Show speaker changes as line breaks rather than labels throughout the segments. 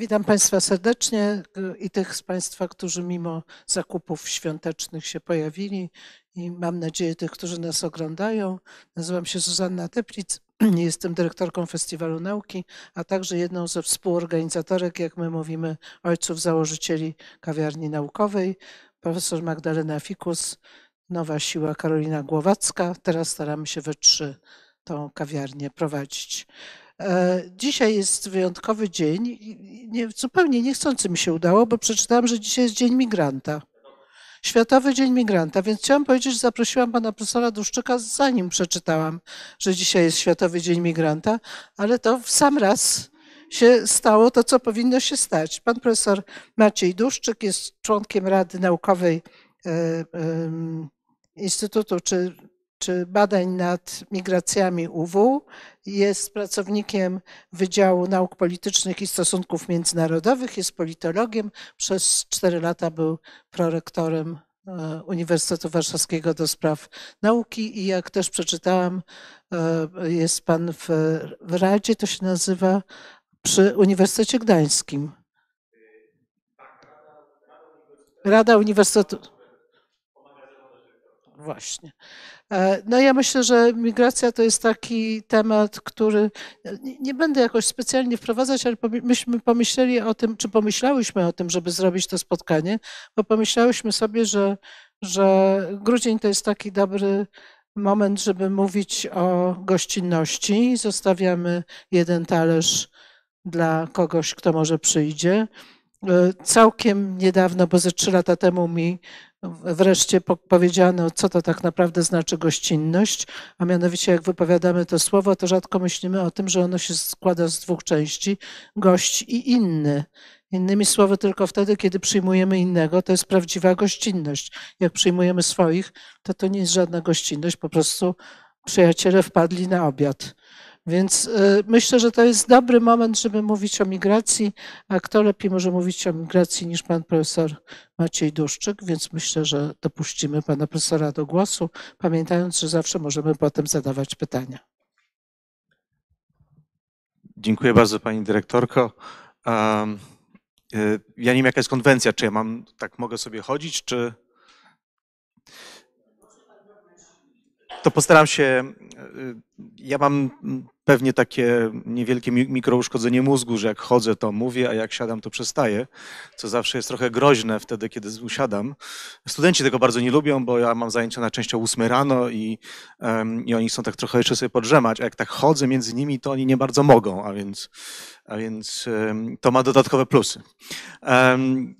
Witam Państwa serdecznie y, i tych z Państwa, którzy mimo zakupów świątecznych się pojawili i mam nadzieję tych, którzy nas oglądają. Nazywam się Zuzanna Teplic, jestem dyrektorką Festiwalu Nauki, a także jedną ze współorganizatorek, jak my mówimy, ojców założycieli kawiarni naukowej, profesor Magdalena Fikus, Nowa Siła Karolina Głowacka. Teraz staramy się we trzy tą kawiarnię prowadzić. E, dzisiaj jest wyjątkowy dzień. Nie, zupełnie niechcący mi się udało, bo przeczytałam, że dzisiaj jest Dzień Migranta. Światowy Dzień Migranta, więc chciałam powiedzieć, że zaprosiłam pana profesora Duszczyka, zanim przeczytałam, że dzisiaj jest Światowy Dzień Migranta, ale to w sam raz się stało to, co powinno się stać. Pan profesor Maciej Duszczyk jest członkiem Rady Naukowej e, Instytutu czy czy badań nad migracjami UW. Jest pracownikiem Wydziału Nauk Politycznych i Stosunków Międzynarodowych, jest politologiem. Przez cztery lata był prorektorem e, Uniwersytetu Warszawskiego do Spraw Nauki i jak też przeczytałam, e, jest pan w, w Radzie, to się nazywa przy Uniwersytecie Gdańskim. Rada Uniwersytetu. Właśnie. E, no ja myślę, że migracja to jest taki temat, który nie będę jakoś specjalnie wprowadzać, ale myśmy pomyśleli o tym, czy pomyślałyśmy o tym, żeby zrobić to spotkanie, bo pomyślałyśmy sobie, że, że grudzień to jest taki dobry moment, żeby mówić o gościnności. Zostawiamy jeden talerz dla kogoś, kto może przyjdzie. E, całkiem niedawno, bo ze trzy lata temu mi wreszcie powiedziano, co to tak naprawdę znaczy gościnność, a mianowicie jak wypowiadamy to słowo, to rzadko myślimy o tym, że ono się składa z dwóch części, gość i inny. Innymi słowy, tylko wtedy, kiedy przyjmujemy innego, to jest prawdziwa gościnność. Jak przyjmujemy swoich, to to nie jest żadna gościnność, po prostu przyjaciele wpadli na obiad. Więc y, myślę, że to jest dobry moment, żeby mówić o migracji, a kto lepiej może mówić o migracji niż pan profesor Maciej Duszczyk, więc myślę, że dopuścimy pana profesora do głosu, pamiętając, że zawsze możemy potem zadawać pytania.
Dziękuję bardzo pani dyrektorko. Um, ja nie wiem jaka jest konwencja, czy ja mam, tak mogę sobie chodzić, czy... To postaram się, y, ja mam pewnie takie niewielkie mikrouszkodzenie mózgu, że jak chodzę, to mówię, a jak siadam, to przestaję, co zawsze jest trochę groźne wtedy, kiedy usiadam. Studenci tego bardzo nie lubią, bo ja mam zajęcia na części o 8 rano i, um, i oni chcą tak trochę jeszcze sobie podrzemać, a jak tak chodzę między nimi, to oni nie bardzo mogą, a więc, a więc um, to ma dodatkowe plusy. Um,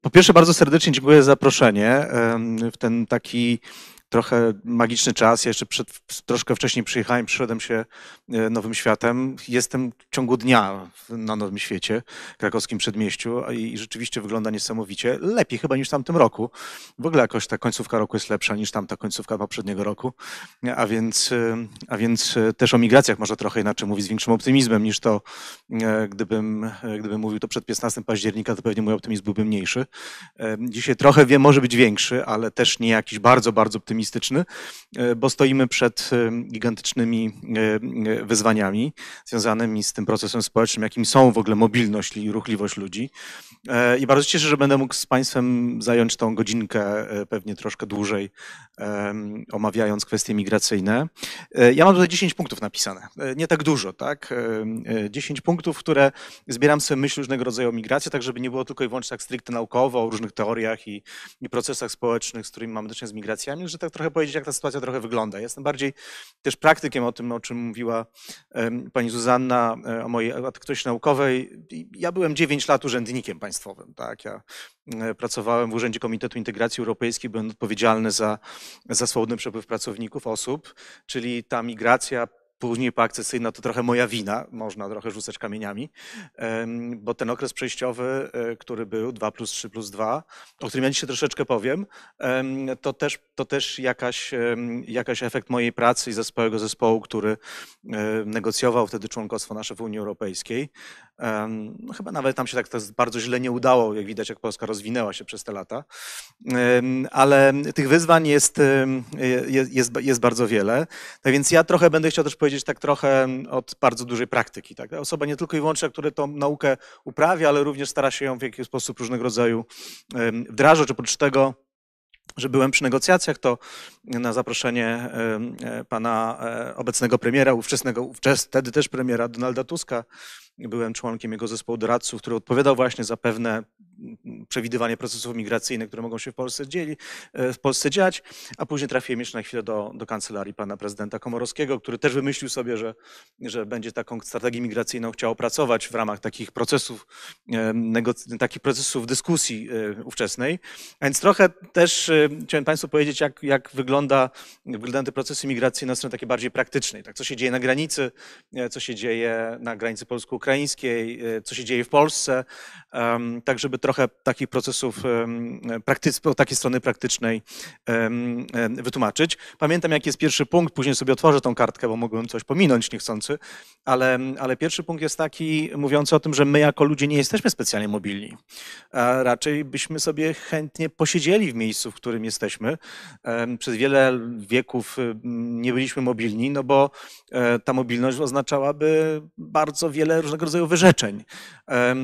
po pierwsze, bardzo serdecznie dziękuję za zaproszenie w ten taki trochę magiczny czas. Ja jeszcze przed, troszkę wcześniej przyjechałem, przyszedłem się e, Nowym Światem. Jestem w ciągu dnia na Nowym Świecie, krakowskim przedmieściu i rzeczywiście wygląda niesamowicie. Lepiej chyba niż w tamtym roku. W ogóle jakoś ta końcówka roku jest lepsza niż tamta końcówka poprzedniego roku. A więc, e, a więc e, też o migracjach może trochę inaczej mówić z większym optymizmem niż to, gdybym, gdybym mówił to przed 15 października, to pewnie mój optymizm byłby mniejszy. Dzisiaj trochę wiem, może być większy, ale też nie jakiś bardzo, bardzo optymistyczny optymistyczny, e, bo stoimy przed e, gigantycznymi e, wyzwaniami związanymi z tym procesem społecznym, jakim są w ogóle mobilność i ruchliwość ludzi. I bardzo cieszę, że będę mógł z Państwem zająć tą godzinkę, pewnie troszkę dłużej, omawiając kwestie migracyjne. Ja mam tutaj 10 punktów napisane. Nie tak dużo, tak? 10 punktów, które zbieram sobie myśl różnego rodzaju o migracji, tak żeby nie było tylko i wyłącznie tak stricte naukowo, o różnych teoriach i, i procesach społecznych, z którymi mamy do czynienia z migracjami, że tak trochę powiedzieć, jak ta sytuacja trochę wygląda. Jestem bardziej też praktykiem o tym, o czym mówiła pani Zuzanna, e, o mojej aktywności naukowej. Ja byłem 9 lat urzędnikiem państwowym. Tak? Ja e, pracowałem w Urzędzie Komitetu Integracji Europejskiej, byłem odpowiedzialny za, za swobodny przepływ pracowników, osób, czyli ta migracja później poakcesyjna to trochę moja wina, można trochę rzucać kamieniami, bo ten okres przejściowy, e, który był 2 plus 3 plus 2, o którym ja dzisiaj troszeczkę powiem, to też, to też jakaś, jakaś efekt mojej pracy i zespołu zespołu, który e, negocjował wtedy członkostwo nasze w Unii Europejskiej. No chyba nawet tam się tak bardzo źle nie udało, jak widać, jak Polska rozwinęła się przez te lata. Ale tych wyzwań jest, jest, jest bardzo wiele. Tak więc ja trochę będę chciał też powiedzieć, powiedzieć tak trochę od bardzo dużej praktyki. Tak? Osoba nie tylko i wyłącznie, która tą naukę uprawia, ale również stara się ją w jakiś sposób różnego rodzaju wdrażać. Oprócz tego, że byłem przy negocjacjach, to na zaproszenie e, pana e, obecnego premiera, ówczesnego, ówczes, wtedy też premiera Donalda Tuska, byłem członkiem jego zespołu doradców, który odpowiadał właśnie za pewne przewidywanie procesów migracyjnych, które mogą się w Polsce, dzieli, e, w Polsce dziać, a później trafiłem jeszcze na chwilę do, do kancelarii pana prezydenta Komorowskiego, który też wymyślił sobie, że, że będzie taką strategię migracyjną chciał opracować w ramach takich procesów, e, takich procesów dyskusji e, ówczesnej. A więc trochę też chciałem państwu powiedzieć, jak, jak wygląda, wyglądają te procesy migracyjne na stronie takiej bardziej praktycznej, tak? co się dzieje na granicy, co się dzieje na granicy polsko-ukraińskiej, co się dzieje w Polsce, tak żeby trochę takich procesów takiej strony praktycznej wytłumaczyć. Pamiętam, jaki jest pierwszy punkt, później sobie otworzę tą kartkę, bo mogłem coś pominąć niechcący, ale, ale pierwszy punkt jest taki, mówiący o tym, że my jako ludzie nie jesteśmy specjalnie mobilni. A raczej byśmy sobie chętnie posiedzieli w miejscu, w którym jesteśmy. Przez wiele wieków nie byliśmy mobilni, no bo e, ta mobilność oznaczałaby bardzo wiele różnego rodzaju wyrzeczeń. E,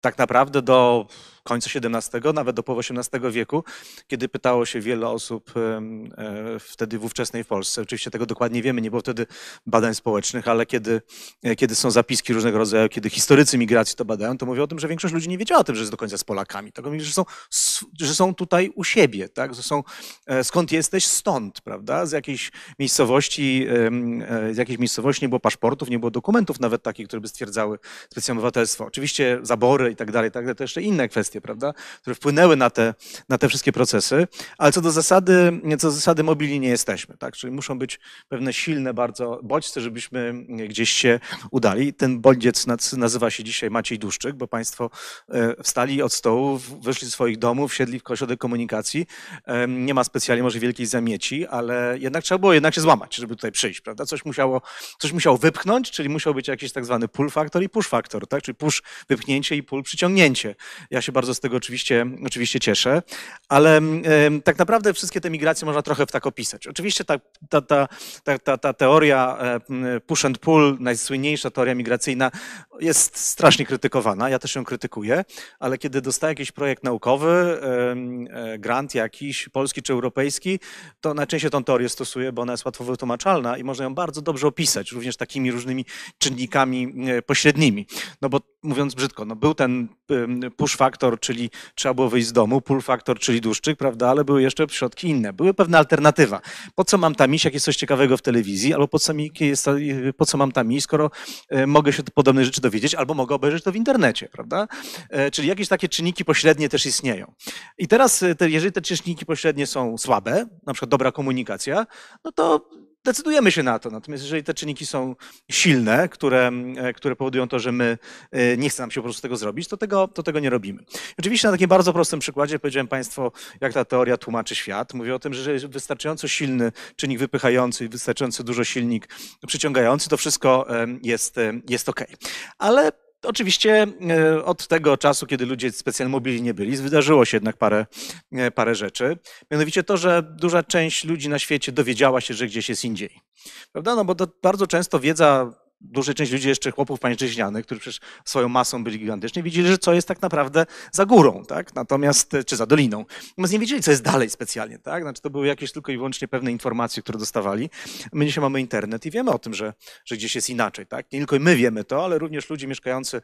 Tak naprawdę do końca XVII, nawet do połowy XVIII wieku, kiedy pytało się wiele osób e, wtedy w ówczesnej Polsce, oczywiście tego dokładnie wiemy, nie było wtedy badań społecznych, ale kiedy, e, kiedy są zapiski różnego rodzaju, kiedy historycy migracji to badają, to mówią o tym, że większość ludzi nie wiedziała o tym, że jest do końca z Polakami. Tylko mówili, że są, że są tutaj u siebie, tak? Że są, e, skąd jesteś? Stąd, prawda? Z jakiejś miejscowości, z jakiejś miejscowości nie było paszportów, nie było dokumentów nawet takich, które by stwierdzały specjalne obywatelstwo. Oczywiście zabory i tak dalej, tak dalej, to jeszcze inne kwestie, prawda? Które wpłynęły na te, na te wszystkie procesy, ale co do zasady, co do zasady mobilni nie jesteśmy, tak? Czyli muszą być pewne silne bardzo bodźce, żebyśmy gdzieś się udali. Ten bodziec nazywa się dzisiaj Maciej Duszczyk, bo państwo e, wstali od stołu, w- wyszli z swoich domów, wsiedli w ośrodek komunikacji. Em, Nie ma specjalnie może wielkiej zamieci, ale jednak trzeba było jednak się złamać, żeby tutaj przyjść, prawda? Coś musiało, coś musiało wypchnąć, czyli musiał być jakiś tak zwany pull factor i push factor, tak? Czyli push wypchnięcie i pull przyciągnięcie. Ja się bardzo z tego oczywiście, oczywiście cieszę, ale tak naprawdę wszystkie te migracje można trochę w tak opisać. Oczywiście ta, ta, ta, ta, ta, teoria e, push and pull, najsłynniejsza teoria migracyjna, jest strasznie krytykowana. Ja też ją krytykuję, ale kiedy dostaję jakiś projekt naukowy, e, grant jakiś, polski czy europejski, to najczęściej tą teorię stosuję, bo ona jest łatwo wytłumaczalna i można ją bardzo dobrze opisać, również takimi różnymi czynnikami e, pośrednimi. No bo mówiąc brzydko, no był ten push factor, czyli trzeba było wyjść z domu, pull factor, czyli dłuszczyk, prawda, ale były jeszcze środki inne. Były pewne alternatywa. Po co mam tam iść, jak jest coś ciekawego w telewizji, albo po co, mi, po co mam tam iść, skoro e, mogę się podobne rzeczy dowiedzieć, albo mogę obejrzeć to w internecie, prawda? E, Czyli jakieś takie czynniki pośrednie też istnieją. I teraz, e, te, jeżeli te czynniki pośrednie są słabe, na przykład dobra komunikacja, no to decydujemy się na to. Natomiast jeżeli te czynniki są silne, które, e, które powodują to, że my e, nie chce nam się po prostu tego zrobić, to tego, to tego nie robimy. Oczywiście na takim bardzo prostym przykładzie powiedziałem Państwu, jak ta teoria tłumaczy świat. Mówię o tym, że jeżeli wystarczająco silny czynnik wypychający i wystarczająco dużo silnik przyciągający, to wszystko jest, jest ok. Ale Oczywiście e, od tego czasu, kiedy ludzie specjalnie mobilni nie byli, wydarzyło się jednak parę, e, parę rzeczy. Mianowicie to, że duża część ludzi na świecie dowiedziała się, że gdzieś jest indziej. Prawda? No bo bardzo często wiedza, duża część ludzi, jeszcze chłopów pańszczyźnianych, którzy przecież swoją masą byli gigantyczni, widzieli, że co jest tak naprawdę za górą, tak? Natomiast, czy za doliną. Natomiast nie wiedzieli, co jest dalej specjalnie, tak? Znaczy to były jakieś tylko i wyłącznie pewne informacje, które dostawali. My dzisiaj mamy internet i wiemy o tym, że, że gdzieś jest inaczej, tak? Nie tylko my wiemy to, ale również ludzie mieszkający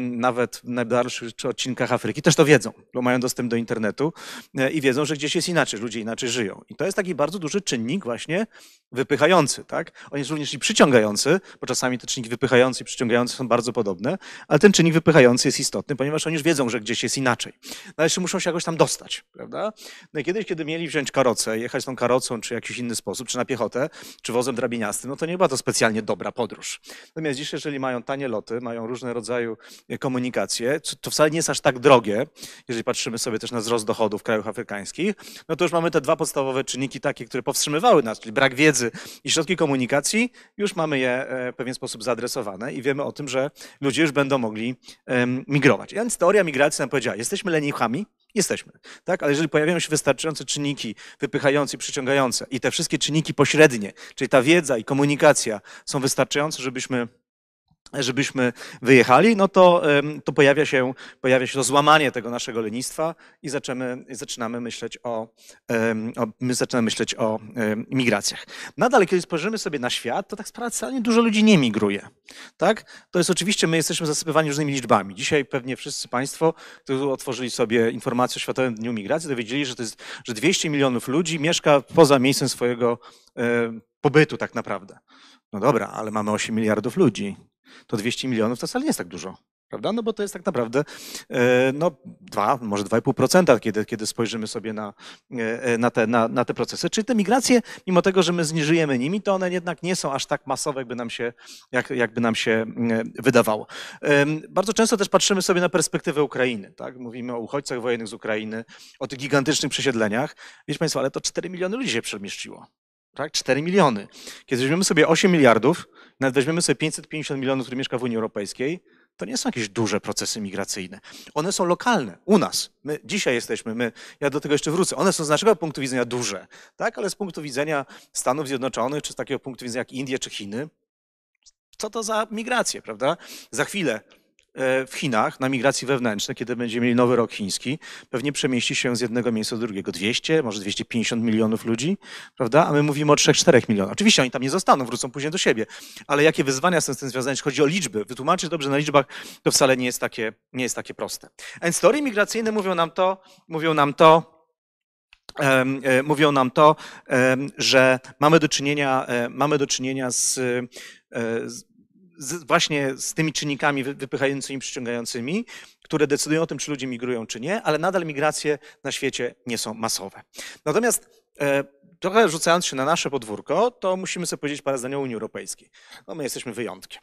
nawet w najdalszych odcinkach Afryki też to wiedzą, bo mają dostęp do internetu e, i wiedzą, że gdzieś jest inaczej, ludzie inaczej żyją. I to jest taki bardzo duży czynnik właśnie wypychający, tak? On jest również i przyciągający, bo czasami te czynniki wypychające i przyciągające są bardzo podobne, ale ten czynnik wypychający jest istotny, ponieważ oni już wiedzą, że gdzieś jest inaczej. No jeszcze muszą się jakoś tam dostać, prawda? No i kiedyś, kiedy mieli wziąć karocę, jechać tą karocą, czy jakiś inny sposób, czy na piechotę, czy wozem drabiniastym, no to nie była to specjalnie dobra podróż. Natomiast dziś, jeżeli mają tanie loty, mają różne rodzaju komunikacje, co- to wcale nie jest aż tak drogie, jeżeli patrzymy sobie też na wzrost dochodów w krajach afrykańskich, no to już mamy te dwa podstawowe czynniki takie, które powstrzymywały nas, czyli brak wiedzy i środki komunikacji, już mamy je e, pewien sposób zaadresowane i wiemy o tym, że ludzie już będą mogli migrować. Więc teoria migracji nam powiedziała, jesteśmy leniuchami, Jesteśmy, tak? Ale jeżeli pojawiają się wystarczające czynniki wypychające i przyciągające i te wszystkie czynniki pośrednie, czyli ta wiedza i komunikacja są wystarczające, żebyśmy żebyśmy wyjechali, no to, to pojawia, się, pojawia się to złamanie tego naszego lenistwa i zaczynamy, zaczynamy myśleć o, o, my zaczynamy myśleć o migracjach. Nadal, kiedy spojrzymy sobie na świat, to tak sprawnie dużo ludzi nie migruje. Tak? To jest oczywiście, my jesteśmy zasypywani różnymi liczbami. Dzisiaj pewnie wszyscy Państwo, którzy otworzyli sobie informację o Światowym Dniu Migracji, dowiedzieli, że to jest, że 200 milionów ludzi mieszka poza miejscem swojego pobytu tak naprawdę. No dobra, ale mamy 8 miliardów ludzi to 200 milionów to wcale nie jest tak dużo. Prawda? No bo to jest tak naprawdę e, no, 2, może 2,5%, kiedy, kiedy spojrzymy sobie na, e, na, te, na, na te procesy. Czyli te migracje, mimo tego, że my zniżyjemy nimi, to one jednak nie są aż tak masowe, jakby nam się, jak, jakby nam się e, wydawało. Bardzo często też patrzymy sobie na perspektywę Ukrainy. Tak? Mówimy o uchodźcach wojennych z Ukrainy, o tych gigantycznych przesiedleniach. Wiecie Państwo, ale to 4 miliony ludzi się przemieszczyło. Tak? 4 miliony. Kiedy weźmiemy sobie 8 miliardów, nawet weźmiemy sobie 550 milionów, które mieszka w Unii Europejskiej, to nie są jakieś duże procesy migracyjne. One są lokalne, u nas. My dzisiaj jesteśmy, my, ja do tego jeszcze wrócę. One są z naszego punktu widzenia duże, tak? ale z punktu widzenia Stanów Zjednoczonych, czy z takiego punktu widzenia jak Indie czy Chiny, co to za migracje, prawda? Za chwilę w Chinach na migracji wewnętrznej, kiedy będziemy mieli nowy rok chiński, pewnie przemieści się z jednego miejsca do drugiego 200, może 250 milionów ludzi, prawda? A my mówimy o 3-4 milionach. Oczywiście oni tam nie zostaną, wrócą później do siebie, ale jakie wyzwania są z tym związane, jeśli chodzi o liczby? Wytłumaczyć dobrze na liczbach, to wcale nie jest takie, nie jest takie proste. Więc teorie migracyjne mówią nam to, mówią nam to, e, mówią nam to, że mamy do czynienia, e, mamy do czynienia e, z, z właśnie z tymi czynnikami wy- wypychającymi, przyciągającymi, które decydują o tym, czy ludzie migrują, czy nie, ale nadal migracje na świecie nie są masowe. Natomiast e, trochę rzucając się na nasze podwórko, to musimy sobie powiedzieć parę zdań o Unii Europejskiej. No my jesteśmy wyjątkiem.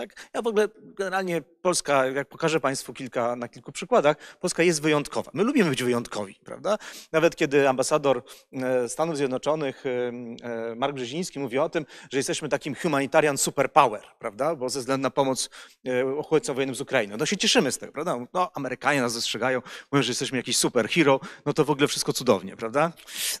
Tak? Ja w ogóle generalnie Polska, jak pokażę Państwu kilka, na kilku przykładach, Polska jest wyjątkowa. My lubimy być wyjątkowi, prawda? Nawet kiedy ambasador e, Stanów Zjednoczonych e, e, Mark Brzeziński mówi o tym, że jesteśmy takim humanitarian superpower, prawda? Bo ze względu na pomoc uchodźcom wojennym z Ukrainy. No się cieszymy z tego, prawda? No Amerykanie nas dostrzegają, mówią, że jesteśmy jakiś superhero, no to w ogóle wszystko cudownie, prawda?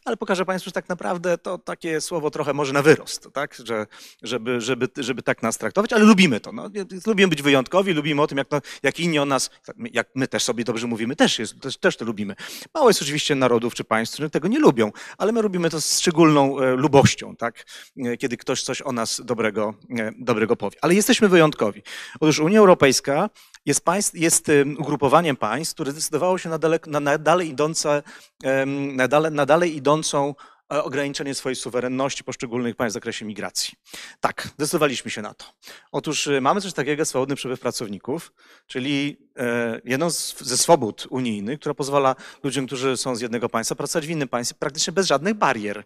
Ale pokażę Państwu, że tak naprawdę to takie słowo trochę może na wyrost, tak? Że, żeby, żeby, żeby tak nas traktować, ale lubimy to. No. Lubimy być wyjątkowi, lubimy o tym, jak, to, jak inni o nas, jak my też sobie dobrze mówimy, też, jest, też, też to lubimy. Mało jest oczywiście narodów czy państw, które tego nie lubią, ale my robimy to z szczególną e, lubością, tak? E, kiedy ktoś coś o nas dobrego, e, dobrego powie. Ale jesteśmy wyjątkowi. Otóż Unia Europejska jest, państw, jest em, ugrupowaniem państw, które zdecydowało się na, daleko, na, na dalej idące, na, dale, na dalej idącą ograniczenie swojej suwerenności poszczególnych państw w zakresie migracji. Tak, zdecydowaliśmy się na to. Otóż y, mamy coś takiego jak swobodny przepływ pracowników, czyli e, jedną z, ze swobód unijnych, która pozwala ludziom, którzy są z jednego państwa, pracować w innym państwie praktycznie bez żadnych barier.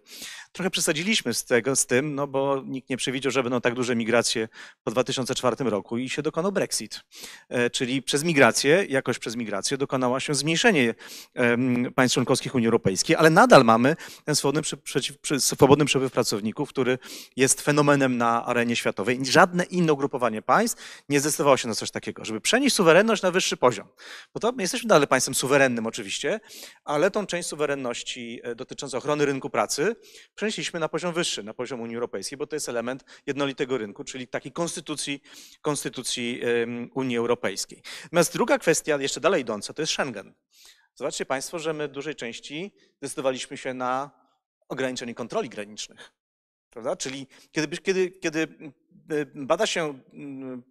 Trochę przesadziliśmy z, tego, z tym, no bo nikt nie przewidział, że będą tak duże migracje po 2004 roku i się dokonał Brexit. E, Czyli przez migrację, jakoś przez migrację dokonała się zmniejszenie em, państw członkowskich Unii Europejskiej, ale nadal mamy ten swobodny, prze- przeciw- swobodny przepływ pracowników, który jest fenomenem na arenie światowej. Żadne inne ugrupowanie państw nie zdecydowało się na coś takiego, żeby przenieść suwerenność na wyższy poziom. Bo to my jesteśmy dalej państwem suwerennym oczywiście, ale tą część suwerenności e, dotyczącą ochrony rynku pracy przenieśliśmy na poziom wyższy, na poziom Unii Europejskiej, bo to jest element jednolitego rynku, czyli takiej konstytucji, konstytucji Unii Europejskiej. Natomiast druga kwestia, jeszcze dalej idąca, to jest Schengen. Zobaczcie Państwo, że my w dużej części zdecydowaliśmy się na ograniczenie kontroli granicznych. Prawda? Czyli kiedy, kiedy, kiedy y, bada się,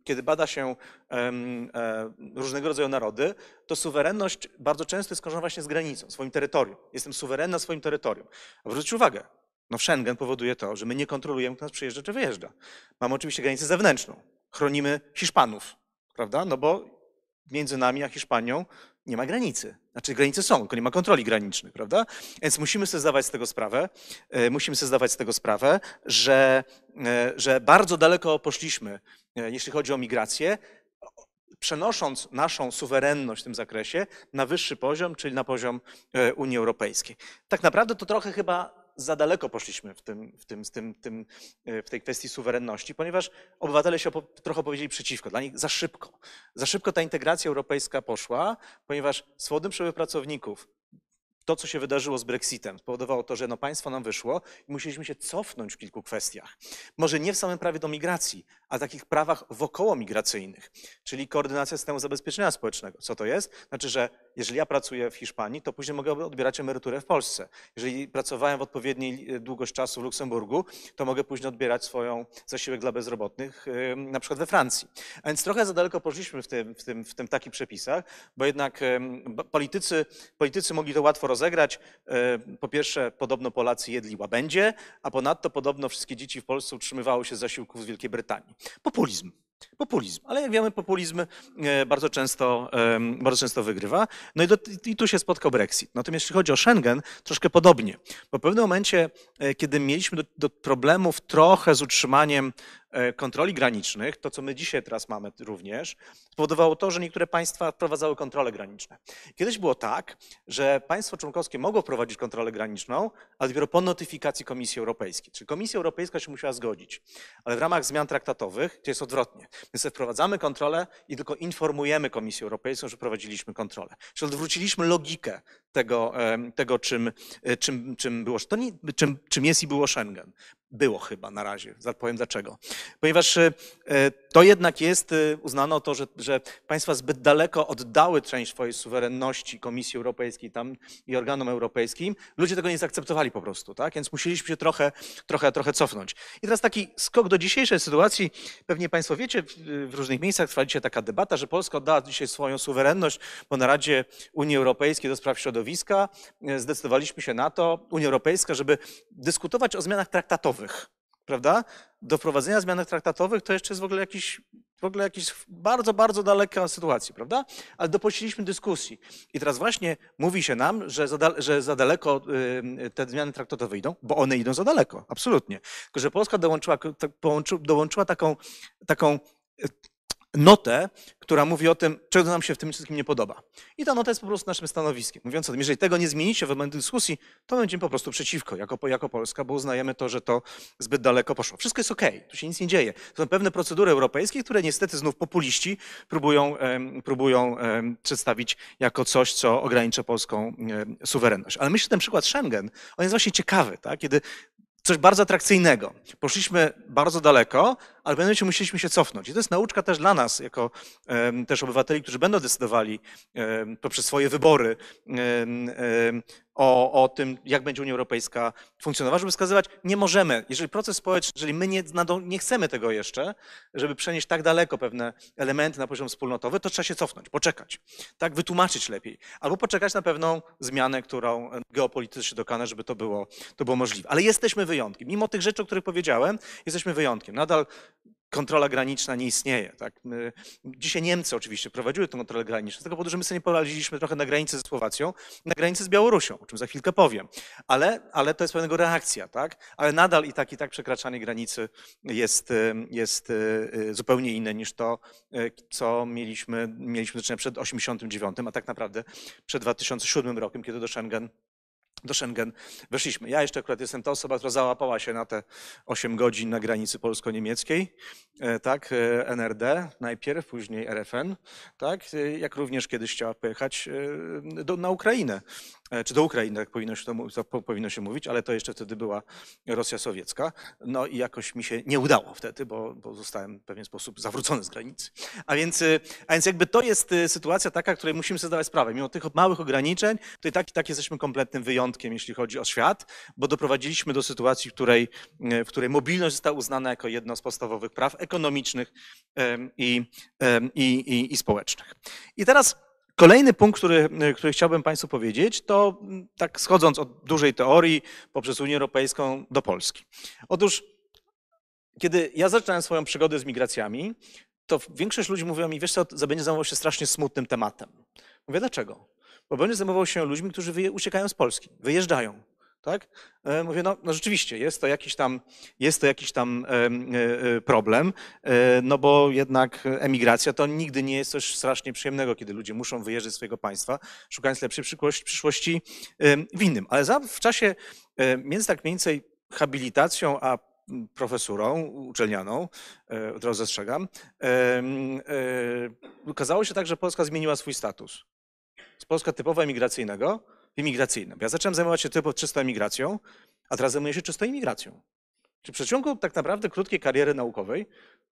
kiedy bada się różnego rodzaju narody, to suwerenność bardzo często jest skojarzona właśnie z granicą, swoim terytorium. Jestem suwerenny na swoim terytorium. A zwróćcie uwagę, no Schengen powoduje to, że my nie kontrolujemy, kto nas przyjeżdża czy wyjeżdża. Mamy oczywiście granicę zewnętrzną. Chronimy Hiszpanów, prawda? No bo między nami a Hiszpanią nie ma granicy. Znaczy granice są, tylko nie ma kontroli granicznych, prawda? Więc musimy sobie zdawać z tego sprawę, e, musimy sobie zdawać z tego sprawę, że, e, że bardzo daleko poszliśmy, e, jeśli chodzi o migrację, przenosząc naszą suwerenność w tym zakresie na wyższy poziom, czyli na poziom Unii Europejskiej. Tak naprawdę to trochę chyba za daleko poszliśmy w, tym, w, tym, z tym, tym, e, w tej kwestii suwerenności, ponieważ obywatele się trochę opowiedzieli przeciwko. Dla nich za szybko. Za szybko ta integracja europejska poszła, ponieważ swobodny przepływ pracowników, to, co się wydarzyło z Brexitem, spowodowało to, że no państwo nam wyszło i musieliśmy się cofnąć w kilku kwestiach. Może nie w samym prawie do migracji, a takich prawach wokoło migracyjnych, czyli koordynacja systemu zabezpieczenia społecznego. Co to jest? Znaczy, że jeżeli ja pracuję w Hiszpanii, to później mogę odbierać emeryturę w Polsce. Jeżeli pracowałem w odpowiedniej e, długość czasu w Luksemburgu, to mogę później odbierać swoją zasiłek dla bezrobotnych na przykład we Francji. A więc trochę za daleko poszliśmy w tym, w tym, w tym takich przepisach, bo jednak politycy, politycy mogli to łatwo rozegrać. E, Po pierwsze, podobno Polacy jedli łabędzie, a ponadto podobno wszystkie dzieci w Polsce utrzymywały się z zasiłków z Wielkiej Brytanii. Populizm. Populizm. Ale jak wiemy, populizm e, bardzo często, bardzo często wygrywa. No i, do, i tu się spotkał Brexit. Natomiast jeśli chodzi o Schengen, troszkę podobnie. Bo w pewnym momencie, e, kiedy mieliśmy do, do problemów trochę z utrzymaniem kontroli granicznych, to co my dzisiaj teraz mamy również, spowodowało to, że niektóre państwa wprowadzały kontrole graniczne. Kiedyś było tak, że państwo członkowskie mogło wprowadzić kontrolę graniczną, ale dopiero po notyfikacji Komisji Europejskiej. Czyli Komisja Europejska się musiała zgodzić. Ale w ramach zmian traktatowych to jest odwrotnie. My wprowadzamy kontrolę i tylko informujemy Komisję Europejską, że prowadziliśmy kontrolę. Czyli odwróciliśmy logikę tego, tego czym, e, czym, czym, było, to nie, czym, czym jest i było Schengen. Było chyba na razie, powiem dlaczego. Ponieważ e, to jednak jest, e, uznano to, że, że państwa zbyt daleko oddały część swojej suwerenności Komisji Europejskiej tam i organom europejskim. Ludzie tego nie zaakceptowali po prostu, tak? Więc musieliśmy się trochę, trochę, trochę cofnąć. I teraz taki skok do dzisiejszej sytuacji. Pewnie Państwo wiecie, w różnych miejscach trwa dzisiaj taka debata, że Polska oddała dzisiaj swoją suwerenność, bo na Radzie Unii Europejskiej do spraw środowiska e, zdecydowaliśmy się na to, Unia Europejska, żeby dyskutować o zmianach traktatowych prawda? Do wprowadzenia zmian traktatowych to jeszcze jest w ogóle jakiś, w ogóle jakiś bardzo, bardzo daleka sytuacja, prawda? Ale dopuściliśmy dyskusji. I teraz właśnie mówi się nam, że za, że za daleko y, te zmiany traktatowe idą, bo one idą za daleko, absolutnie. Tylko, że Polska dołączyła, tak, połączy, dołączyła taką, taką y, notę, która mówi o tym, czego nam się w tym wszystkim nie podoba. I ta nota jest po prostu naszym stanowiskiem. Mówiąc o tym, jeżeli tego nie zmienicie w momencie dyskusji, to będziemy po prostu przeciwko, jako, jako Polska, bo uznajemy to, że to zbyt daleko poszło. Wszystko jest okej, tu się nic nie dzieje. Są pewne procedury europejskie, które niestety znów populiści próbują, em, próbują em, przedstawić jako coś, co ogranicza polską em, suwerenność. Ale myślę, że ten przykład Schengen, on jest właśnie ciekawy, tak? kiedy coś bardzo atrakcyjnego. Poszliśmy bardzo daleko, ale momencie musieliśmy się cofnąć. I to jest nauczka też dla nas, jako też obywateli, którzy będą decydowali poprzez swoje wybory o, o tym, jak będzie Unia Europejska funkcjonowała, żeby wskazywać, nie możemy, jeżeli proces społeczny, jeżeli my nie, nie chcemy tego jeszcze, żeby przenieść tak daleko pewne elementy na poziom wspólnotowy, to trzeba się cofnąć, poczekać, tak, wytłumaczyć lepiej, albo poczekać na pewną zmianę, którą geopolitycznie dokona, żeby to było, to było możliwe. Ale jesteśmy wyjątkiem. Mimo tych rzeczy, o których powiedziałem, jesteśmy wyjątkiem. Nadal kontrola graniczna nie istnieje. Tak? My, dzisiaj Niemcy oczywiście prowadziły tę kontrolę graniczną, z tego powodu, że my sobie nie poradziliśmy trochę na granicy ze Słowacją, na granicy z Białorusią, o czym za chwilkę powiem. Ale, ale to jest pewnego reakcja, tak? Ale nadal i tak, i tak przekraczanie granicy jest, jest y, zupełnie inne niż to, y, co mieliśmy, mieliśmy do czynienia przed 89, a tak naprawdę przed 2007 rokiem, kiedy do Schengen do Schengen weszliśmy. Ja jeszcze akurat jestem ta osoba, która załapała się na te 8 godzin na granicy polsko-niemieckiej, e, tak, e, NRD najpierw, później RFN, tak, e, jak również kiedyś chciała pojechać do, na Ukrainę, czy do Ukrainy, tak powinno się, to, powinno się mówić, ale to jeszcze wtedy była Rosja sowiecka. No i jakoś mi się nie udało wtedy, bo, bo zostałem w pewien sposób zawrócony z granicy. A więc, e, a więc jakby to jest e, sytuacja taka, której musimy sobie zdawać sprawę. Mimo tych małych ograniczeń, i tak, i tak jesteśmy kompletnym wyjątkiem, jeśli chodzi o świat, bo doprowadziliśmy do sytuacji, w której, e, w której mobilność została uznana jako jedno z podstawowych praw ekonomicznych i, i, i, i społecznych. I teraz kolejny punkt, który, który chciałbym Państwu powiedzieć, to tak schodząc od dużej teorii poprzez Unię Europejską do Polski. Otóż, kiedy ja zaczynałem swoją przygodę z migracjami, to większość ludzi mówiła mi, wiesz co, będzie zajmował się strasznie smutnym tematem. Mówię, dlaczego? Bo będzie zajmował się ludźmi, którzy uciekają z Polski, wyjeżdżają. Tak? E, Mówię, no, no rzeczywiście, jest to jakiś tam, jest to jakiś tam e, e, problem, no bo jednak emigracja to nigdy nie jest coś strasznie przyjemnego, kiedy ludzie muszą wyjeżdżać z swojego państwa, szukając lepszej przyszłości, w innym. Ale za, w czasie między tak mniej więcej habilitacją a profesurą uczelnianą, od razu zastrzegam, okazało się tak, że Polska zmieniła swój status. Z Polska typowo emigracyjnego imigracyjnym. Ja zacząłem zajmować się typowo czysto emigracją, a teraz zajmuję się czysto imigracją. Czy w przeciągu tak naprawdę krótkiej kariery naukowej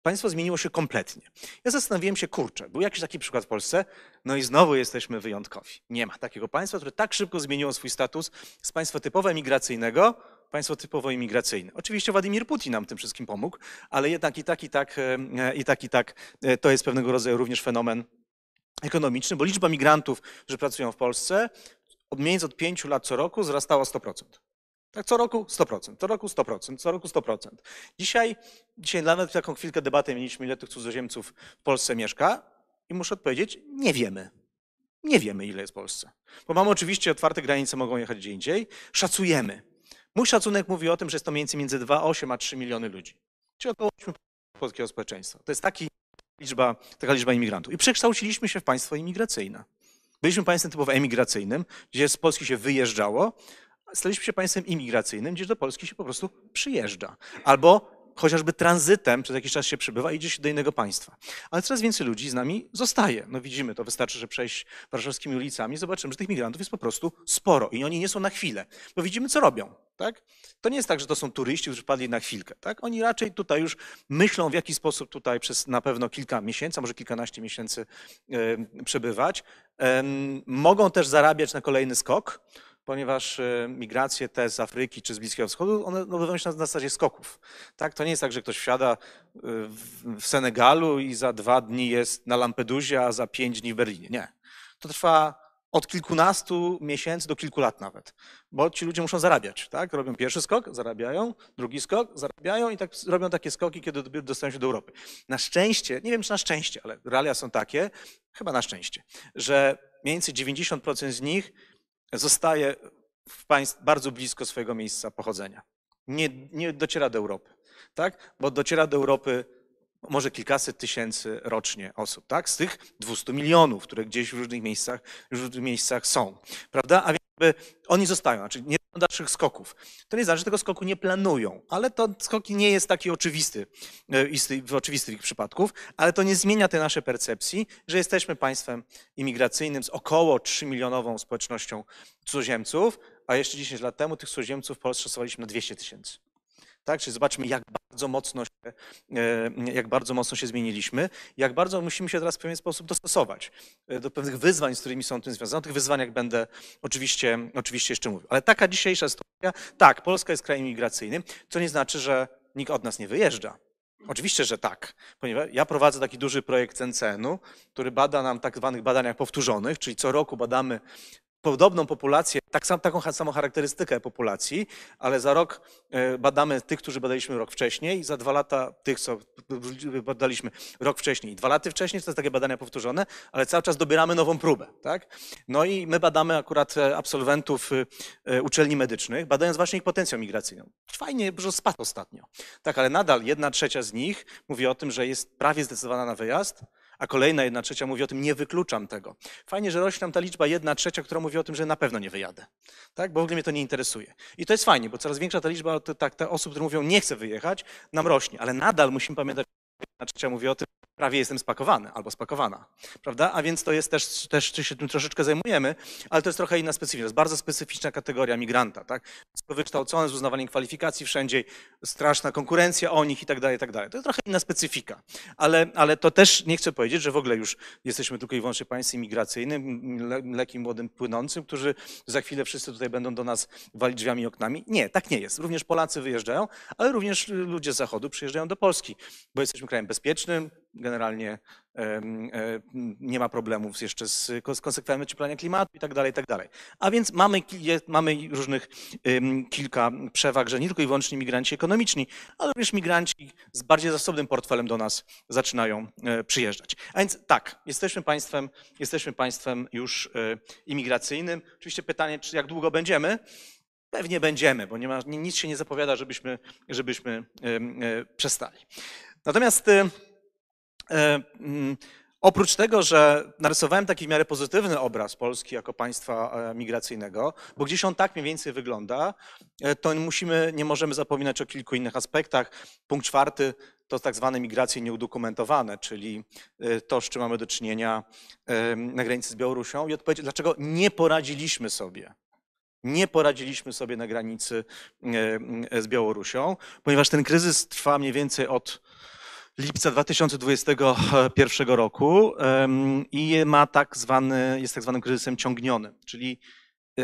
państwo zmieniło się kompletnie. Ja zastanowiłem się, kurczę, był jakiś taki przykład w Polsce, no i znowu jesteśmy wyjątkowi. Nie ma takiego państwa, które tak szybko zmieniło swój status z państwa typowo emigracyjnego państwo typowo imigracyjne. Oczywiście Władimir Putin nam tym wszystkim pomógł, ale jednak i tak, i tak, e, i tak, i tak e, to jest pewnego rodzaju również fenomen ekonomiczny, bo liczba migrantów, którzy pracują w Polsce, od więcej od pięciu lat co roku wzrastała o 100%. Tak, co roku 100%, co roku 100%, co roku 100%. Dzisiaj, dzisiaj nawet taką chwilkę debaty mieliśmy, ile tych cudzoziemców w Polsce mieszka i muszę odpowiedzieć, nie wiemy. Nie wiemy, ile jest w Polsce. Bo mamy oczywiście otwarte granice, mogą jechać gdzie indziej. Szacujemy. Mój szacunek mówi o tym, że jest to mniej więcej między 2,8 a 3 miliony ludzi. Czyli około 8% polskiego społeczeństwa. To jest taki liczba, taka liczba imigrantów. I przekształciliśmy się w państwo imigracyjne. Byliśmy państwem typowo emigracyjnym, gdzie z Polski się wyjeżdżało, staliśmy się państwem imigracyjnym, gdzie do Polski się po prostu przyjeżdża. Albo chociażby tranzytem przez jakiś czas się przybywa i idzie się do innego państwa. Ale coraz więcej ludzi z nami zostaje. No widzimy to, wystarczy, że przejść warszawskimi ulicami, zobaczymy, że tych migrantów jest po prostu sporo i oni nie są na chwilę, bo widzimy, co robią. Tak? To nie jest tak, że to są turyści, którzy wpadli na chwilkę. Tak? Oni raczej tutaj już myślą, w jaki sposób tutaj przez na pewno kilka miesięcy, a może kilkanaście miesięcy przebywać. Mogą też zarabiać na kolejny skok, ponieważ e, migracje te z Afryki czy z Bliskiego Wschodu, one odbywają się na zasadzie skoków. Tak? To nie jest tak, że ktoś wsiada e, w Senegalu i za dwa dni jest na Lampedusie, a za pięć dni w Berlinie. Nie. To trwa od kilkunastu miesięcy do kilku lat nawet, bo ci ludzie muszą zarabiać, tak? Robią pierwszy skok, zarabiają, drugi skok, zarabiają i tak robią takie skoki, kiedy dostają się do Europy. Na szczęście, nie wiem czy na szczęście, ale realia są takie, chyba na szczęście, że mniej więcej 90% z nich zostaje w państw bardzo blisko swojego miejsca pochodzenia. Nie, nie dociera do Europy, tak? Bo dociera do Europy może kilkaset tysięcy rocznie osób, tak? Z tych 200 milionów, które gdzieś w różnych miejscach, w różnych miejscach są, prawda? A więc oni zostają, znaczy nie robią dalszych skoków. To nie znaczy, że tego skoku nie planują, ale to skok nie jest taki oczywisty, e, w oczywistych ich przypadków, ale to nie zmienia tej naszej percepcji, że jesteśmy państwem imigracyjnym z około 3 milionową społecznością cudzoziemców, a jeszcze 10 lat temu tych cudzoziemców w Polsce szacowaliśmy na 200 tysięcy. Tak, czyli zobaczmy, jak bardzo mocno się, e, jak bardzo mocno się zmieniliśmy, jak bardzo musimy się teraz w pewien sposób dostosować e, do pewnych wyzwań, z którymi są tym związane. O tych wyzwaniach będę oczywiście, oczywiście jeszcze mówił. Ale taka dzisiejsza sytuacja, tak, Polska jest krajem migracyjnym, co nie znaczy, że nikt od nas nie wyjeżdża. Oczywiście, że tak, ponieważ ja prowadzę taki duży projekt CNCN-u, który bada nam tak zwanych badaniach powtórzonych, czyli co roku badamy podobną populację, tak sam, taką samą charakterystykę populacji, ale za rok e, badamy tych, którzy badaliśmy rok wcześniej, za dwa lata tych, co badaliśmy rok wcześniej. Dwa lata wcześniej to jest takie badania powtórzone, ale cały czas dobieramy nową próbę. Tak? No i my badamy akurat e, absolwentów e, uczelni medycznych, badając właśnie ich potencjał migracyjny. Fajnie, że spadł ostatnio. Tak, ale nadal jedna trzecia z nich mówi o tym, że jest prawie zdecydowana na wyjazd, a kolejna jedna trzecia mówi o tym, nie wykluczam tego. Fajnie, że rośnie nam ta liczba jedna trzecia, która mówi o tym, że na pewno nie wyjadę, tak? bo w ogóle mnie to nie interesuje. I to jest fajnie, bo coraz większa ta liczba te, tak, te osób, które mówią, nie chcę wyjechać, nam rośnie, ale nadal musimy pamiętać, że jedna trzecia mówi o tym, prawie jestem spakowany albo spakowana, prawda? A więc to jest też, też się tym troszeczkę zajmujemy, ale to jest trochę inna specyfika, to jest bardzo specyficzna kategoria migranta, tak? Wszystko wykształcone, z uznawaniem kwalifikacji wszędzie, straszna konkurencja o nich i tak dalej, i tak dalej. To jest trochę inna specyfika, ale, ale to też nie chcę powiedzieć, że w ogóle już jesteśmy tylko i wyłącznie państwem migracyjnym, le- mlekiem młodym płynącym, którzy za chwilę wszyscy tutaj będą do nas walić drzwiami i oknami. Nie, tak nie jest. Również Polacy wyjeżdżają, ale również ludzie z Zachodu przyjeżdżają do Polski, bo jesteśmy krajem bezpiecznym, generalnie nie ma problemów jeszcze z, konsekwencjami ocieplenia klimatu i tak dalej, tak dalej. A więc mamy, mamy różnych kilka przewag, że nie tylko i wyłącznie migranci ekonomiczni, ale również migranci z bardziej zasobnym portfelem do nas zaczynają e, przyjeżdżać. A więc tak, jesteśmy państwem, jesteśmy państwem już e, imigracyjnym. Oczywiście pytanie, czy jak długo będziemy? Pewnie będziemy, bo nie ma, ni- nic się nie zapowiada, żebyśmy, żebyśmy e, przestali. Natomiast e, e, mm, oprócz tego, że narysowałem taki w miarę pozytywny obraz Polski jako państwa e, migracyjnego, bo gdzieś on tak mniej więcej wygląda, e, to musimy, nie możemy zapominać o kilku innych aspektach. Punkt czwarty to tak zwane migracje nieudokumentowane, czyli to, z czym mamy do czynienia na granicy z Białorusią i odpowiedź, dlaczego nie poradziliśmy sobie nie poradziliśmy sobie na granicy z Białorusią, ponieważ ten kryzys trwa mniej więcej od lipca 2021 roku i ma tak zwany, jest tak zwanym kryzysem ciągnionym, czyli e,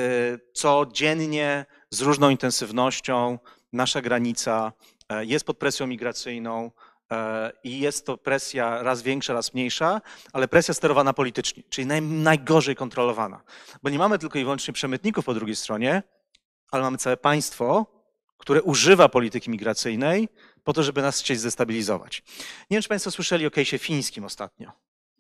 codziennie z różną intensywnością nasza granica e, jest pod presją migracyjną e, i jest to presja raz większa, raz mniejsza, ale presja sterowana politycznie, czyli naj, najgorzej kontrolowana. Bo nie mamy tylko i wyłącznie przemytników po drugiej stronie, ale mamy całe państwo, które używa polityki migracyjnej po to, żeby nas chcieć zdestabilizować. Nie wiem, czy Państwo słyszeli o case'ie fińskim ostatnio.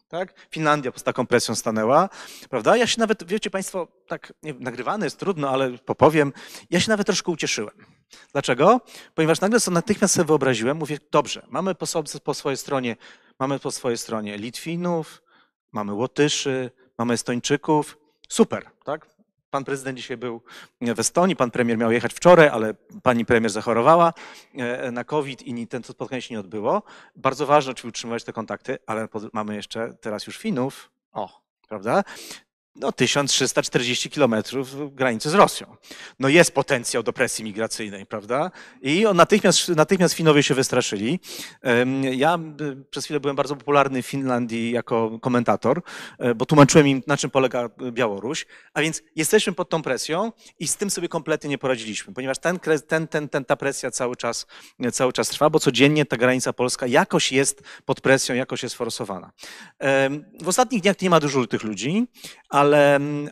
Tak? Finlandia pod taką presją stanęła, prawda? Ja się nawet, wiecie Państwo, tak nie, nagrywane jest trudno, ale popowiem, ja się nawet troszkę ucieszyłem. Dlaczego? Ponieważ nagle sobie natychmiast sobie wyobraziłem, mówię, dobrze, mamy po, sobie, po swojej stronie, mamy po swojej stronie Litwinów, mamy Łotyszy, mamy Estończyków, super, tak? Pan prezydent dzisiaj był w Estonii, pan premier miał jechać wczoraj, ale pani premier zachorowała e, na COVID i ten spotkanie się nie odbyło. Bardzo ważne, czy utrzymywać te kontakty, ale mamy jeszcze teraz już Finów, o, prawda? No 1340 kilometrów granicy z Rosją. No jest potencjał do presji migracyjnej, prawda? I on natychmiast, natychmiast Finowie się wystraszyli. Ja y, przez chwilę byłem bardzo popularny w Finlandii jako komentator, e, bo tłumaczyłem im, na czym polega Białoruś. A więc jesteśmy pod tą presją i z tym sobie kompletnie nie poradziliśmy, ponieważ ten, ten, ten, ten, ta presja cały czas, cały czas trwa, bo codziennie ta granica polska jakoś jest pod presją, jakoś jest forsowana. W ostatnich dniach nie ma dużo tych ludzi, ale,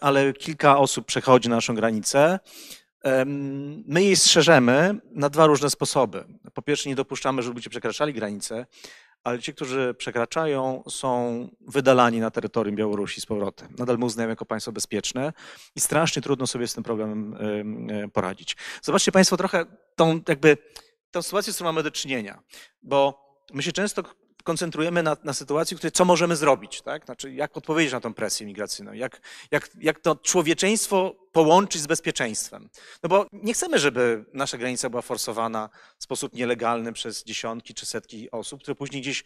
ale kilka osób przechodzi naszą granicę. My jej strzeżemy na dwa różne sposoby. Po pierwsze, nie dopuszczamy, żeby ludzie przekraczali granicę, ale ci, którzy przekraczają, są wydalani na terytorium Białorusi z powrotem. Nadal my uznajemy jako państwo bezpieczne i strasznie trudno sobie z tym problemem em, e, poradzić. Zobaczcie Państwo trochę tą jakby tą sytuację, z którą mamy do czynienia, bo my się często koncentrujemy na, na sytuacji, w której co możemy zrobić, tak? Znaczy, jak odpowiedzieć na tą presję migracyjną, jak, jak, jak to człowieczeństwo połączyć z bezpieczeństwem. No bo nie chcemy, żeby nasza granica była forsowana w sposób nielegalny przez dziesiątki czy setki osób, które później gdzieś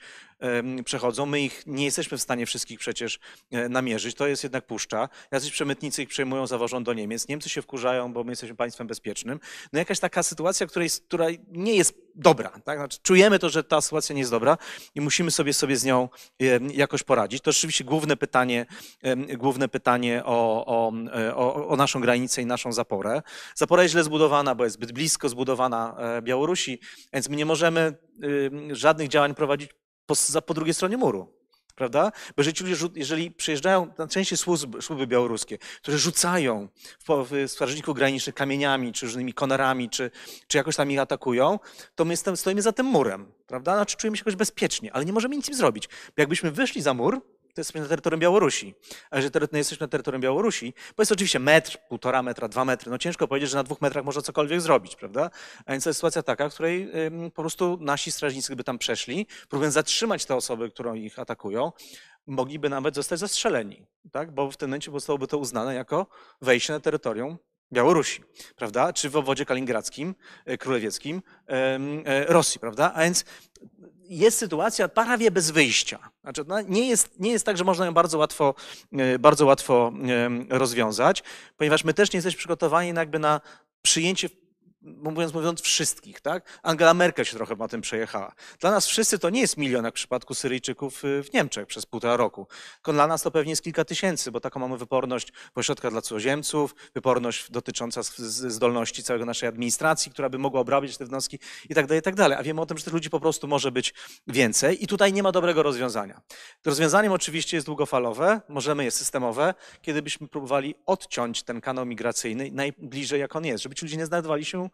przechodzą. My ich nie jesteśmy w stanie wszystkich przecież e, namierzyć. To jest jednak puszcza. Jacyś przemytnicy ich przejmują, zawożą do Niemiec. Niemcy się wkurzają, bo my jesteśmy państwem bezpiecznym. No jakaś taka sytuacja, która nie jest dobra. Tak? Znaczy, czujemy to, że ta sytuacja nie jest dobra i musimy sobie, sobie z nią jakoś poradzić. To oczywiście główne pytanie, główne pytanie o, o, e, o, o naszą granicę i naszą zaporę. Zapora jest źle zbudowana, bo jest zbyt blisko zbudowana e, Białorusi, więc my nie możemy żadnych działań prowadzić po, po drugiej stronie muru. Prawda? Bo jeżeli jeżeli przyjeżdżają, najczęściej służby, służby białoruskie, które rzucają w, w strażników granicznych kamieniami, czy różnymi konarami, czy, czy jakoś tam ich atakują, to my stoimy za tym murem, prawda? Znaczy czujemy się jakoś bezpiecznie, ale nie możemy nic tym zrobić. Bo jakbyśmy wyszli za mur, to jesteśmy na terytorium Białorusi. A jeżeli tery- no jesteśmy na terytorium Białorusi, bo jest oczywiście metr, półtora metra, dwa metry, no ciężko powiedzieć, że na dwóch metrach można cokolwiek zrobić, prawda? A więc to jest sytuacja taka, w której po prostu nasi strażnicy, gdyby tam przeszli, próbując zatrzymać te osoby, które ich atakują, mogliby nawet zostać zastrzeleni, tak? Bo w tym momencie zostałoby to uznane jako wejście na terytorium Białorusi, prawda? Czy w obwodzie kaliningradzkim, e, królewieckim e, Rosji, prawda? A więc jest sytuacja prawie bez wyjścia. Znaczy, no, nie, jest, nie jest tak, że można ją bardzo łatwo, e, bardzo łatwo rozwiązać, ponieważ my też nie jesteśmy przygotowani jakby na przyjęcie, mówiąc, mówiąc wszystkich, tak? Angela Merkel się trochę na tym przejechała. Dla nas wszyscy to nie jest milion, jak w przypadku Syryjczyków y, w Niemczech przez półtora roku. Tylko dla nas to pewnie jest kilka tysięcy, bo taką mamy wyporność w ośrodkach dla cudzoziemców, wyporność dotycząca zdolności całego naszej administracji, która by mogła obrabiać te wnioski i tak dalej, i tak dalej. A wiemy o tym, że tych ludzi po prostu może być więcej i tutaj nie ma dobrego rozwiązania. Rozwiązaniem oczywiście jest długofalowe, możemy je systemowe, kiedy byśmy próbowali odciąć ten kanał migracyjny najbliżej jak on jest, żeby ci ludzie nie znajdowali się,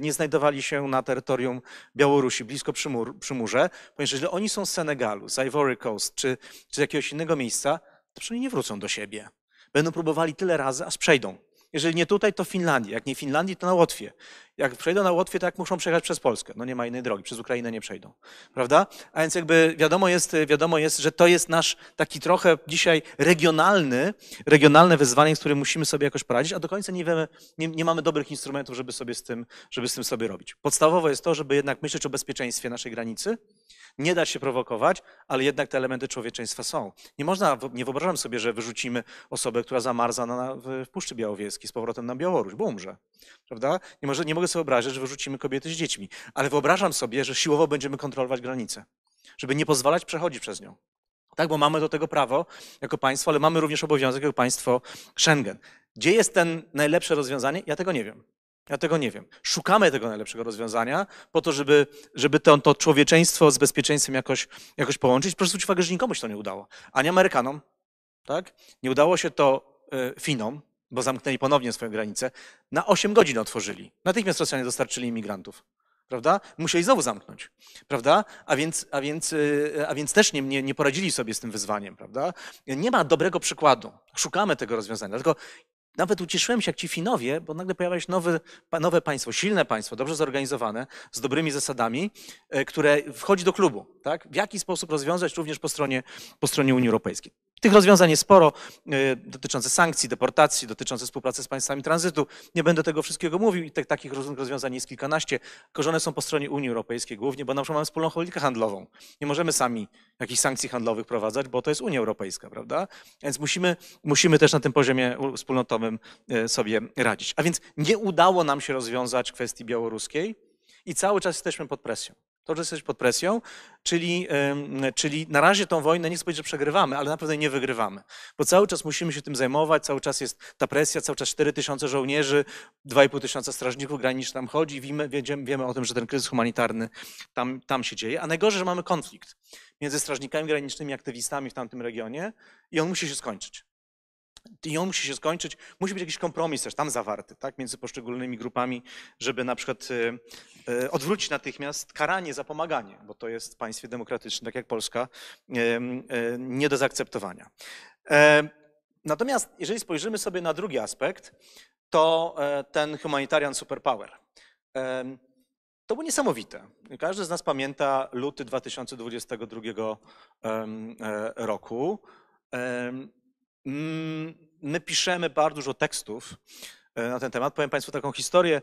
nie znajdowali się na terytorium Białorusi, blisko przymur, przymurze, ponieważ jeżeli oni są z Senegalu, z Ivory Coast czy, czy z jakiegoś innego miejsca, to przynajmniej nie wrócą do siebie. Będą próbowali tyle razy, aż przejdą Jeżeli nie tutaj, to w Finlandii. Jak nie w Finlandii, to na Łotwie. Jak przejdą na Łotwie, to jak muszą przejechać przez Polskę. No nie ma innej drogi, przez Ukrainę nie przejdą. Prawda? A więc jakby wiadomo jest, wiadomo jest, że to jest nasz taki trochę dzisiaj regionalny, regionalne wyzwanie, z którym musimy sobie jakoś poradzić, a do końca nie wiemy, nie, nie mamy dobrych instrumentów, żeby sobie z tym, żeby z tym sobie robić. Podstawowe jest to, żeby jednak myśleć o bezpieczeństwie naszej granicy, nie dać się prowokować, ale jednak te elementy człowieczeństwa są. Nie można, nie wyobrażam sobie, że wyrzucimy osobę, która zamarza na, w, Puszczy Białowieskiej z powrotem na Białoruś, bo umrze. Prawda? Nie, może, nie mogę wyobrazić, że wyrzucimy kobiety z dziećmi, ale wyobrażam sobie, że siłowo będziemy kontrolować granicę, żeby nie pozwalać przechodzić przez nią. Tak, bo mamy do tego prawo jako państwo, ale mamy również obowiązek jako państwo Schengen. Gdzie jest ten najlepsze rozwiązanie? Ja tego nie wiem. Ja tego nie wiem. Szukamy tego najlepszego rozwiązania po to, żeby, żeby to, to człowieczeństwo z bezpieczeństwem jakoś, jakoś połączyć. Proszę zwrócić uwagę, że nikomu się to nie udało. Ani Amerykanom, tak? Nie udało się to y, Finom, bo zamknęli ponownie swoje granice. Na 8 godzin otworzyli. Natychmiast Rosjanie dostarczyli imigrantów. Prawda? Musieli znowu zamknąć, prawda? A więc, a więc, y, a więc też nie, nie, nie poradzili sobie z tym wyzwaniem, prawda? Nie ma dobrego przykładu. Szukamy tego rozwiązania. Dlatego nawet ucieszyłem się jak ci Finowie, bo nagle pojawia się nowe, nowe państwo, silne państwo, dobrze zorganizowane, z dobrymi zasadami, e, które wchodzi do klubu. Tak? W jaki sposób rozwiązać również po stronie, po stronie Unii Europejskiej. Tych rozwiązań jest sporo, e, dotyczące sankcji, deportacji, dotyczące współpracy z państwami tranzytu. Nie będę tego wszystkiego mówił i te, takich rozwiązań jest kilkanaście. Korzone są po stronie Unii Europejskiej głównie, bo na przykład mamy wspólną politykę handlową. Nie możemy sami jakichś sankcji handlowych prowadzić, bo to jest Unia Europejska, prawda? Więc musimy, musimy też na tym poziomie wspólnotowym e, sobie radzić. A więc nie udało nam się rozwiązać kwestii białoruskiej i cały czas jesteśmy pod presją. To, że jesteśmy pod presją, czyli, czyli na razie tą wojnę, nie chcę powiedzieć, że przegrywamy, ale naprawdę nie wygrywamy. Bo cały czas musimy się tym zajmować, cały czas jest ta presja, cały czas 4 tysiące żołnierzy, 2,5 tysiąca strażników granicznych tam chodzi, wiemy, wiemy, wiemy o tym, że ten kryzys humanitarny tam, tam się dzieje. A najgorzej, że mamy konflikt między strażnikami granicznymi aktywistami w tamtym regionie i on musi się skończyć. I on musi się skończyć, musi być jakiś kompromis też tam zawarty, tak, między poszczególnymi grupami, żeby na przykład e, e, odwrócić natychmiast karanie za pomaganie, bo to jest w państwie demokratycznym, tak jak Polska, e, nie do zaakceptowania. Natomiast jeżeli spojrzymy sobie na drugi aspekt, to ten humanitarian superpower. To było niesamowite. Każdy z nas pamięta luty 2022 roku. Mm, my piszemy bardzo dużo tekstów e, na ten temat. Powiem Państwu taką historię.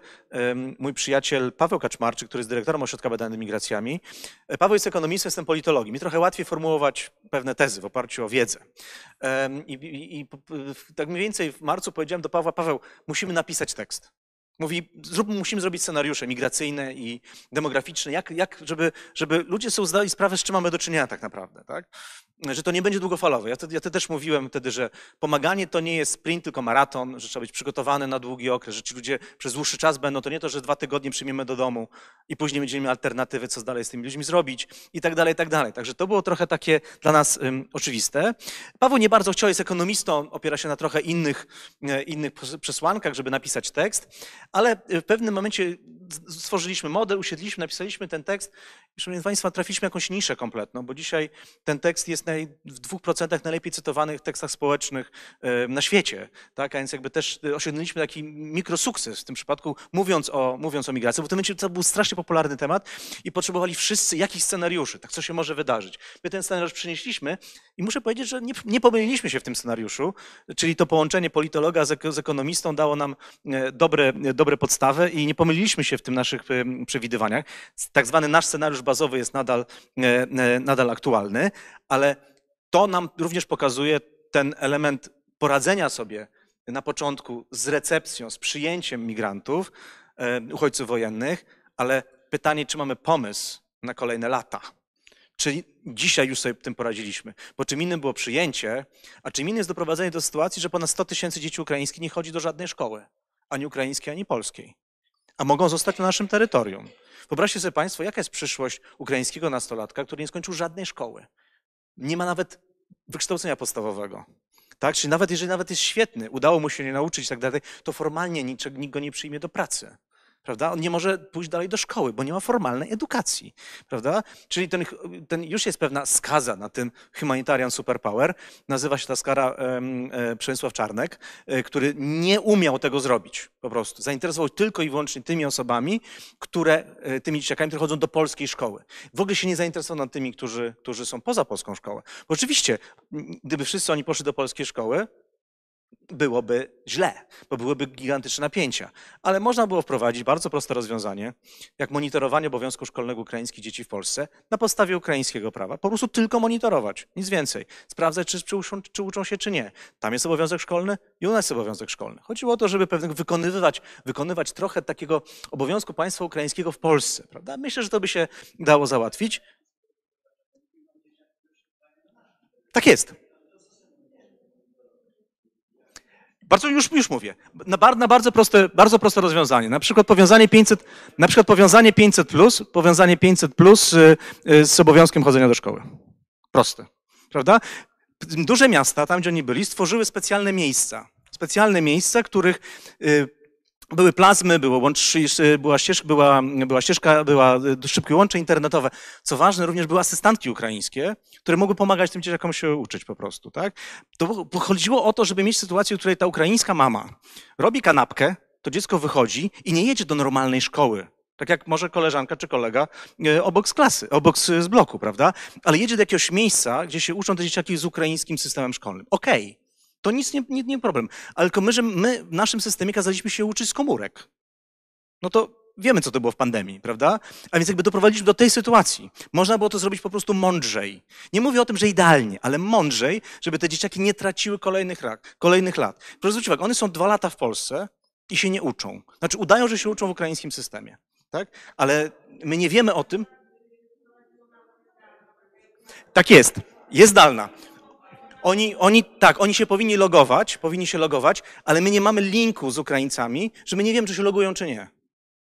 Mój przyjaciel Paweł Kaczmarczyk, który jest dyrektorem Ośrodka Badań Migracjami. E, Paweł jest ekonomistą, jestem politologiem. Mi trochę łatwiej formułować pewne tezy w oparciu o wiedzę. I, i, i tak mniej więcej w marcu powiedziałem do Pawła, Paweł, musimy napisać tekst. Mówi, zrób, musimy zrobić scenariusze migracyjne i demograficzne, jak, jak, żeby, żeby ludzie sobie zdali sprawę, z czym mamy do czynienia tak naprawdę, tak? że to nie będzie długofalowe. Ja wtedy, ja też mówiłem wtedy, że pomaganie to nie jest sprint, tylko maraton, że trzeba być przygotowany na długi okres, że ci ludzie przez dłuższy czas będą, to nie to, że dwa tygodnie przyjmiemy do domu i później będziemy mieli alternatywy, co dalej z tymi ludźmi zrobić i tak dalej, i tak dalej. Także to było trochę takie dla nas oczywiste. Paweł nie bardzo chciał, jest ekonomistą, opiera się na trochę innych, e, innych przesłankach, żeby napisać tekst, ale w pewnym momencie stworzyliśmy model, usiedliśmy, napisaliśmy ten tekst szanowni Państwo, trafiliśmy jakąś niszę kompletną, bo dzisiaj ten tekst jest naj, w dwóch procentach najlepiej cytowanych tekstach społecznych na świecie, tak? A więc jakby też osiągnęliśmy taki mikrosukces w tym przypadku, mówiąc o, mówiąc o migracji, bo w tym momencie to był strasznie popularny temat i potrzebowali wszyscy jakichś scenariuszy, tak co się może wydarzyć. My ten scenariusz przynieśliśmy i muszę powiedzieć, że nie, nie pomyliliśmy się w tym scenariuszu, czyli to połączenie politologa z, z ekonomistą dało nam e, dobre, dobre podstawy i nie pomyliliśmy się w tym naszych przewidywaniach. Tak zwany nasz scenariusz bazowy jest nadal, e, e, nadal aktualny, ale to nam również pokazuje ten element poradzenia sobie na początku z recepcją, z przyjęciem migrantów, e, uchodźców wojennych, ale pytanie, czy mamy pomysł na kolejne lata. Czyli dzisiaj już sobie tym poradziliśmy. Bo czym innym było przyjęcie, a czym innym jest doprowadzenie do sytuacji, że ponad 100 tysięcy dzieci ukraińskich nie chodzi do żadnej szkoły, ani ukraińskiej, ani polskiej a mogą zostać na naszym terytorium. Wyobraźcie sobie Państwo, jaka jest przyszłość ukraińskiego nastolatka, który nie skończył żadnej szkoły. Nie ma nawet wykształcenia podstawowego. Tak? Czyli nawet jeżeli nawet jest świetny, udało mu się nie nauczyć i tak dalej, to formalnie niczego, nikt go nie przyjmie do pracy. Prawda? On nie może pójść dalej do szkoły, bo nie ma formalnej edukacji, prawda? Czyli ten, ten już jest pewna skaza na tym humanitarian superpower. Nazywa się ta skara um, Przemysław Czarnek, e, który nie umiał tego zrobić po prostu. Zainteresował tylko i wyłącznie tymi osobami, które, e, tymi dzieciakami, które chodzą do polskiej szkoły. W ogóle się nie zainteresował nad tymi, którzy, którzy są poza polską szkołą. Bo oczywiście, gdyby wszyscy oni poszli do polskiej szkoły, byłoby źle, bo byłyby gigantyczne napięcia. Ale można było wprowadzić bardzo proste rozwiązanie, jak monitorowanie obowiązku szkolnego ukraińskich dzieci w Polsce na podstawie ukraińskiego prawa. Po prostu tylko monitorować, nic więcej. Sprawdzać, czy, czy, uczą, czy uczą się, czy nie. Tam jest obowiązek szkolny i u nas jest obowiązek szkolny. Chodziło o to, żeby pewnie wykonywać, wykonywać trochę takiego obowiązku państwa ukraińskiego w Polsce. Prawda? Myślę, że to by się dało załatwić. Tak jest. Bardzo, już, już mówię. Na, na, bardzo, proste, bardzo proste rozwiązanie. Na przykład powiązanie 500, na przykład powiązanie 500 plus, powiązanie 500 plus y, y, z obowiązkiem chodzenia do szkoły. Proste. Prawda? Duże miasta, tam gdzie oni byli, stworzyły specjalne miejsca. Specjalne miejsca, których y, były plazmy, było łącz, była, ścieżka, była, była ścieżka, była e, szybkie łącze internetowe. Co ważne, również były asystantki ukraińskie, które mogły pomagać tym dzieciakom się uczyć po prostu. Tak? To chodziło o to, żeby mieć sytuację, w której ta ukraińska mama robi kanapkę, to dziecko wychodzi i nie jedzie do normalnej szkoły, tak jak może koleżanka czy kolega e, obok z klasy, obok z bloku, prawda? Ale jedzie do jakiegoś miejsca, gdzie się uczą te dzieciaki z ukraińskim systemem szkolnym. Okej, okay. To nic nie, nie, nie problem. Ale tylko my, że my w naszym systemie kazaliśmy się uczyć z komórek. No to wiemy, co to było w pandemii, prawda? A więc jakby doprowadziliśmy do tej sytuacji. Można było to zrobić po prostu mądrzej. Nie mówię o tym, że idealnie, ale mądrzej, żeby te dzieciaki nie traciły kolejnych, kolejnych lat. Proszę zwrócić uwagę, one są dwa lata w Polsce i się nie uczą. Znaczy udają, że się uczą w ukraińskim systemie, tak? Ale my nie wiemy o tym. Tak jest. Jest zdalna. Oni, oni, tak, oni się powinni logować, powinni się logować, ale my nie mamy linku z Ukraińcami, że my nie wiemy, czy się logują, czy nie.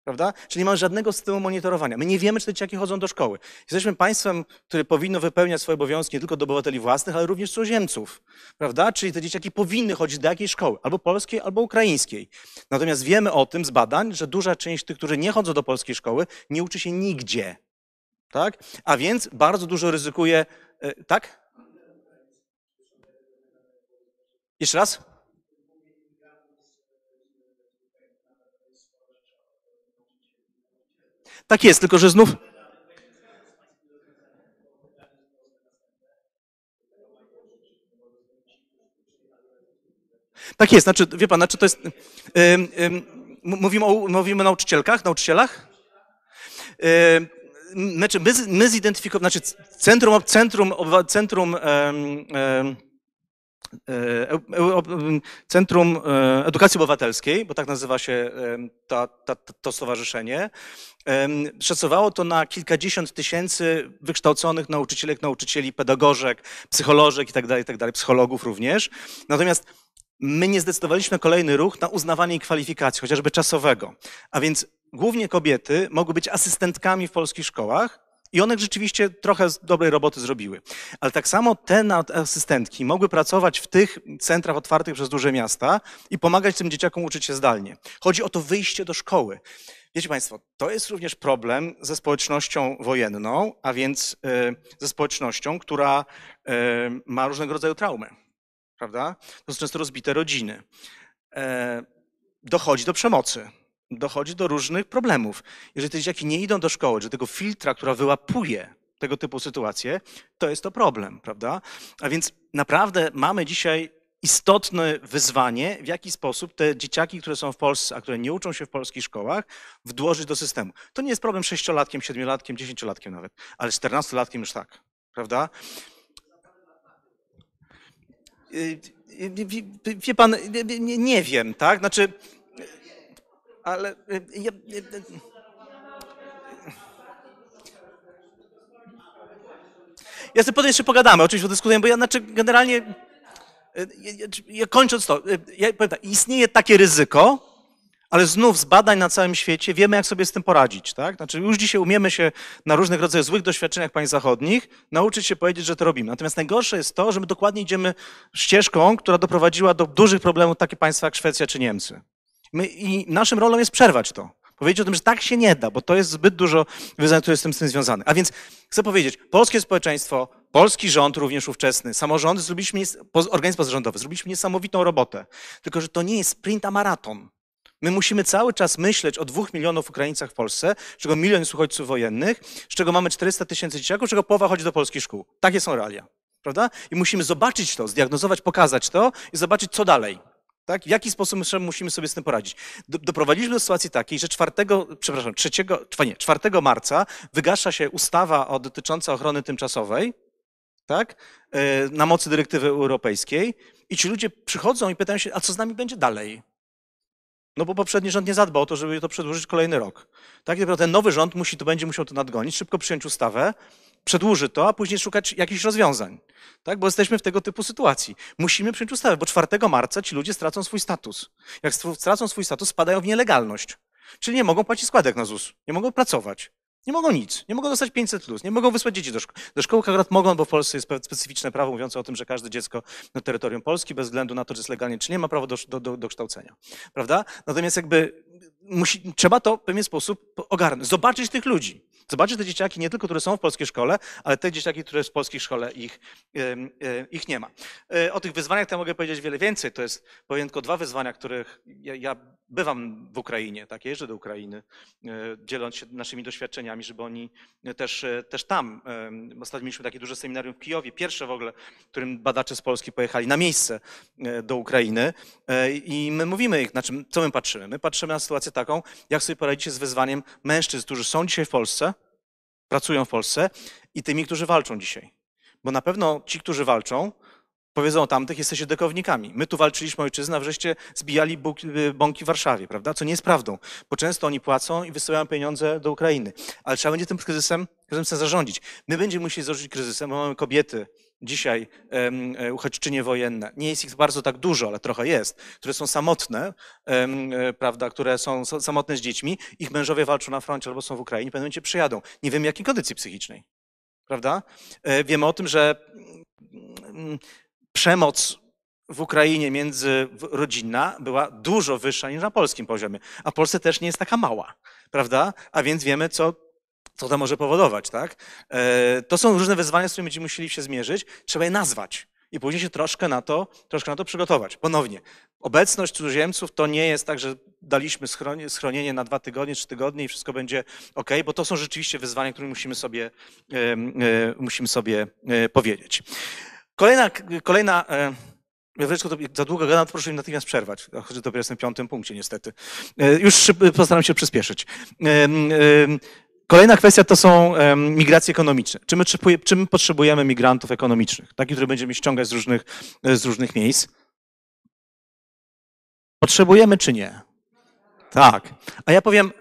Prawda? Czyli nie mamy żadnego systemu monitorowania. My nie wiemy, czy te dzieciaki chodzą do szkoły. Jesteśmy państwem, które powinno wypełniać swoje obowiązki nie tylko do obywateli własnych, ale również cudzoziemców. Prawda? Czyli te dzieciaki powinny chodzić do jakiejś szkoły, albo polskiej, albo ukraińskiej. Natomiast wiemy o tym z badań, że duża część tych, którzy nie chodzą do polskiej szkoły, nie uczy się nigdzie. Tak? A więc bardzo dużo ryzykuje. E, tak? Jeszcze raz? Tak jest, tylko że znów. Tak jest, znaczy, wie pan, znaczy to jest. Yy, yy, mówimy, o, mówimy o nauczycielkach, nauczycielach? Yy, znaczy, my, my zidentyfikowaliśmy, znaczy centrum, centrum, centrum e, Centrum Edukacji Obywatelskiej, bo tak nazywa się ta, ta, to stowarzyszenie, szacowało to na kilkadziesiąt tysięcy wykształconych nauczycielek, nauczycieli, pedagożek, psycholożek itd., tak itd., tak psychologów również. Natomiast my nie zdecydowaliśmy kolejny ruch na uznawanie kwalifikacji, chociażby czasowego. A więc głównie kobiety mogły być asystentkami w polskich szkołach, i one rzeczywiście trochę dobrej roboty zrobiły. Ale tak samo te asystentki mogły pracować w tych centrach otwartych przez duże miasta i pomagać tym dzieciakom uczyć się zdalnie. Chodzi o to wyjście do szkoły. Wiecie Państwo, to jest również problem ze społecznością wojenną, a więc e, ze społecznością, która e, ma różnego rodzaju traumy. Prawda? To są często rozbite rodziny. E, dochodzi do przemocy dochodzi do różnych problemów. Jeżeli te dzieciaki nie idą do szkoły, że tego filtra, która wyłapuje tego typu sytuacje, to jest to problem, prawda? A więc naprawdę mamy dzisiaj istotne wyzwanie, w jaki sposób te dzieciaki, które są w Polsce, a które nie uczą się w polskich szkołach, wdłożyć do systemu. To nie jest problem sześciolatkiem, siedmiolatkiem, dziesięciolatkiem nawet, ale czternastolatkiem już tak, prawda? Y, y, y, wie pan, nie wiem, tak? Znaczy, ale y, ja, y, y, ja sobie potem jeszcze pogadamy, oczywiście dyskutujemy, bo ja znaczy generalnie, ja, ja kończąc to, ja powiem tak, istnieje takie ryzyko, ale znów z badań na całym świecie wiemy, jak sobie z tym poradzić. Tak? Znaczy już dzisiaj umiemy się na różnych rodzajach złych doświadczeniach państw zachodnich nauczyć się powiedzieć, że to robimy. Natomiast najgorsze jest to, że my dokładnie idziemy ścieżką, która doprowadziła do dużych problemów takie państwa jak Szwecja czy Niemcy. My, I naszym rolą jest przerwać to. Powiedzieć o tym, że tak się nie da, bo to jest zbyt dużo wyzwań, które jest z tym związane. A więc chcę powiedzieć, polskie społeczeństwo, polski rząd również ówczesny, samorządy, zrobiliśmy, organizm pozarządowy, zrobiliśmy niesamowitą robotę. Tylko, że to nie jest sprint, a maraton. My musimy cały czas myśleć o dwóch milionów Ukraińcach w Polsce, z czego milion jest uchodźców wojennych, z czego mamy 400 tysięcy dzieciaków, z czego połowa chodzi do polskich szkół. Takie są realia. Prawda? I musimy zobaczyć to, zdiagnozować, pokazać to i zobaczyć, co dalej. Tak? W jaki sposób musimy sobie z tym poradzić? Doprowadziliśmy do sytuacji takiej, że 4, przepraszam, 3, nie, 4 marca wygasza się ustawa dotycząca ochrony tymczasowej, tak? E, na mocy dyrektywy europejskiej i ci ludzie przychodzą i pytają się, a co z nami będzie dalej? No bo poprzedni rząd nie zadbał o to, żeby to przedłużyć kolejny rok. Tak, naprawdę ten nowy rząd musi, to będzie musiał to nadgonić, szybko przyjąć ustawę, przedłuży to, a później szukać jakichś rozwiązań. Tak, bo jesteśmy w tego typu sytuacji. Musimy przyjąć ustawę, bo 4 marca ci ludzie stracą swój status. Jak stracą swój status, spadają w nielegalność. Czyli nie mogą płacić składek na ZUS, nie mogą pracować. Nie mogą nic, nie mogą dostać 500 plus, nie mogą wysłać dzieci do szkoły. Do szkoły akurat mogą, bo w Polsce jest specyficzne prawo mówiące o tym, że każde dziecko na terytorium Polski, bez względu na to, czy jest legalnie, czy nie, ma prawo do, do, do kształcenia. Prawda? Natomiast jakby musi, trzeba to w pewien sposób ogarnąć, zobaczyć tych ludzi. Zobaczyć te dzieciaki nie tylko, które są w polskiej szkole, ale te dzieciaki, które w polskiej szkole ich, ich nie ma. E, o tych wyzwaniach to ja mogę powiedzieć wiele więcej. To jest powiem tylko dwa wyzwania, których ja, ja bywam w Ukrainie, tak, jeżdżę do Ukrainy, e, dzieląc się naszymi doświadczeniami, żeby oni też, e, też tam, ostatnio mieliśmy takie duże seminarium w Kijowie, pierwsze w ogóle, w którym badacze z Polski pojechali na miejsce do Ukrainy i my mówimy ich, znaczy, co my patrzymy? My patrzymy na sytuację taką, jak sobie poradzicie z wyzwaniem mężczyzn, którzy są dzisiaj w Polsce, pracują w Polsce i tymi, którzy walczą dzisiaj. Bo na pewno ci, którzy walczą, powiedzą o tamtych, jesteście dekownikami. My tu walczyliśmy ojczyznę, a wreszcie zbijali y, bąki w Warszawie, prawda? Co nie jest prawdą, bo często oni płacą i wysyłają pieniądze do Ukrainy. Ale trzeba będzie tym kryzysem, kryzysem zarządzić. My będziemy musieli zarządzić kryzysem, bo mamy kobiety, dzisiaj um, uchodźczynie wojenne. Nie jest ich bardzo tak dużo, ale trochę jest, które są samotne, um, prawda, które są, samotne z dziećmi. Ich mężowie walczą na froncie albo są w Ukrainie, w pewnym momencie przyjadą. Nie wiemy, jakiej kondycji psychicznej. Prawda? E, wiemy o tym, że mm, przemoc w Ukrainie międzyrodzinna była dużo wyższa niż na polskim poziomie, a Polsce też nie jest taka mała, prawda? A więc wiemy, co, co to może powodować, tak? E, to są różne wyzwania, z którymi będziemy musieli się zmierzyć, trzeba je nazwać i później się troszkę na to, troszkę na to przygotować. Ponownie, obecność cudzoziemców to nie jest tak, że daliśmy schronienie na dwa tygodnie, trzy tygodnie i wszystko będzie ok, bo to są rzeczywiście wyzwania, które musimy sobie, musimy sobie e, powiedzieć. Kolejna, kolejna Wiewreczko, to za długo gadam, proszę mi natychmiast przerwać. Choć dopiero jestem w piątym punkcie, niestety. E, już postaram się przyspieszyć. Kolejna kwestia to są migracje ekonomiczne. Czy my, czy my potrzebujemy migrantów ekonomicznych, takich, które będziemy ściągać z różnych, z różnych miejsc? Potrzebujemy czy nie? Tak. A ja powiem,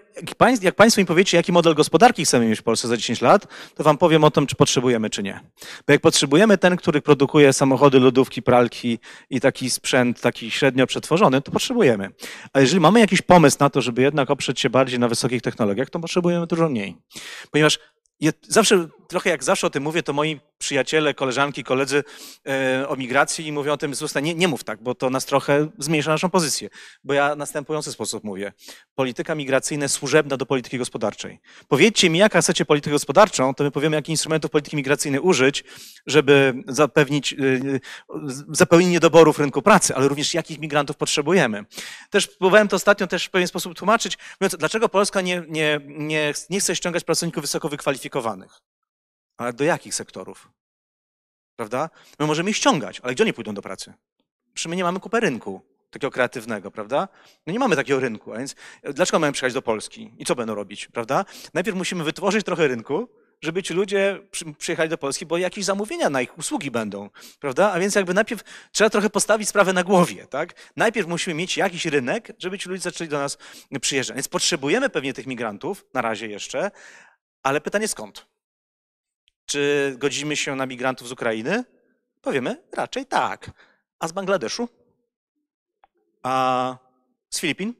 jak Państwo mi powiecie, jaki model gospodarki chcemy mieć w Polsce za 10 lat, to Wam powiem o tym, czy potrzebujemy, czy nie. Bo jak potrzebujemy ten, który produkuje samochody, lodówki, pralki i taki sprzęt, taki średnio przetworzony, to potrzebujemy. A jeżeli mamy jakiś pomysł na to, żeby jednak oprzeć się bardziej na wysokich technologiach, to potrzebujemy dużo mniej. Ponieważ zawsze, trochę jak zawsze o tym mówię, to moi przyjaciele, koleżanki, koledzy e, o migracji i mówią o tym, że nie, nie mów tak, bo to nas trochę zmniejsza naszą pozycję. Bo ja następujący sposób mówię. Polityka migracyjna jest służebna do polityki gospodarczej. Powiedzcie mi, jaka chcecie politykę gospodarczą, to my powiemy, jakich instrumentów polityki migracyjnej użyć, żeby zapewnić e, zapełnienie niedoborów rynku pracy, ale również jakich migrantów potrzebujemy. Też próbowałem to ostatnio też w pewien sposób tłumaczyć, mówiąc, dlaczego Polska nie, nie, nie, nie chce ściągać pracowników wysoko wykwalifikowanych. Ale do jakich sektorów? Prawda? My możemy ich ściągać, ale gdzie oni pójdą do pracy? Przy my nie mamy kupę rynku takiego kreatywnego, prawda? No nie mamy takiego rynku, a więc dlaczego mamy przyjechać do Polski? I co będą robić, prawda? Najpierw musimy wytworzyć trochę rynku, żeby ci ludzie przyjechali do Polski, bo jakieś zamówienia na ich usługi będą, prawda? A więc jakby najpierw trzeba trochę postawić sprawę na głowie, tak? Najpierw musimy mieć jakiś rynek, żeby ci ludzie zaczęli do nas przyjeżdżać. Więc potrzebujemy pewnie tych migrantów, na razie jeszcze, ale pytanie skąd? Czy godzimy się na migrantów z Ukrainy? Powiemy raczej tak. A z Bangladeszu? A z Filipin?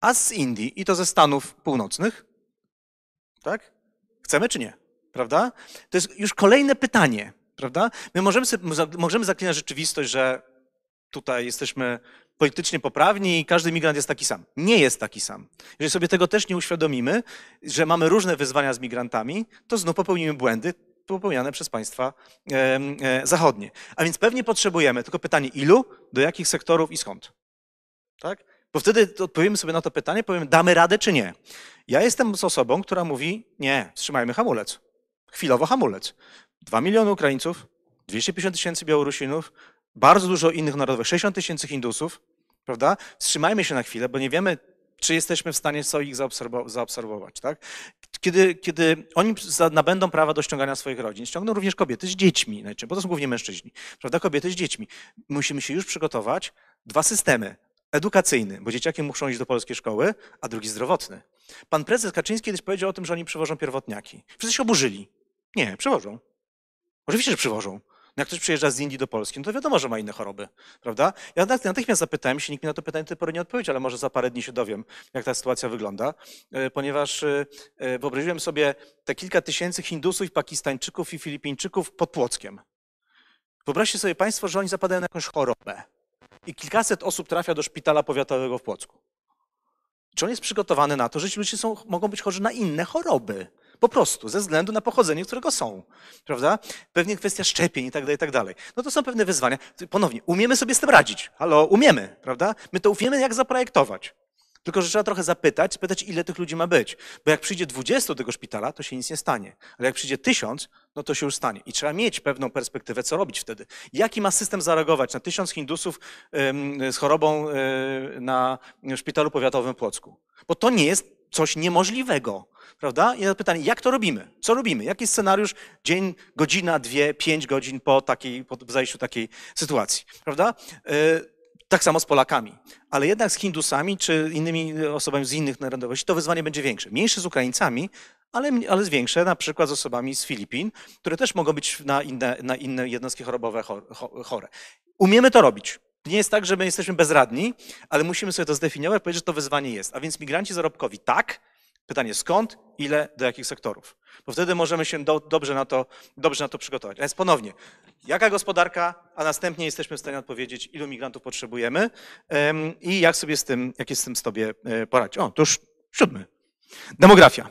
A z Indii i to ze Stanów Północnych? Tak? Chcemy czy nie? Prawda? To jest już kolejne pytanie, prawda? My możemy, sobie, możemy zaklinać rzeczywistość, że tutaj jesteśmy politycznie poprawni i każdy migrant jest taki sam. Nie jest taki sam. Jeżeli sobie tego też nie uświadomimy, że mamy różne wyzwania z migrantami, to znów popełnimy błędy popełniane przez państwa e, e, zachodnie. A więc pewnie potrzebujemy, tylko pytanie ilu, do jakich sektorów i skąd. Tak? Bo wtedy odpowiemy sobie na to pytanie, powiemy, damy radę czy nie. Ja jestem z osobą, która mówi, nie, wstrzymajmy hamulec. Chwilowo hamulec. Dwa miliony Ukraińców, 250 tysięcy Białorusinów, bardzo dużo innych narodów, 60 tysięcy Hindusów, prawda? Wstrzymajmy się na chwilę, bo nie wiemy, czy jesteśmy w stanie co ich zaobserwować, tak? Kiedy, kiedy oni nabędą prawa do ściągania swoich rodzin, ściągną również kobiety z dziećmi, bo to są głównie mężczyźni, prawda? Kobiety z dziećmi. Musimy się już przygotować. Dwa systemy. Edukacyjny, bo dzieciaki muszą iść do polskiej szkoły, a drugi zdrowotny. Pan prezes Kaczyński kiedyś powiedział o tym, że oni przywożą pierwotniaki. Wszyscy się oburzyli. Nie, przywożą. Oczywiście, że przywożą. No jak ktoś przyjeżdża z Indii do Polski, no to wiadomo, że ma inne choroby, prawda? Ja natychmiast zapytałem się, nikt mi na to pytanie do tej pory nie odpowiedział, ale może za parę dni się dowiem, jak ta sytuacja wygląda, e, ponieważ e, e, wyobraziłem sobie te kilka tysięcy Hindusów, Pakistańczyków i Filipińczyków pod Płockiem. Wyobraźcie sobie Państwo, że oni zapadają na jakąś chorobę i kilkaset osób trafia do szpitala powiatowego w Płocku. Czy on jest przygotowany na to, że ci ludzie są, mogą być chorzy na inne choroby? Po prostu, ze względu na pochodzenie, którego są. Prawda? Pewnie kwestia szczepień i tak dalej, i tak dalej. No to są pewne wyzwania. Ponownie, umiemy sobie z tym radzić. Halo, umiemy, prawda? My to umiemy, jak zaprojektować. Tylko, że trzeba trochę zapytać, spytać, ile tych ludzi ma być. Bo jak przyjdzie 20 do tego szpitala, to się nic nie stanie. Ale jak przyjdzie tysiąc, no to się już stanie. I trzeba mieć pewną perspektywę, co robić wtedy. Jaki ma system zareagować na tysiąc Hindusów z chorobą e, na szpitalu powiatowym w Płocku? Bo to nie jest coś niemożliwego. Prawda? I pytanie, jak to robimy? Co robimy? Jaki scenariusz? Dzień, godzina, dwie, pięć godzin po, takiej, po zajściu takiej sytuacji. Prawda? E, tak samo z Polakami. Ale jednak z Hindusami czy innymi osobami z innych narodowości to wyzwanie będzie większe. Mniejsze z Ukraińcami, ale, ale większe na przykład z osobami z Filipin, które też mogą być na inne, na inne jednostki chorobowe chore. Umiemy to robić. Nie jest tak, że my jesteśmy bezradni, ale musimy sobie to zdefiniować, powiedzieć, że to wyzwanie jest. A więc migranci zarobkowi tak, Pytanie skąd, ile, do jakich sektorów. Bo wtedy możemy się do, dobrze, na to, dobrze na to przygotować. A więc ponownie, jaka gospodarka, a następnie jesteśmy w stanie odpowiedzieć, ilu migrantów potrzebujemy um, i jak sobie z tym, jak jest z tym sobie e, poradzić. O, to już siódmy. Demografia.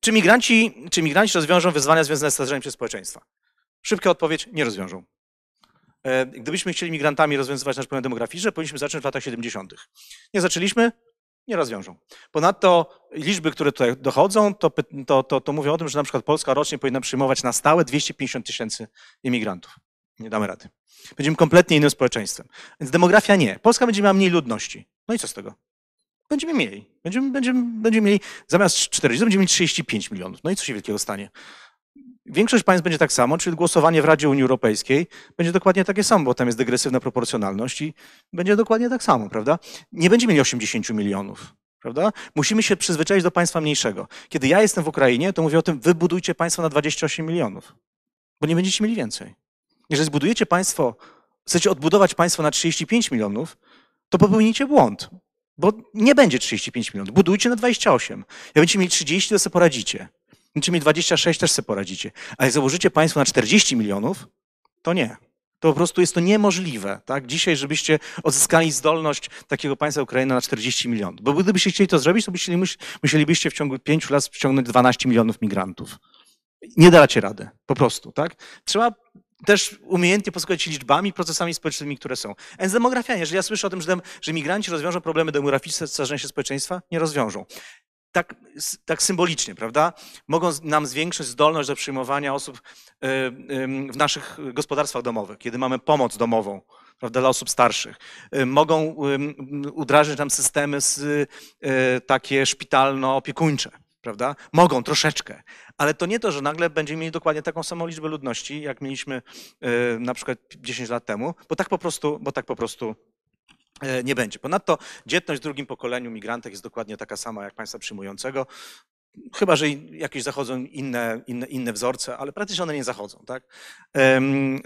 Czy migranci, czy migranci rozwiążą wyzwania związane z starzeniem się społeczeństwa? Szybka odpowiedź, nie rozwiążą. E, gdybyśmy chcieli migrantami rozwiązywać nasz problem demograficzny, powinniśmy zacząć w latach 70. Nie zaczęliśmy, nie rozwiążą. Ponadto liczby, które tutaj dochodzą, to, to, to, to mówią o tym, że na przykład Polska rocznie powinna przyjmować na stałe 250 tysięcy imigrantów. Nie damy rady. Będziemy kompletnie innym społeczeństwem. Więc demografia nie. Polska będzie miała mniej ludności. No i co z tego? Będziemy mieli. Będziemy, będziemy, będziemy mieli zamiast 40, będziemy mieli 35 milionów. No i co się wielkiego stanie? Większość państw będzie tak samo, czyli głosowanie w Radzie Unii Europejskiej będzie dokładnie takie samo, bo tam jest degresywna proporcjonalność i będzie dokładnie tak samo, prawda? Nie będziemy mieli 80 milionów, prawda? Musimy się przyzwyczaić do państwa mniejszego. Kiedy ja jestem w Ukrainie, to mówię o tym, wybudujcie państwo na 28 milionów, bo nie będziecie mieli więcej. Jeżeli zbudujecie państwo, chcecie odbudować państwo na 35 milionów, to popełnicie błąd, bo nie będzie 35 milionów. Budujcie na 28. Jak będziecie mieli 30, to sobie poradzicie. Będziecie mieli 26, też sobie poradzicie. Ale jak założycie państwo na 40 milionów, to nie. To po prostu jest to niemożliwe, tak? Dzisiaj, żebyście odzyskali zdolność takiego państwa Ukrainy na 40 milionów. Bo gdybyście chcieli to zrobić, to byście, musielibyście w ciągu 5 lat ściągnąć 12 milionów migrantów. Nie dacie rady, po prostu, tak? Trzeba też umiejętnie posługiwać się liczbami, procesami społecznymi, które są. A więc demografia, jeżeli ja słyszę o tym, że, że migranci rozwiążą problemy demograficzne starzenia się społeczeństwa, nie rozwiążą tak, tak symbolicznie, prawda? Mogą nam zwiększyć zdolność do przyjmowania osób e, w naszych gospodarstwach domowych, kiedy mamy pomoc domową, prawda, dla osób starszych. E, mogą udrażnić nam systemy e, takie szpitalno-opiekuńcze, prawda? Mogą troszeczkę, ale to nie to, że nagle będziemy mieli dokładnie taką samą liczbę ludności, jak mieliśmy na przykład 10 lat temu, bo tak po prostu, bo tak po prostu nie będzie. Ponadto dzietność w drugim pokoleniu migrantek jest dokładnie taka sama jak państwa przyjmującego. Chyba, że jakieś zachodzą inne, inne, inne wzorce, ale praktycznie one nie zachodzą. Tak?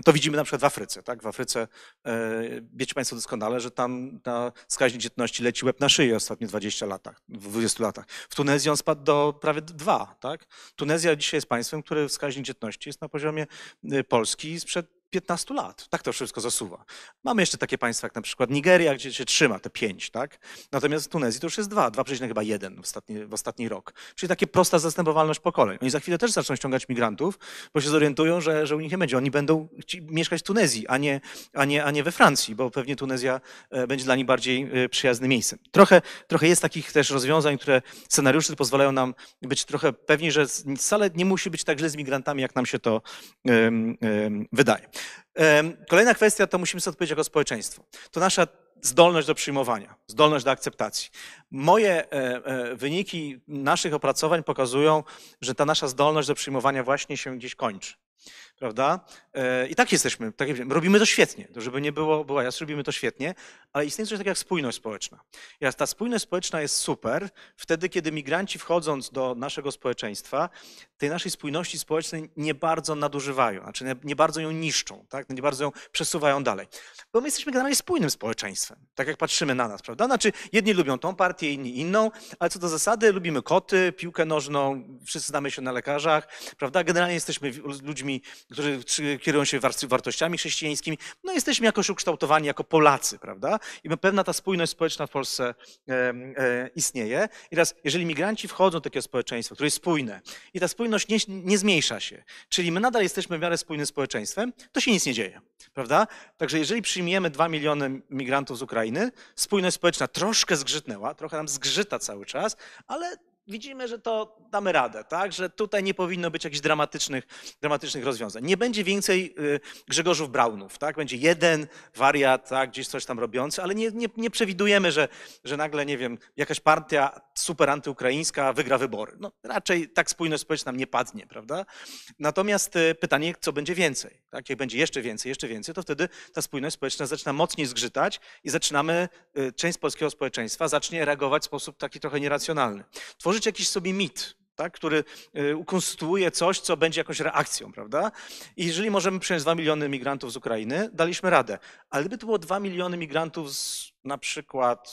To widzimy na przykład w Afryce. Tak? W Afryce e, wiecie Państwo doskonale, że tam na wskaźnik dzietności leci łeb na szyję ostatnie 20 latach, 20 latach. W Tunezji on spadł do prawie 2. Tak? Tunezja dzisiaj jest państwem, które wskaźnik dzietności jest na poziomie e, Polski sprzed 15 lat. Tak to wszystko zasuwa. Mamy jeszcze takie państwa jak na przykład Nigeria, gdzie się trzyma te 5, tak? Natomiast w Tunezji to już jest 2, 2,1 chyba 1 w ostatni, w ostatni rok. Czyli takie prosta zastępowalność pokoleń. Oni za chwilę też zaczną ściągać migrantów, bo się zorientują, że, że u nich nie będzie. Oni będą mieszkać w Tunezji, a nie, a, nie, a nie we Francji, bo pewnie Tunezja e, będzie dla nich bardziej e, przyjaznym miejscem. Trochę, trochę jest takich też rozwiązań, które scenariusze pozwalają nam być trochę pewni, że wcale nie musi być tak źle z migrantami, jak nam się to em, em, wydaje. Kolejna kwestia to musimy sobie odpowiedzieć jako społeczeństwo. To nasza zdolność do przyjmowania, zdolność do akceptacji. Moje e, e, wyniki naszych opracowań pokazują, że ta nasza zdolność do przyjmowania właśnie się gdzieś kończy. Prawda? E, I tak jesteśmy, tak jak- robimy to świetnie, to żeby nie było, była jasność, robimy to świetnie, ale istnieje coś takiego jak spójność społeczna. I ta spójność społeczna jest super wtedy, kiedy migranci wchodząc do naszego społeczeństwa, tej naszej spójności społecznej nie bardzo nadużywają, znaczy nie, nie bardzo ją niszczą, tak? nie bardzo ją przesuwają dalej. Bo my jesteśmy generalnie spójnym społeczeństwem, tak jak patrzymy na nas, prawda? Znaczy jedni lubią tą partię, inni inną, ale co do zasady lubimy koty, piłkę nożną, wszyscy znamy się na lekarzach, prawda? Generalnie jesteśmy ludźmi, którzy kierują się war- wartościami chrześcijańskimi, no jesteśmy jakoś ukształtowani jako Polacy, prawda? I pewna ta spójność społeczna w Polsce e, e, istnieje. I teraz, jeżeli migranci wchodzą do takiego społeczeństwa, które jest spójne i ta spójność nie, nie zmniejsza się, czyli my nadal jesteśmy w miarę spójnym społeczeństwem, to się nic nie dzieje, prawda? Także jeżeli przyjmiemy 2 miliony migrantów z Ukrainy, spójność społeczna troszkę zgrzytnęła, trochę nam zgrzyta cały czas, ale widzimy, że to damy radę, tak? Że tutaj nie powinno być jakichś dramatycznych, dramatycznych rozwiązań. Nie będzie więcej y, Grzegorzów Braunów, tak? Będzie jeden wariat, tak? Gdzieś coś tam robiący, ale nie, nie, nie przewidujemy, że, że nagle, nie wiem, jakaś partia super antyukraińska wygra wybory. No raczej tak spójność społeczna nam nie padnie, prawda? Natomiast y, pytanie, co będzie więcej, tak? Jak będzie jeszcze więcej, jeszcze więcej, to wtedy ta spójność społeczna zaczyna mocniej zgrzytać i zaczynamy, y, część polskiego społeczeństwa zacznie reagować w sposób taki trochę nieracjonalny. Tworzyć jakiś sobie mit, tak, który y, ukonstytuuje coś, co będzie jakąś reakcją, prawda? I jeżeli możemy przyjąć 2 miliony migrantów z Ukrainy, daliśmy radę. Ale gdyby to było 2 miliony migrantów z na przykład,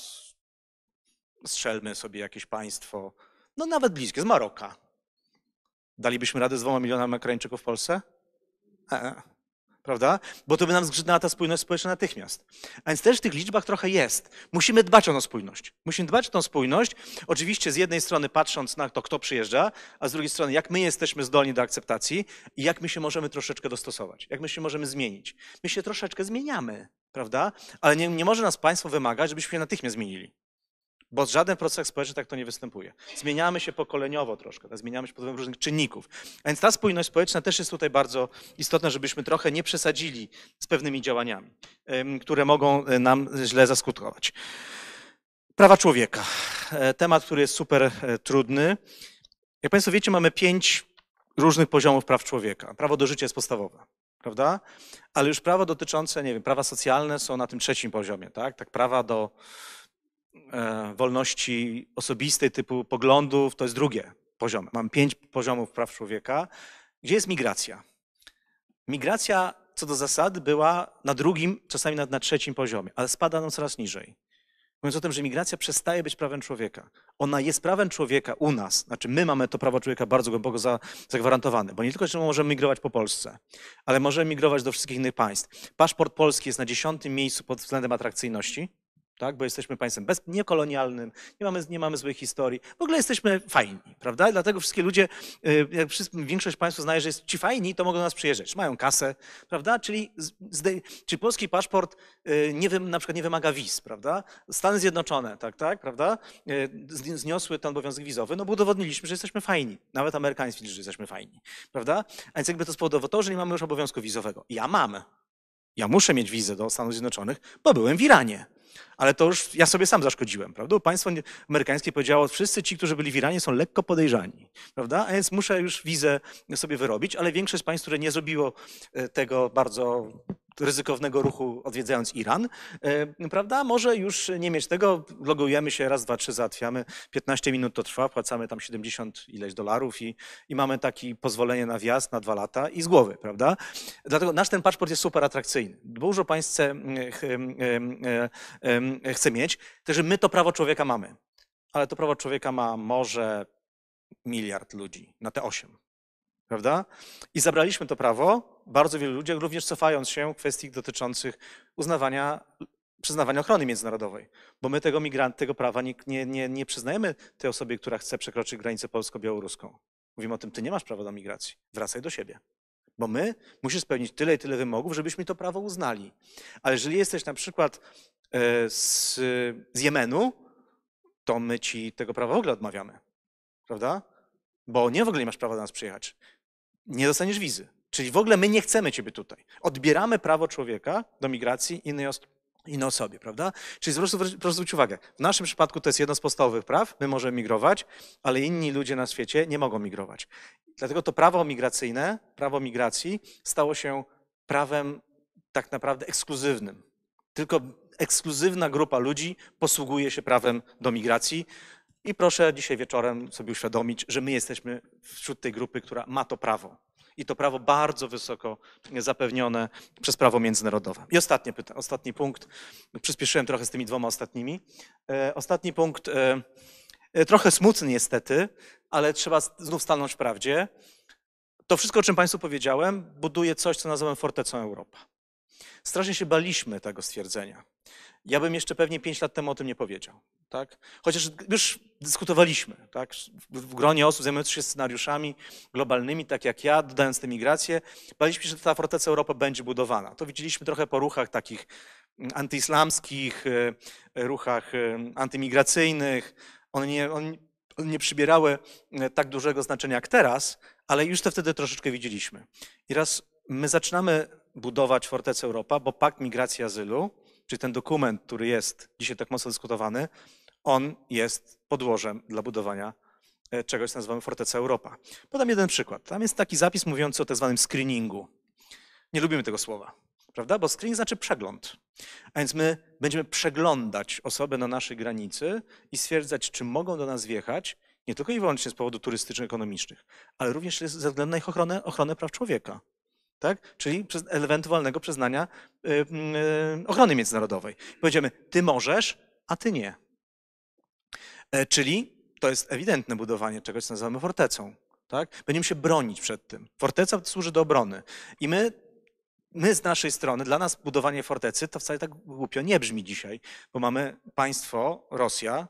strzelmy sobie jakieś państwo, no nawet bliskie, z Maroka, dalibyśmy radę z 2 milionami Ukraińczyków w Polsce? E, e. Prawda? Bo to by nam zgrzytnęła ta spójność społeczna natychmiast. A więc też w tych liczbach trochę jest. Musimy dbać o tą spójność. Musimy dbać o tą spójność, oczywiście z jednej strony patrząc na to, kto przyjeżdża, a z drugiej strony jak my jesteśmy zdolni do akceptacji i jak my się możemy troszeczkę dostosować, jak my się możemy zmienić. My się troszeczkę zmieniamy, prawda? Ale nie, nie może nas państwo wymagać, żebyśmy się natychmiast zmienili. Bo żaden proces społeczny tak to nie występuje. Zmieniamy się pokoleniowo troszkę, tak? zmieniamy się pod wpływem różnych czynników. A więc ta spójność społeczna też jest tutaj bardzo istotna, żebyśmy trochę nie przesadzili z pewnymi działaniami, które mogą e, nam źle zaskutkować. Prawa człowieka. E, Temat, który jest super e, trudny. Jak Państwo wiecie, mamy pięć różnych poziomów praw człowieka. Prawo do życia jest podstawowe, prawda? Ale już prawo dotyczące, nie wiem, prawa socjalne są na tym trzecim poziomie, tak? Tak, prawa do wolności osobistej typu poglądów to jest drugie poziom. Mam pięć poziomów praw człowieka. Gdzie jest migracja? Migracja co do zasady była na drugim, czasami nawet na trzecim poziomie, ale spada nam coraz niżej. Mówiąc o tym, że migracja przestaje być prawem człowieka. Ona jest prawem człowieka u nas. Znaczy my mamy to prawo człowieka bardzo głęboko za, zagwarantowane, bo nie tylko że możemy migrować po Polsce, ale możemy migrować do wszystkich innych państw. Paszport polski jest na dziesiątym miejscu pod względem atrakcyjności, tak? bo jesteśmy państwem bez, niekolonialnym, nie mamy, nie mamy złej historii. W ogóle jesteśmy fajni, prawda? Dlatego wszystkie ludzie, y, jak większość państwa uznaje, że jest ci fajni, to mogą do nas przyjeżdżać. Mają kasę, prawda? Czyli, z- czy polski paszport y, nie, na przykład nie wymaga wiz, prawda? Stany Zjednoczone, tak, tak, prawda? Y, zni- Zniosły ten obowiązek wizowy, no bo udowodniliśmy, że jesteśmy fajni. Nawet Amerykanie stwierdzili, że jesteśmy fajni, prawda? A więc jakby to spowodowało to, że nie mamy już obowiązku wizowego. Ja mam. Ja muszę mieć wizę do Stanów Zjednoczonych, bo byłem w Iranie. Ale to już ja sobie sam zaszkodziłem, prawda? Państwo amerykańskie powiedziało, wszyscy ci, którzy byli w Iranie są lekko podejrzani, prawda? A więc muszę już wizę sobie wyrobić, ale większość państw, które nie zrobiło e, tego bardzo ryzykownego ruchu odwiedzając Iran, e, prawda? Może już nie mieć tego, logujemy się raz, dwa, trzy, załatwiamy, 15 minut to trwa, płacamy tam 70 ileś dolarów i, i mamy takie pozwolenie na wjazd na dwa lata i z głowy, prawda? Dlatego nasz ten paszport jest super atrakcyjny. Dużo państw chce, mm, ch- em, em, e, chce mieć, także my to prawo człowieka mamy. Ale to prawo człowieka ma może miliard ludzi na te osiem, prawda? I zabraliśmy to prawo bardzo wielu ludziach, również cofając się kwestii dotyczących uznawania, przyznawania ochrony międzynarodowej. Bo my tego migrant, tego prawa nie, nie, nie, nie przyznajemy tej osobie, która chce przekroczyć granicę polsko-białoruską. Mówimy o tym, ty nie masz prawa do migracji, wracaj do siebie. Bo my musisz spełnić tyle i tyle wymogów, żebyśmy to prawo uznali. Ale jeżeli jesteś na przykład e, z, z Jemenu, to my ci tego prawa w ogóle odmawiamy. Prawda? Bo nie w ogóle nie masz prawa do nas przyjechać. Nie dostaniesz wizy. Czyli w ogóle my nie chcemy ciebie tutaj. Odbieramy prawo człowieka do migracji innej, os innej osobie, prawda? Czyli proszę, proszę zwrócić uwagę, w naszym przypadku to jest jedno z podstawowych praw, my możemy migrować, ale inni ludzie na świecie nie mogą migrować. Dlatego to prawo migracyjne, prawo migracji stało się prawem tak naprawdę ekskluzywnym. Tylko ekskluzywna grupa ludzi posługuje się prawem do migracji. I proszę dzisiaj wieczorem sobie uświadomić, że my jesteśmy wśród tej grupy, która ma to prawo. I to prawo bardzo wysoko zapewnione przez prawo międzynarodowe. I ostatnie pytanie, ostatni punkt. Przyspieszyłem trochę z tymi dwoma ostatnimi. E, ostatni punkt, e, e, trochę smutny niestety, ale trzeba znów stanąć w prawdzie. To wszystko, o czym Państwu powiedziałem, buduje coś, co nazywamy fortecą Europa. Strasznie się baliśmy tego stwierdzenia. Ja bym jeszcze pewnie pięć lat temu o tym nie powiedział. Tak? Chociaż już dyskutowaliśmy tak? w gronie osób zajmujących się scenariuszami globalnymi, tak jak ja, dodając tę migrację, baliśmy się, że ta forteca Europa będzie budowana. To widzieliśmy trochę po ruchach takich mm, antyislamskich, e, ruchach e, antymigracyjnych. One nie, one nie przybierały e, tak dużego znaczenia jak teraz, ale już to wtedy troszeczkę widzieliśmy. I raz my zaczynamy budować Fortecę Europa, bo Pakt Migracji i Azylu, czyli ten dokument, który jest dzisiaj tak mocno dyskutowany, on jest podłożem dla budowania e, czegoś, co nazywamy Forteca Europa. Podam jeden przykład. Tam jest taki zapis mówiący o tak zwanym screeningu. Nie lubimy tego słowa, prawda? Bo screening znaczy przegląd. A więc my będziemy przeglądać osoby na naszej granicy i stwierdzać, czy mogą do nas wjechać, nie tylko i wyłącznie z powodu turystyczno-ekonomicznych, ale również ze względu na ich ochronę, ochronę praw człowieka tak? czyli przez ewentualnego przyznania y, y, ochrony międzynarodowej. Powiedziemy, ty możesz, a ty nie. E, czyli to jest ewidentne budowanie czegoś, co nazywamy fortecą. Tak? Będziemy się bronić przed tym. Forteca służy do obrony. I my, my z naszej strony, dla nas budowanie fortecy to wcale tak głupio nie brzmi dzisiaj, bo mamy państwo Rosja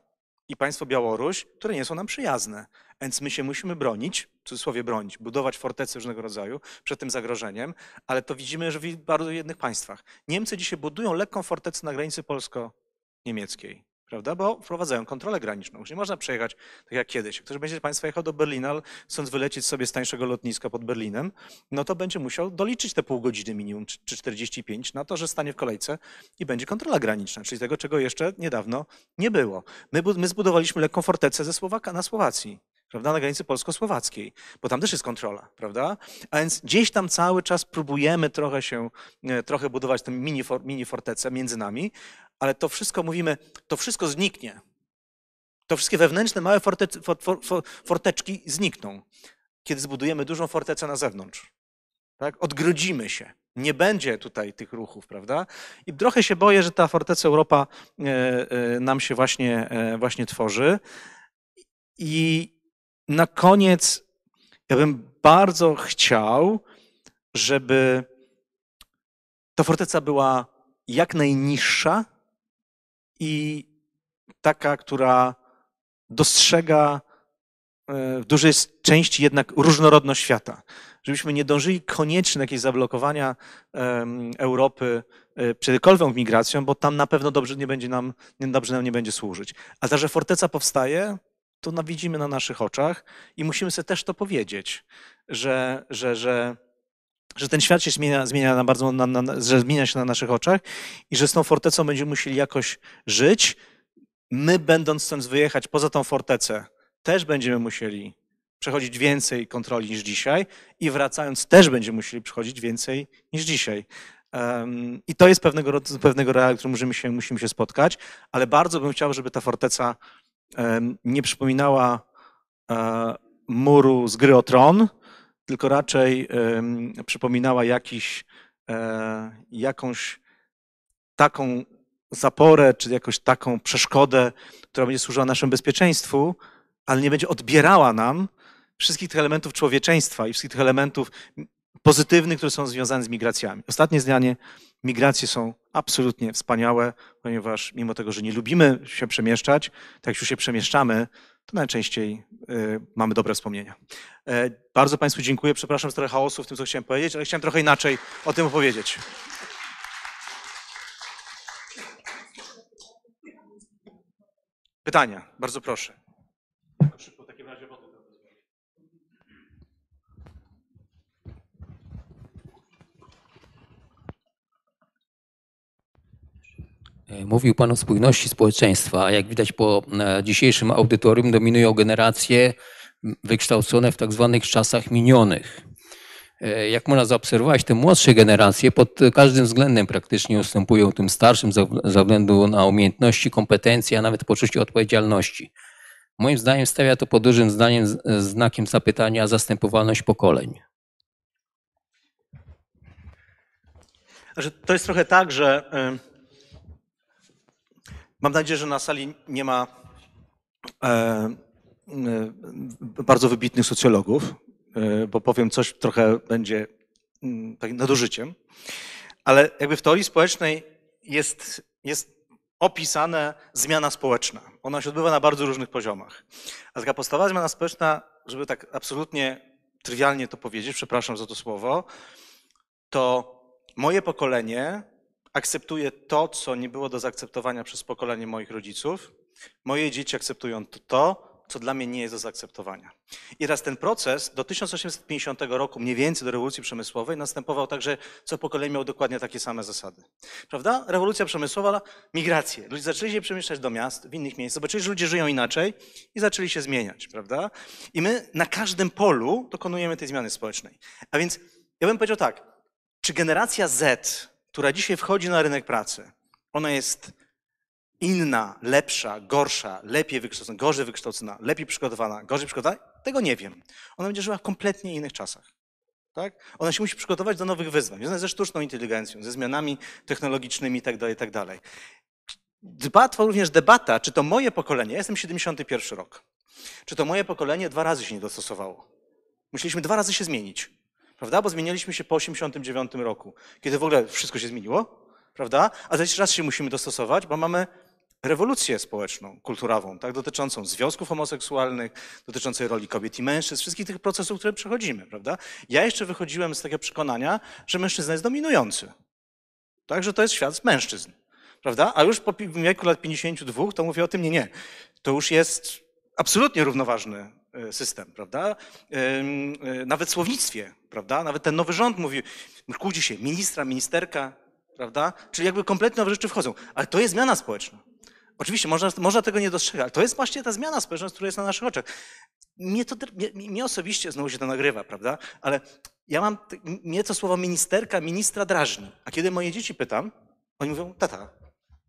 i państwo Białoruś, które nie są nam przyjazne. Więc my się musimy bronić, w cudzysłowie bronić, budować fortecy różnego rodzaju przed tym zagrożeniem, ale to widzimy, że w bardzo jednych państwach. Niemcy dzisiaj budują lekką fortecę na granicy polsko-niemieckiej prawda? Bo wprowadzają kontrolę graniczną. Już nie można przejechać tak jak kiedyś. Ktoś będzie Państwa jechał do Berlina, chcąc wylecieć sobie z tańszego lotniska pod Berlinem, no to będzie musiał doliczyć te pół godziny minimum, czy 45 na to, że stanie w kolejce i będzie kontrola graniczna, czyli tego, czego jeszcze niedawno nie było. My, my zbudowaliśmy lekką fortecę ze Słowaka na Słowacji prawda, na granicy polsko-słowackiej, bo tam też jest kontrola, prawda? A więc gdzieś tam cały czas próbujemy trochę się, e, trochę budować tę mini, mini fortecę między nami, ale to wszystko mówimy, to wszystko zniknie. To wszystkie wewnętrzne małe forte, for, for, forteczki znikną, kiedy zbudujemy dużą fortecę na zewnątrz. Tak? Odgrodzimy się. Nie będzie tutaj tych ruchów, prawda? I trochę się boję, że ta forteca Europa e, e, nam się właśnie, właśnie tworzy. I na koniec ja bym bardzo chciał, żeby ta forteca była jak najniższa i taka, która dostrzega e, w dużej części jednak różnorodność świata. Żebyśmy nie dążyli koniecznie do zablokowania Europy e, przed jakąkolwiek migracją, bo tam na pewno dobrze nie będzie nam, dobrze nam nie będzie służyć. A ta, że forteca powstaje, to widzimy na naszych oczach i musimy sobie też to powiedzieć, że, że, że, że ten świat się zmienia, zmienia na bardzo, na, na, że zmienia się na naszych oczach i że z tą fortecą będziemy musieli jakoś żyć. My, będąc chcąc wyjechać poza tą fortecę, też będziemy musieli przechodzić więcej kontroli niż dzisiaj i wracając też będziemy musieli przechodzić więcej niż dzisiaj. I to jest pewnego, pewnego real, którym musimy się, musimy się spotkać, ale bardzo bym chciał, żeby ta forteca nie przypominała e, muru z gry o tron, tylko raczej przypominała jakiś, e, jakąś taką zaporę, czy jakąś taką przeszkodę, która będzie służyła naszemu bezpieczeństwu, ale nie będzie odbierała nam wszystkich tych elementów człowieczeństwa i wszystkich tych elementów pozytywnych, które są związane z migracjami. Ostatnie zdanie. Migracje są absolutnie wspaniałe, ponieważ mimo tego, że nie lubimy się przemieszczać, tak jak już się przemieszczamy, to najczęściej y, mamy dobre wspomnienia. E, bardzo Państwu dziękuję. Przepraszam za trochę chaosu w tym, co chciałem powiedzieć, ale chciałem trochę inaczej o tym opowiedzieć. Pytania, bardzo proszę. Szybko w takim razie potem.
E, Mówił Pan o spójności społeczeństwa, a jak widać po e, dzisiejszym audytorium dominują generacje wykształcone w tak zwanych czasach minionych. E, Jak można zaobserwować, te młodsze generacje pod każdym względem praktycznie ustępują tym starszym ze względu na umiejętności, kompetencje, a nawet poczucie odpowiedzialności. Moim zdaniem stawia to pod dużym zdaniem, znakiem zapytania zastępowalność pokoleń.
To jest trochę tak, że mam nadzieję, że na sali nie ma e, y, bardzo wybitnych socjologów, y, bo powiem coś trochę będzie mm, takim nadużyciem, ale jakby w teorii społecznej jest, jest zmiana społeczna. Ona się odbywa na bardzo różnych poziomach. A taka podstawowa zmiana społeczna, żeby tak absolutnie trywialnie to powiedzieć, przepraszam za to słowo, to moje pokolenie akceptuje to, co nie było do zaakceptowania przez pokolenie moich rodziców. Moje dzieci akceptują to, co dla mnie nie jest do zaakceptowania. I teraz ten proces do 1850 roku, mniej więcej do rewolucji przemysłowej, następował tak, że co pokolenie miało dokładnie takie same zasady. Prawda? Rewolucja przemysłowa, migracje. Ludzie zaczęli się przemieszczać do miast, w innych miejscach, zobaczyli, że ludzie żyją inaczej i zaczęli się zmieniać. Prawda? I my na każdym polu dokonujemy tej zmiany społecznej. A więc ja bym powiedział tak, czy generacja Z, która dzisiaj wchodzi na rynek pracy, ona jest inna, lepsza, gorsza, lepiej wykształcona, gorzej wykształcona, lepiej przygotowana, gorzej przygotowana? Tego nie wiem. Ona będzie żyła w kompletnie innych czasach. Tak? Ona się musi przygotować do nowych wyzwań, ze sztuczną inteligencją, ze zmianami technologicznymi itd. itd. Dba trwa również debata, czy to moje pokolenie, ja jestem 71 rok, czy to moje pokolenie dwa razy się nie dostosowało. Musieliśmy dwa razy się zmienić prawda? Bo zmieniliśmy się po 89 roku, kiedy w ogóle wszystko się zmieniło, prawda? A teraz raz się musimy dostosować, bo mamy rewolucję społeczną, kulturową, tak? dotyczącą związków homoseksualnych, dotyczącej roli kobiet i mężczyzn, wszystkich tych procesów, które przechodzimy, prawda? Ja jeszcze wychodziłem z takiego przekonania, że mężczyzna jest dominujący, tak? Że to jest świat mężczyzn, prawda? A już po wieku lat 52 to mówię o tym, nie, nie. To już jest absolutnie równoważny system, prawda? E, Nawet słownictwie, prawda? Nawet ten nowy rząd mówi, kłóci się ministra, ministerka, prawda? Czyli jakby kompletnie nowe rzeczy wchodzą. Ale to jest zmiana społeczna. Oczywiście można, można tego nie dostrzegać, ale to jest właśnie ta zmiana społeczna, która jest na naszych oczach. Mnie, to, mnie, mnie osobiście znowu się to nagrywa, prawda? Ale ja mam, mnie to słowo ministerka, ministra drażni. A kiedy moje dzieci pytam, oni mówią, tata,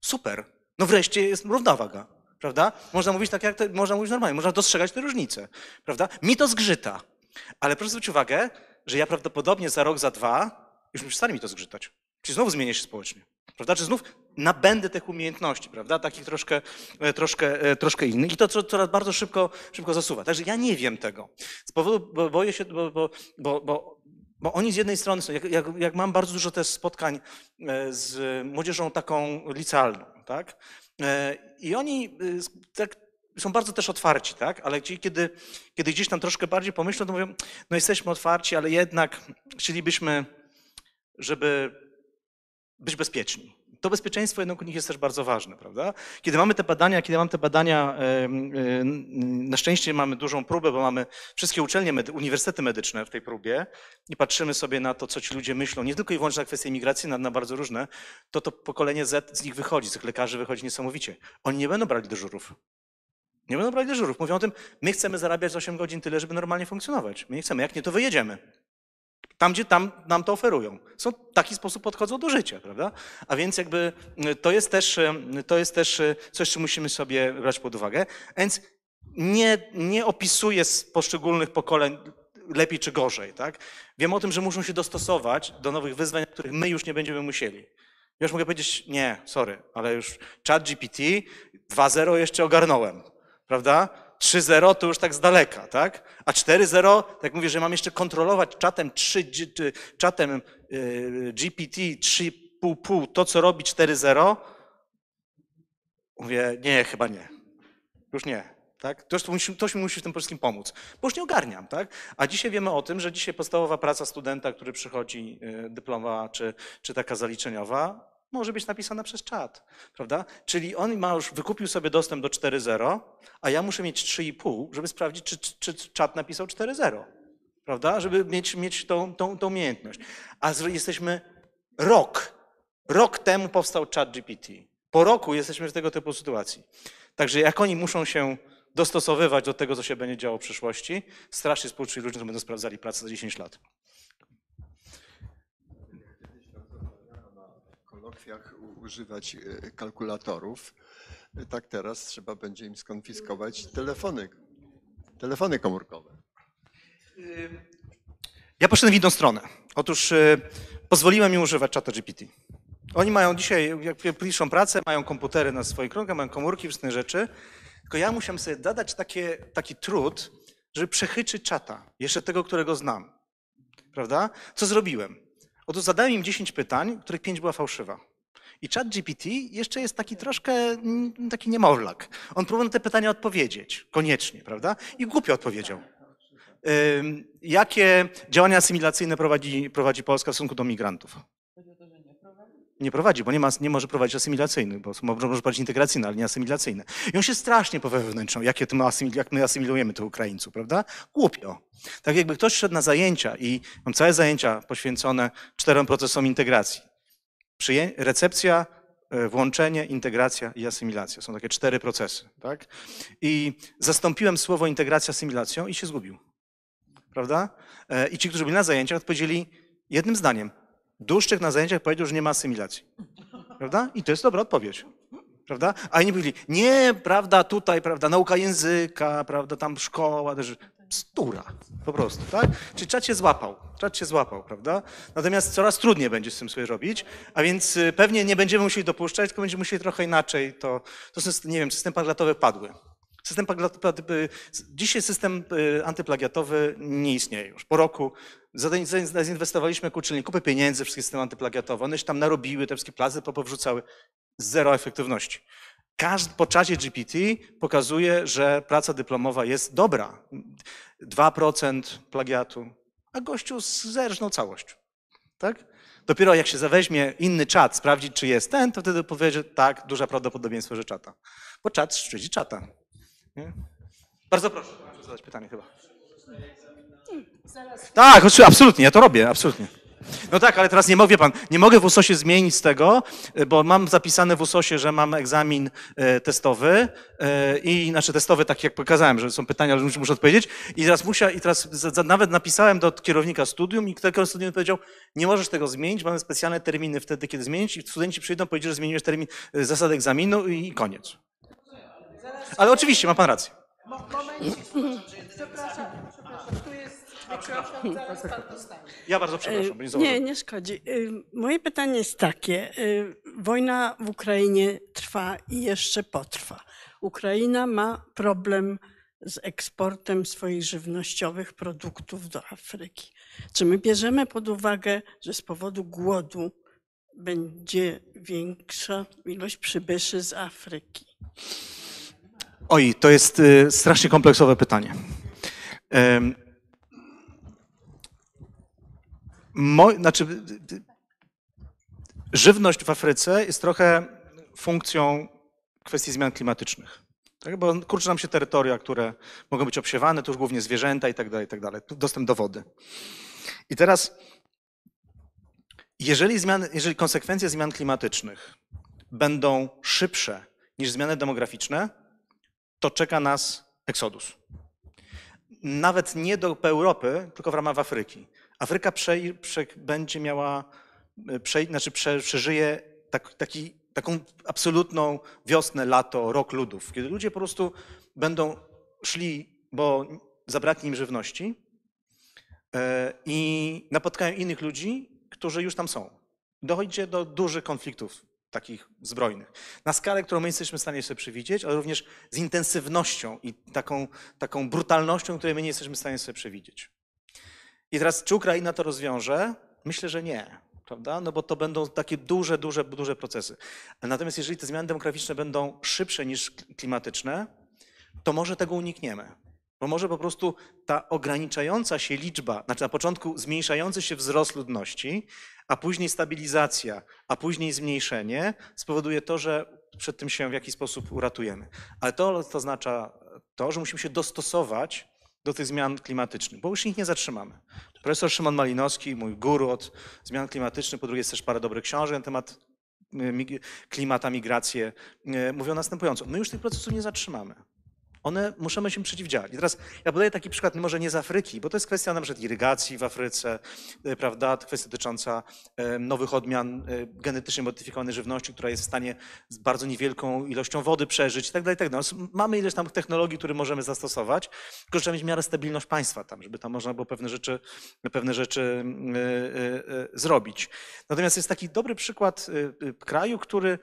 super, no wreszcie jest równowaga, prawda? Można mówić tak, jak to, można mówić normalnie, można dostrzegać te różnice, prawda? Mi to zgrzyta, ale proszę zwrócić uwagę, że ja prawdopodobnie za rok, za dwa już przestanie mi to zgrzytać. Czyli znowu zmienię się społecznie, prawda? Czy znów nabędę tych umiejętności, prawda? Takich troszkę, e, troszkę, e, troszkę innych i to co- coraz bardzo szybko, szybko zasuwa. Także ja nie wiem tego. Z powodu, bo boję się, bo, bo, bo, bo bo oni z jednej strony są, jak, jak, jak mam bardzo dużo też spotkań e, z młodzieżą taką licealną, tak? E, I oni y, tak, są bardzo też otwarci, tak? Ale kiedy, kiedy gdzieś tam troszkę bardziej pomyślą, to mówią, no jesteśmy otwarci, ale jednak chcielibyśmy, żeby być bezpieczni. To bezpieczeństwo jednak u nich jest też bardzo ważne, prawda? Kiedy mamy te badania, kiedy mam te badania, na szczęście mamy dużą próbę, bo mamy wszystkie uczelnie, uniwersytety medyczne w tej próbie i patrzymy sobie na to, co ci ludzie myślą, nie tylko i wyłącznie na kwestie imigracji, na, na bardzo różne, to to pokolenie Z z nich wychodzi, z tych lekarzy wychodzi niesamowicie. Oni nie będą brali dyżurów. Nie będą brali dyżurów. Mówią o tym, my chcemy zarabiać 8 godzin tyle, żeby normalnie funkcjonować. My nie chcemy. Jak nie, to wyjedziemy. Tam, gdzie tam nam to oferują. Są w taki sposób podchodzą do życia, prawda? A więc jakby y, to jest też, y, to jest też y, coś, co musimy sobie brać pod uwagę. Więc nie, nie opisuję z poszczególnych pokoleń lepiej czy gorzej, tak? Wiem o tym, że muszą się dostosować do nowych wyzwań, których my już nie będziemy musieli. Już mogę powiedzieć, nie, sorry, ale już chat GPT 2.0 jeszcze ogarnąłem, prawda? 3.0 to już tak z daleka, tak? A 4.0, tak mówię, że mam jeszcze kontrolować czatem 3, G- czy czatem y, GPT 3.5 to, co robi 4.0. Mówię, nie, chyba nie. Już nie. Tak? Ktoś, ktoś mi musi w tym polskim pomóc, bo już nie ogarniam. Tak? A dzisiaj wiemy o tym, że dzisiaj podstawowa praca studenta, który przychodzi, y, dyplomowa czy, czy taka zaliczeniowa, może być napisana przez czat. Prawda? Czyli on ma już, wykupił sobie dostęp do 4.0, a ja muszę mieć 3.5, żeby sprawdzić, czy, czy, czy czat napisał 4.0. Prawda? Żeby mieć, mieć tą, tą, tą umiejętność. A jesteśmy rok. Rok temu powstał chat GPT. Po roku jesteśmy w tego typu sytuacji. Także jak oni muszą się dostosowywać do tego, co się będzie działo w przyszłości, strasznie współczuję ludziom, którzy będą sprawdzali pracę za 10 lat.
U- używać e, kalkulatorów, e, tak teraz trzeba będzie im skonfiskować telefony, telefony komórkowe.
Ja poszedłem w inną stronę. Otóż y, pozwoliłem im używać czata GPT. Oni mają dzisiaj, jak piszą pracę, mają komputery na swoich krągach, mają komórki, wszystkie rzeczy. Tylko ja musiałem sobie zadać takie, taki trud, żeby przechyczyć czata, jeszcze tego, którego znam. Prawda? Co zrobiłem? Otóż zadałem im 10 pytań, których 5 była fałszywa. I chat GPT jeszcze jest taki troszkę taki niemowlak. On próbował na te pytania odpowiedzieć, koniecznie, prawda? I głupio odpowiedział. Jakie działania asymilacyjne prowadzi, prowadzi Polska w stosunku do migrantów? Nie prowadzi, bo nie, ma, nie może prowadzić asymilacyjnych, bo może, może prowadzić integracyjne, ale nie asymilacyjne. I on się strasznie powie wewnętrzną, jakie to my asymil, jak my asymilujemy tych Ukraińców, prawda? Głupio. Tak jakby ktoś szedł na zajęcia i mam całe zajęcia poświęcone czterem procesom integracji. Przyję, recepcja, e, włączenie, integracja i asymilacja. Są takie cztery procesy, tak? I zastąpiłem słowo integracja asymilacją i się zgubił prawda? E, I ci, którzy byli na zajęciach, odpowiedzieli jednym zdaniem. Duszczyk na zajęciach powiedział, że nie ma asymilacji. Prawda? I to jest dobra odpowiedź. Prawda? A inni powiedzieli, nie, prawda, tutaj, prawda, nauka języka, prawda, tam szkoła, też stura, po prostu, tak? Czyli czat się złapał, czat się złapał, prawda? Natomiast coraz trudniej będzie z tym sobie robić, a więc y, pewnie nie będziemy musieli dopuszczać, tylko będziemy musieli trochę inaczej to, to są, nie wiem, system plagiatowy padły. System plagiatowy, dzisiaj system y, antyplagiatowy nie istnieje już. Po roku zainwestowaliśmy ku uczelni kupę pieniędzy, wszystkie systemy antyplagiatowe, one się tam narobiły, te wszystkie plazy powrzucały. Zero efektywności. Każdy, po czacie GPT pokazuje, że praca dyplomowa jest dobra. 2% plagiatu, a gościu zerżnął całość. Tak? Dopiero jak się zaweźmie inny czat, sprawdzić, czy jest ten, to wtedy powie, że tak, duże prawdopodobieństwo, że czata. Bo czat szczyci czata. Nie? Bardzo proszę, zadać pytanie chyba. Tak, absolutnie, ja to robię, absolutnie. No tak, ale teraz nie mogę, pan, nie mogę w USOSie zmienić z tego, y, bo mam zapisane w USOSie, że mam egzamin e, testowy e, i znaczy testowy, tak jak pokazałem, że są pytania, ale muszę, odpowiedzieć. I teraz musia, i teraz nawet napisałem do kierownika studium i kierownik studium powiedział, nie możesz tego zmienić, mamy specjalne terminy wtedy, kiedy zmienić i studenci przyjdą, powiedzieć, że zmieniłeś termin zasad egzaminu i koniec. Ale oczywiście, ma pan rację.
Przepraszam, przepraszam, jest mikrofon, zaraz pan dostanie.
Ja bardzo przepraszam, bo nie zauważyłem.
Nie, nie szkodzi. Y, Moje pytanie jest takie. y, Wojna w Ukrainie trwa i jeszcze potrwa. Ukraina ma problem z eksportem swoich żywnościowych produktów do Afryki. Czy my bierzemy pod uwagę, że z powodu głodu będzie większa ilość przybyszy z Afryki?
Oj, to jest y, strasznie kompleksowe pytanie. Mo, znaczy, żywność w Afryce jest trochę funkcją kwestii zmian klimatycznych. Tak? Bo kurczy nam się terytoria, które mogą być obsiewane, to już głównie zwierzęta i tak dalej, i tak dalej. Dostęp do wody. I teraz, jeżeli, zmiany, jeżeli konsekwencje zmian klimatycznych będą szybsze niż zmiany demograficzne, to czeka nas eksodus. Nawet nie do Europy, tylko w ramach Afryki. Afryka prze, prze, będzie miała, prze, znaczy prze, przeżyje tak, taki, taką absolutną wiosnę, lato, rok ludów, kiedy ludzie po prostu będą szli, bo zabraknie im żywności e, i napotkają innych ludzi, którzy już tam są. Dochodzi do dużych konfliktów takich zbrojnych. Na skalę, którą my jesteśmy w stanie sobie przewidzieć, ale również z intensywnością i taką, taką brutalnością, której my nie jesteśmy w stanie sobie przewidzieć. I teraz, czy Ukraina to rozwiąże? Myślę, że nie. Prawda? No bo to będą takie duże, duże, duże procesy. Natomiast jeżeli te zmiany demograficzne będą szybsze niż klimatyczne, to może tego unikniemy. Bo może po prostu ta ograniczająca się liczba, znaczy na początku zmniejszający się wzrost ludności, a później stabilizacja, a później zmniejszenie spowoduje to, że przed tym się w jakiś sposób uratujemy. Ale to, to oznacza to, że musimy się dostosować do tych zmian klimatycznych, bo już ich nie zatrzymamy. Profesor Szymon Malinowski, mój guru od zmian klimatycznych, po drugie jest też parę dobrych książek na temat y, klimata, migrację, y, mówią następująco. My już tych procesów nie zatrzymamy. One musimy się przeciwdziałać. I teraz ja podaję taki przykład, może nie z Afryki, bo to jest kwestia na przykład irygacji w Afryce, y, prawda, kwestia dotycząca nowych odmian genetycznie modyfikowanej żywności, która jest w stanie z bardzo niewielką ilością wody przeżyć i tak dalej. Tak Mamy ileś tam technologii, które możemy zastosować, tylko trzeba mieć w miarę stabilność państwa tam, żeby tam można było pewne rzeczy, pewne rzeczy y, y, zrobić. Natomiast jest taki dobry przykład kraju, który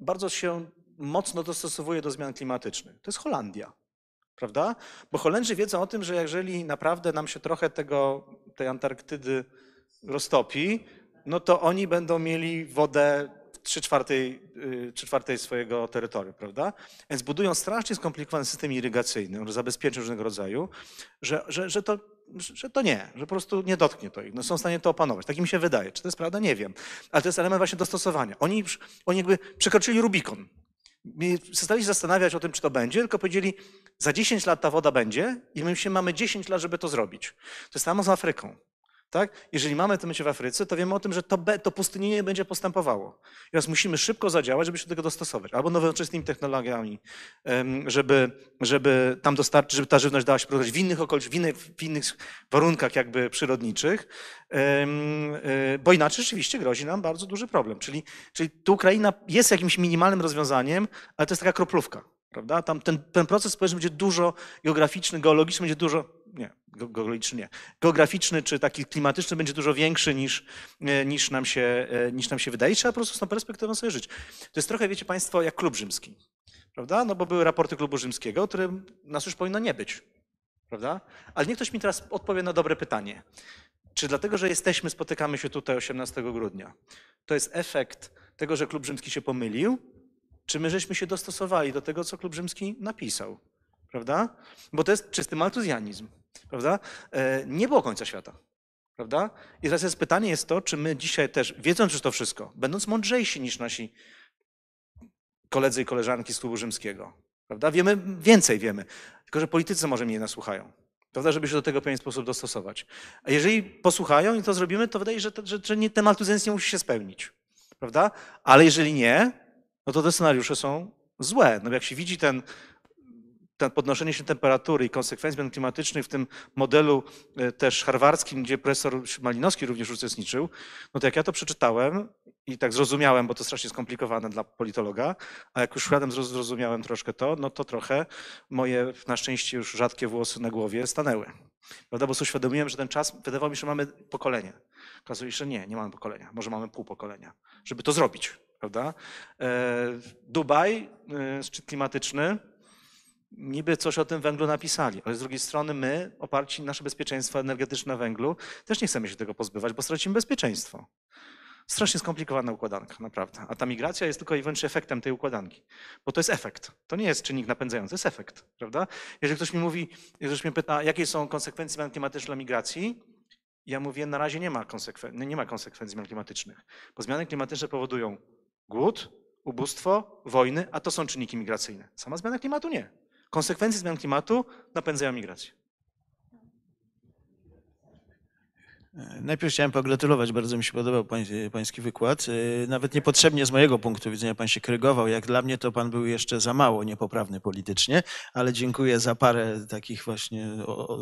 bardzo się mocno dostosowuje do zmian klimatycznych. To jest Holandia. Prawda? Bo Holendrzy wiedzą o tym, że jeżeli naprawdę nam się trochę tego, tej Antarktydy roztopi, no to oni będą mieli wodę w 3 czwartej, 3 czwartej swojego terytorium, prawda? Więc budują strasznie skomplikowany system irygacyjny, zabezpieczeń różnego rodzaju, że, że, że, to, że to nie, że po prostu nie dotknie to ich. No są w stanie to opanować. Tak mi się wydaje. Czy to jest prawda? Nie wiem. Ale to jest element właśnie dostosowania. Oni, oni jakby przekroczyli Rubikon przestali się zastanawiać o tym, czy to będzie, tylko powiedzieli, za 10 lat ta woda będzie i my się mamy 10 lat, żeby to zrobić. To jest samo z Afryką. Tak? Jeżeli mamy to mycie w Afryce, to wiemy o tym, że to, to pustynienie będzie postępowało. Teraz musimy szybko zadziałać, żeby się do tego dostosować. Albo nowoczesnymi technologiami, żeby, żeby tam dostarczyć, żeby ta żywność dała się produkować w innych okolicznościach, w innych, w innych warunkach jakby przyrodniczych, e, bo inaczej rzeczywiście grozi nam bardzo duży problem. Czyli, czyli tu Ukraina jest jakimś minimalnym rozwiązaniem, ale to jest taka kroplówka. Prawda? Tam ten, ten proces społeczny będzie dużo geograficzny, geologiczny będzie dużo, nie, geologiczny nie, geograficzny czy taki klimatyczny będzie dużo większy niż, e, niż, nam, się, e, niż nam się wydaje. Trzeba po prostu z tą perspektywą sobie żyć. To jest trochę, wiecie Państwo, jak klub rzymski. Prawda? No bo były raporty klubu rzymskiego, które nas już powinno nie być. Prawda? Ale niech ktoś mi teraz odpowie na dobre pytanie. Czy dlatego, że jesteśmy, spotykamy się tutaj 18 grudnia, to jest efekt tego, że klub rzymski się pomylił, czy my żeśmy się dostosowali do tego, co klub rzymski napisał? Prawda? Bo to jest czysty maltuzjanizm. Prawda? E, nie było końca świata. Prawda? I teraz jest pytanie jest to, czy my dzisiaj też, wiedząc już to wszystko, będąc mądrzejsi niż nasi koledzy i koleżanki z klubu rzymskiego, prawda? Wiemy, więcej wiemy, tylko że politycy może mniej nas słuchają. Prawda, żeby się do tego w pewien sposób dostosować. A jeżeli posłuchają i to zrobimy, to wydaje się, że, że, że ten maltuzjanizm nie musi się spełnić. Prawda? Ale jeżeli nie, no to te scenariusze są złe. No jak się widzi ten podnoszenie się temperatury i konsekwencji zmian klimatycznych w tym modelu e, też harwardzkim, gdzie profesor Malinowski również uczestniczył, no to jak ja to przeczytałem i tak zrozumiałem, bo to strasznie skomplikowane dla politologa, a jak już szedłem, zrozumiałem troszkę to, no to trochę moje na szczęście już rzadkie włosy na głowie stanęły. Prawda? Bo sobie uświadomiłem, że ten czas, wydawało mi się, że mamy pokolenie. Okazuje się, że nie, nie mamy pokolenia. Może mamy pół pokolenia, żeby to zrobić prawda? E, Dubaj, e, szczyt klimatyczny, niby coś o tym węglu napisali, ale z drugiej strony my, oparci nasze bezpieczeństwo energetyczne węglu, też nie chcemy się tego pozbywać, bo stracimy bezpieczeństwo. Strasznie skomplikowana układanka, naprawdę. A ta migracja jest tylko i wyłącznie efektem tej układanki. Bo to jest efekt. To nie jest czynnik napędzający, to jest efekt, prawda? Jeżeli ktoś mi mówi, jeżeli ktoś mnie pyta, jakie są konsekwencje zmian klimatycznych dla migracji, ja mówię, na razie nie ma, konsekwen- nie ma konsekwencji zmian klimatycznych. Bo zmiany klimatyczne powodują Głód, ubóstwo, wojny, a to są czynniki migracyjne. Sama zmiana klimatu nie. Konsekwencje zmian klimatu napędzają migrację.
Najpierw chciałem pogratulować, bardzo mi się podobał pański wykład. E, nawet niepotrzebnie z mojego punktu widzenia pan się krygował. Jak dla mnie to pan był jeszcze za mało niepoprawny politycznie, ale dziękuję za parę takich właśnie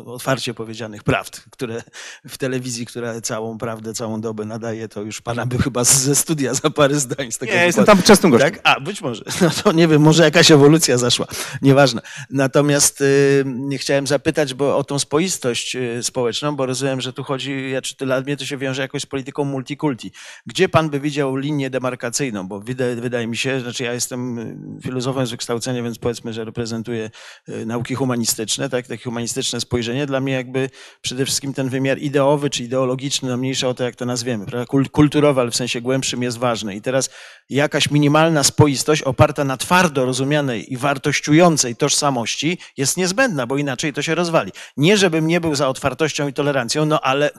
otwarcie powiedzianych prawd, które w telewizji, która całą prawdę, całą dobę nadaje, to już pana by chyba ze studia za parę zdań z tego
Nie, jestem tam częstym gościem.
Tak? A, być może. No to nie wiem, może jakaś ewolucja zaszła. Nieważne. Natomiast y, chciałem zapytać bo o tą spoistość y, społeczną, bo rozumiem, że tu chodzi ja, czy dla mnie to się wiąże jakoś z polityką multikulti. Gdzie pan by widział linię demarkacyjną? Bo wydaje, wydaje mi się, znaczy ja jestem y, filozofem z wykształcenia, więc powiedzmy, że reprezentuję y, nauki humanistyczne, tak, takie humanistyczne spojrzenie. Dla mnie jakby przede wszystkim ten wymiar ideowy czy ideologiczny, no mniejsza o to, jak to nazwiemy, prawda? Kul- kulturowy, ale w sensie głębszym jest ważny. I teraz jakaś minimalna spoistość oparta na twardo rozumianej i wartościującej tożsamości jest niezbędna, bo inaczej to się rozwali. Nie, żebym nie był za otwartością i tolerancją, no ale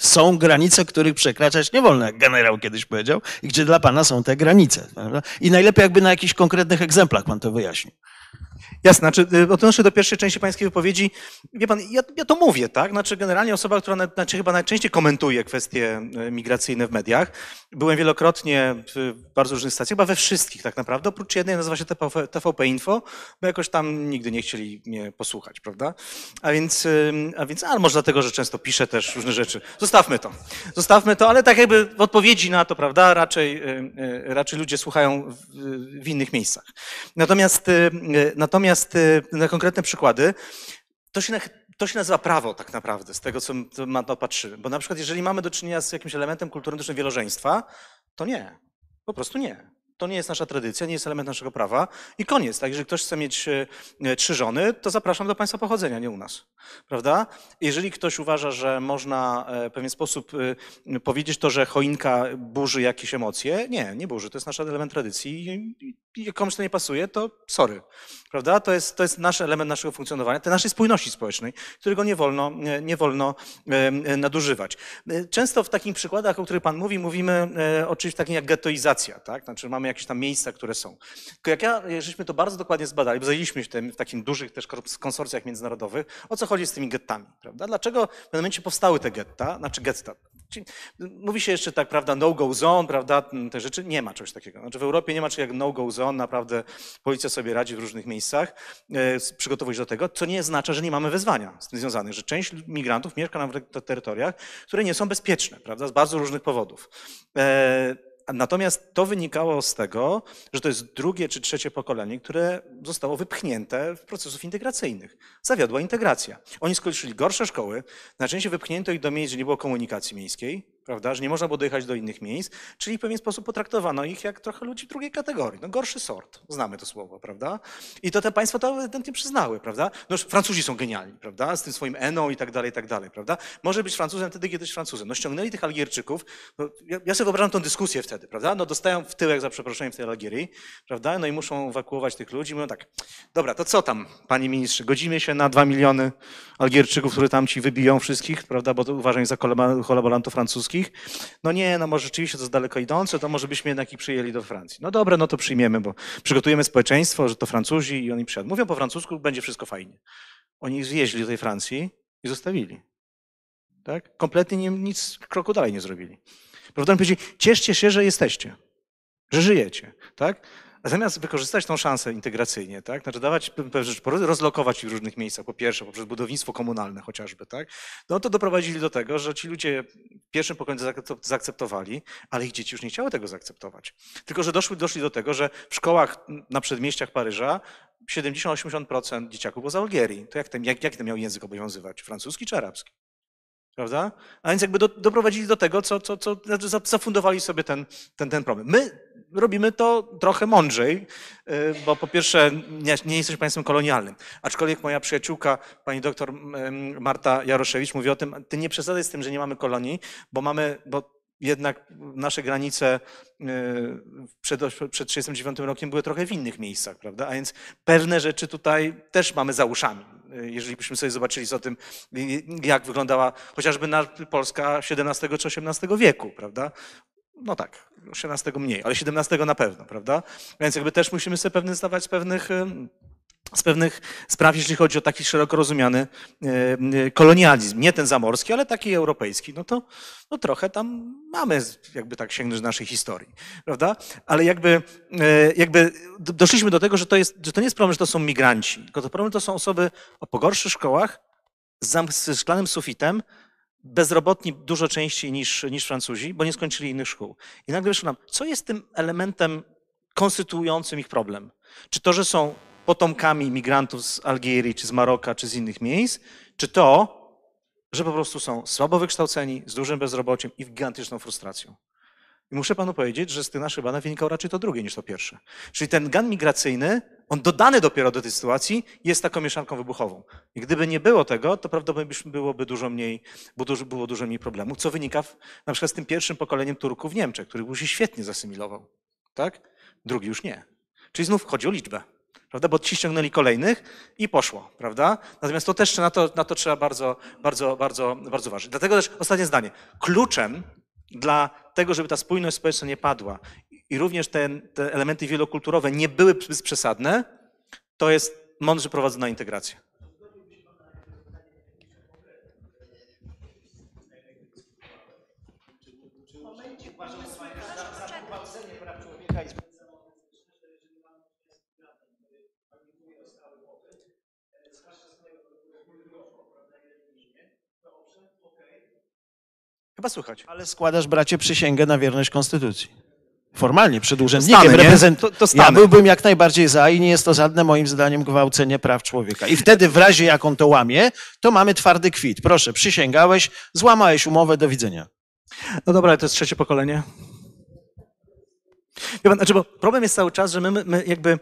są granice, których przekraczać nie wolno, jak generał kiedyś powiedział, i gdzie dla pana są te granice. Prawda? I najlepiej jakby na jakichś konkretnych egzemplach pan to wyjaśnił.
Jasne, znaczy y, odnoszę do pierwszej części pańskiej wypowiedzi. Wie pan, ja, ja to mówię, tak? Znaczy generalnie osoba, która na, znaczy chyba najczęściej komentuje kwestie y, migracyjne w mediach. Byłem wielokrotnie w bardzo różnych stacjach, chyba we wszystkich tak naprawdę, oprócz jednej nazywa się TVP, Info, bo jakoś tam nigdy nie chcieli mnie posłuchać, prawda? A więc, a więc, ale może dlatego, że często piszę też różne rzeczy. Zostawmy to. Zostawmy to, ale tak jakby w odpowiedzi na to, prawda, raczej, y, raczej ludzie słuchają w, w innych miejscach. Natomiast, y, natomiast y, na konkretne przykłady, to się, to się nazywa prawo tak naprawdę, z tego co na to patrzymy. Bo na przykład jeżeli mamy do czynienia z jakimś elementem kulturystycznym wielożeństwa, to nie. Po prostu nie. To nie jest nasza tradycja, nie jest element naszego prawa i koniec. Tak, jeżeli ktoś chce mieć e, e, trzy żony, to zapraszam do państwa pochodzenia, nie u nas. Prawda? Jeżeli ktoś uważa, że można e, w pewien sposób e, powiedzieć to, że choinka burzy jakieś emocje, nie, nie burzy. To jest nasz element tradycji i, jak komuś to nie pasuje, to sorry. Prawda? To jest, to jest nasz element naszego funkcjonowania, tej naszej spójności społecznej, którego nie wolno, nie, wolno e, nadużywać. E, Często w takich przykładach, o których Pan mówi, mówimy e, o czymś takim jak gettoizacja, tak? Znaczy mamy jakieś tam miejsca, które są. Tylko jak ja, żeśmy to bardzo dokładnie zbadali, bo zajęliśmy się tym w takich dużych też konsorcjach międzynarodowych, o co chodzi z tymi gettami, prawda? Dlaczego w pewnym momencie powstały te getta, znaczy getta? Mówi się jeszcze tak, prawda, no-go zone, prawda, te rzeczy. Nie ma czegoś takiego. Znaczy w Europie nie ma czegoś jak no-go zone, naprawdę policja sobie radzi w różnych miejscach, e, przygotowuje się do tego, co nie oznacza, że nie mamy wyzwania z tym związanych, że część migrantów mieszka na te- terytoriach, które nie są bezpieczne, prawda, z bardzo różnych powodów. E, Natomiast to wynikało z tego, że to jest drugie czy trzecie pokolenie, które zostało wypchnięte w procesów integracyjnych. Zawiodła integracja. Oni skończyli gorsze szkoły, najczęściej wypchnięto ich do miejsc, gdzie nie było komunikacji miejskiej, prawda, że nie można było dojechać do innych miejsc, czyli w pewien sposób potraktowano ich jak trochę ludzi drugiej kategorii. No gorszy sort, znamy to słowo, prawda? I to te państwa to ewidentnie przyznały, prawda? No Francuzi są genialni, prawda? Z tym swoim eną i tak dalej, i tak dalej, prawda? Może być Francuzem wtedy, kiedy jest Francuzem. No ściągnęli tych Algierczyków, no, ja, ja sobie wyobrażam tą dyskusję wtedy, prawda? No dostają w tyłek za przeproszeniem w tej Algierii, prawda? No i muszą ewakuować tych ludzi. Mówią tak, dobra, to co tam, panie ministrze, godzimy się na dwa miliony Algierczyków, które tam ci wybiją wszystkich, prawda? Bo to uważam za kolaborantów francuskich. No nie, no może rzeczywiście to jest daleko idące, to może byśmy jednak ich przyjęli do Francji. No dobra, no to przyjmiemy, bo przygotujemy społeczeństwo, że to Francuzi i oni przyjadą. Mówią po francusku, będzie wszystko fajnie. Oni ich do tej Francji i zostawili. Tak? Kompletnie nie, nic kroku dalej nie zrobili. Prawda? Oni powiedzieli, cieszcie się, że jesteście, że żyjecie. Tak? Zamiast wykorzystać tą szansę integracyjnie, tak? znaczy dawać pe- pewne rzeczy, rozlokować ich w różnych miejscach, po pierwsze poprzez budownictwo komunalne chociażby, tak? no to doprowadzili do tego, że ci ludzie w pierwszym pokoleniu zaakcept- zaakceptowali, ale ich dzieci już nie chciały tego zaakceptować. Tylko, że doszły, doszli do tego, że w szkołach na przedmieściach Paryża 70-80% dzieciaków było z Algierii. To jak ten, jak, jaki ten miał język obowiązywać? Francuski czy arabski? Prawda? A więc jakby do, doprowadzili do tego, co, co, co znaczy za- zafundowali sobie ten, ten, ten problem. My robimy to trochę mądrzej, y, bo po pierwsze nie, nie jesteśmy państwem kolonialnym. Aczkolwiek moja przyjaciółka, pani doktor Marta Jaroszewicz mówi o tym, ty nie przesadzaj z tym, że nie mamy kolonii, bo mamy, bo jednak nasze granice y, przed, przed 1939 rokiem były trochę w innych miejscach, prawda? A więc pewne rzeczy tutaj też mamy za uszami. Y, Jeżeli byśmy sobie zobaczyli o tym, jak wyglądała chociażby Polska XVII czy XVIII wieku, prawda? No tak, XVII mniej, ale XVII na pewno, prawda? Więc jakby też musimy sobie pewnie zdawać z pewnych, z pewnych spraw, jeśli chodzi o taki szeroko rozumiany y, kolonializm. Nie ten zamorski, ale taki europejski. No to no trochę tam mamy jakby tak sięgnąć naszej historii, prawda? Ale jakby, y, jakby do- doszliśmy do tego, że to, jest, że to nie jest problem, że to są migranci, tylko to problem to są osoby o pogorszych szkołach, z szklanym sufitem, bezrobotni dużo częściej niż, niż Francuzi, bo nie skończyli innych szkół. I nagle wyszło nam, co jest tym elementem konstytuującym ich problem? Czy to, że są potomkami migrantów z Algierii, czy z Maroka, czy z innych miejsc, czy to, że po prostu są słabo wykształceni, z dużym bezrobociem i gigantyczną frustracją. I muszę panu powiedzieć, że z tych naszych badań wynikało raczej to drugie niż to pierwsze. Czyli ten gan migracyjny, on dodany dopiero do tej sytuacji, jest taką mieszanką wybuchową. I gdyby nie było tego, to prawdopodobnie byłoby dużo mniej, było dużo, mniej problemów, co wynika w, na przykład z tym pierwszym pokoleniem Turków w Niemczech, który się świetnie zasymilował. Tak? Drugi już nie. Czyli znów chodzi o liczbę. Prawda? Bo ci ściągnęli kolejnych i poszło, prawda? Natomiast to też na to, na to trzeba bardzo, bardzo, bardzo, bardzo uważać. Dlatego też ostatnie zdanie. Kluczem dla tego, żeby ta spójność społeczna nie padła i również te, te elementy wielokulturowe nie były przesadne, to jest mądrze prowadzona integracja. Chyba słychać.
Ale składasz, bracie, przysięgę na wierność Konstytucji. Formalnie, przed urzędnikiem
Stany, nie?
reprezent...
To- to
Ja byłbym jak najbardziej za i nie jest to żadne moim zdaniem gwałcenie praw człowieka. I wtedy w razie jak on to łamie, to mamy twardy kwit. Proszę, przysięgałeś, złamałeś umowę, do widzenia.
No dobra, ale to jest trzecie pokolenie. Wie pan, znaczy, bo problem jest cały czas, że my, my, my jakby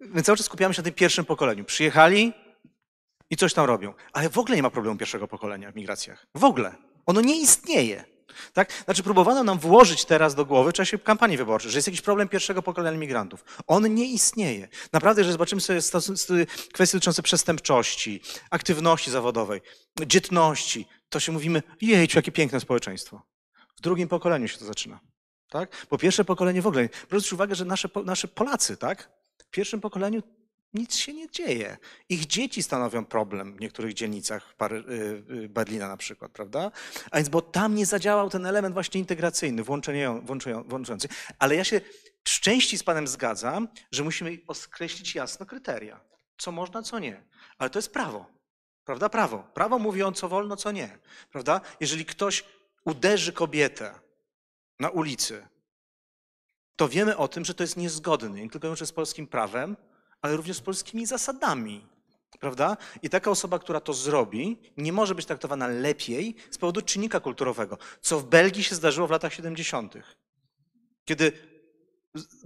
my cały czas skupiamy się na tym pierwszym pokoleniu. Przyjechali i coś tam robią. Ale w ogóle nie ma problemu pierwszego pokolenia w migracjach. W ogóle. Ono nie istnieje. Tak? Znaczy, próbowano nam włożyć teraz do głowy w czasie kampanii wyborczej, że jest jakiś problem pierwszego pokolenia migrantów. On nie istnieje. Naprawdę, że zobaczymy sobie kwestie dotyczące przestępczości, aktywności zawodowej, dzietności, to się mówimy, jejciu, jakie piękne społeczeństwo. W drugim pokoleniu się to zaczyna. Tak? Po pierwsze pokolenie w ogóle. Zwróćcie uwagę, że nasze, nasze Polacy, tak? W pierwszym pokoleniu nic się nie dzieje. Ich dzieci stanowią problem w niektórych dzielnicach y, y, Berlina na przykład, prawda? A więc, bo tam nie zadziałał ten element właśnie integracyjny, włączający. Ale ja się w części z panem zgadzam, że musimy określić jasno kryteria. Co można, co nie. Ale to jest prawo. Prawda? Prawo. Prawo mówi on, co wolno, co nie. Prawda? Jeżeli ktoś uderzy kobietę na ulicy, to wiemy o tym, że to jest niezgodne nie tylko już z polskim prawem, ale również z polskimi zasadami. Prawda? I taka osoba, która to zrobi, nie może być traktowana lepiej z powodu czynnika kulturowego, co w Belgii się zdarzyło w latach 70., kiedy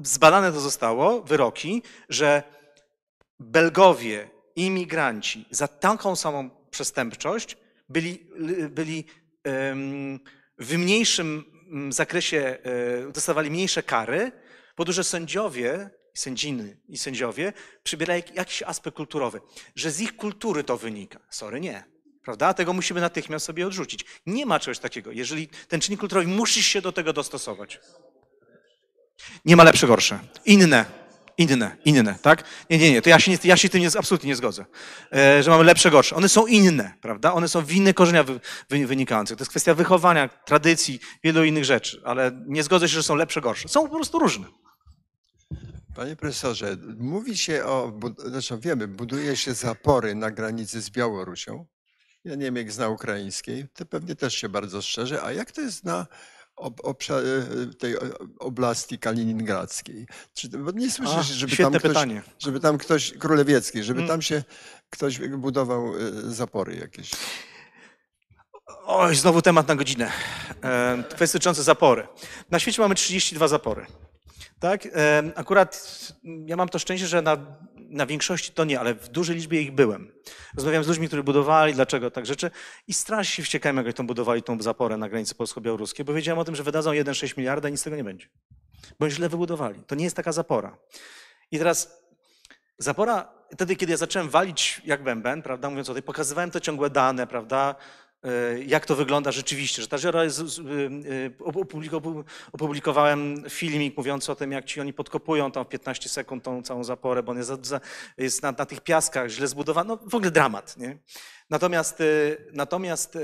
zbadane to zostało, wyroki, że Belgowie, imigranci za taką samą przestępczość byli, byli w mniejszym mm, zakresie, e, dostawali mniejsze kary, po to, że sędziowie, sędziny i sędziowie przybierali jak- jakiś aspekt kulturowy, że z ich kultury to wynika. Sorry, nie. Prawda? Tego musimy natychmiast sobie odrzucić. Nie ma czegoś takiego. Jeżeli ten czynnik kulturowy, musisz się do tego dostosować. Nie ma lepsze, gorsze. Inne. Inne, inne, tak? Nie, nie, nie, to ja się, nie, ja się tym nie, absolutnie nie zgodzę, e, że mamy lepsze, gorsze. One są inne, prawda? One są w innych korzeniach wy, wy, wynikających. To jest kwestia wychowania, tradycji, wielu innych rzeczy, ale nie zgodzę się, że są lepsze, gorsze. Są po prostu różne.
Panie profesorze, mówi się o, zresztą wiemy, buduje się zapory na granicy z Białorusią. Ja nie wiem, jak zna ukraińskiej, to pewnie też się bardzo strzeże. A jak to jest na ob, obszar, tej o- oblasti kaliningradzkiej? Czy, bo nie się, żeby tam, ktoś,
pytanie.
żeby tam ktoś, królewiecki, żeby
Mm.
tam się ktoś budował e, zapory jakieś.
Oj, znowu temat na godzinę. E, Kwestie dotyczące zapory. Na świecie mamy 32 zapory. Tak? Akurat ja mam to szczęście, że na, na większości to nie, ale w dużej liczbie ich byłem. Rozmawiałem z ludźmi, którzy budowali, dlaczego tak rzeczy i strasznie się wściekałem, jak tą budowali tą zaporę na granicy polsko-białoruskiej, bo wiedziałem o tym, że wydadzą 1,6 miliarda i nic z tego nie będzie. Bo źle wybudowali. To nie jest taka zapora. I teraz zapora, wtedy kiedy ja zacząłem walić jak bęben, prawda, mówiąc o tej, pokazywałem to ciągłe dane, prawda, jak to wygląda rzeczywiście, że ta żera jest, opubliko- opublikowałem filmik mówiący o tym, jak ci oni podkopują tam w 15 sekund tą całą zaporę, bo on jest, jest na, na tych piaskach źle zbudowany, no w ogóle dramat, nie? Natomiast, y, natomiast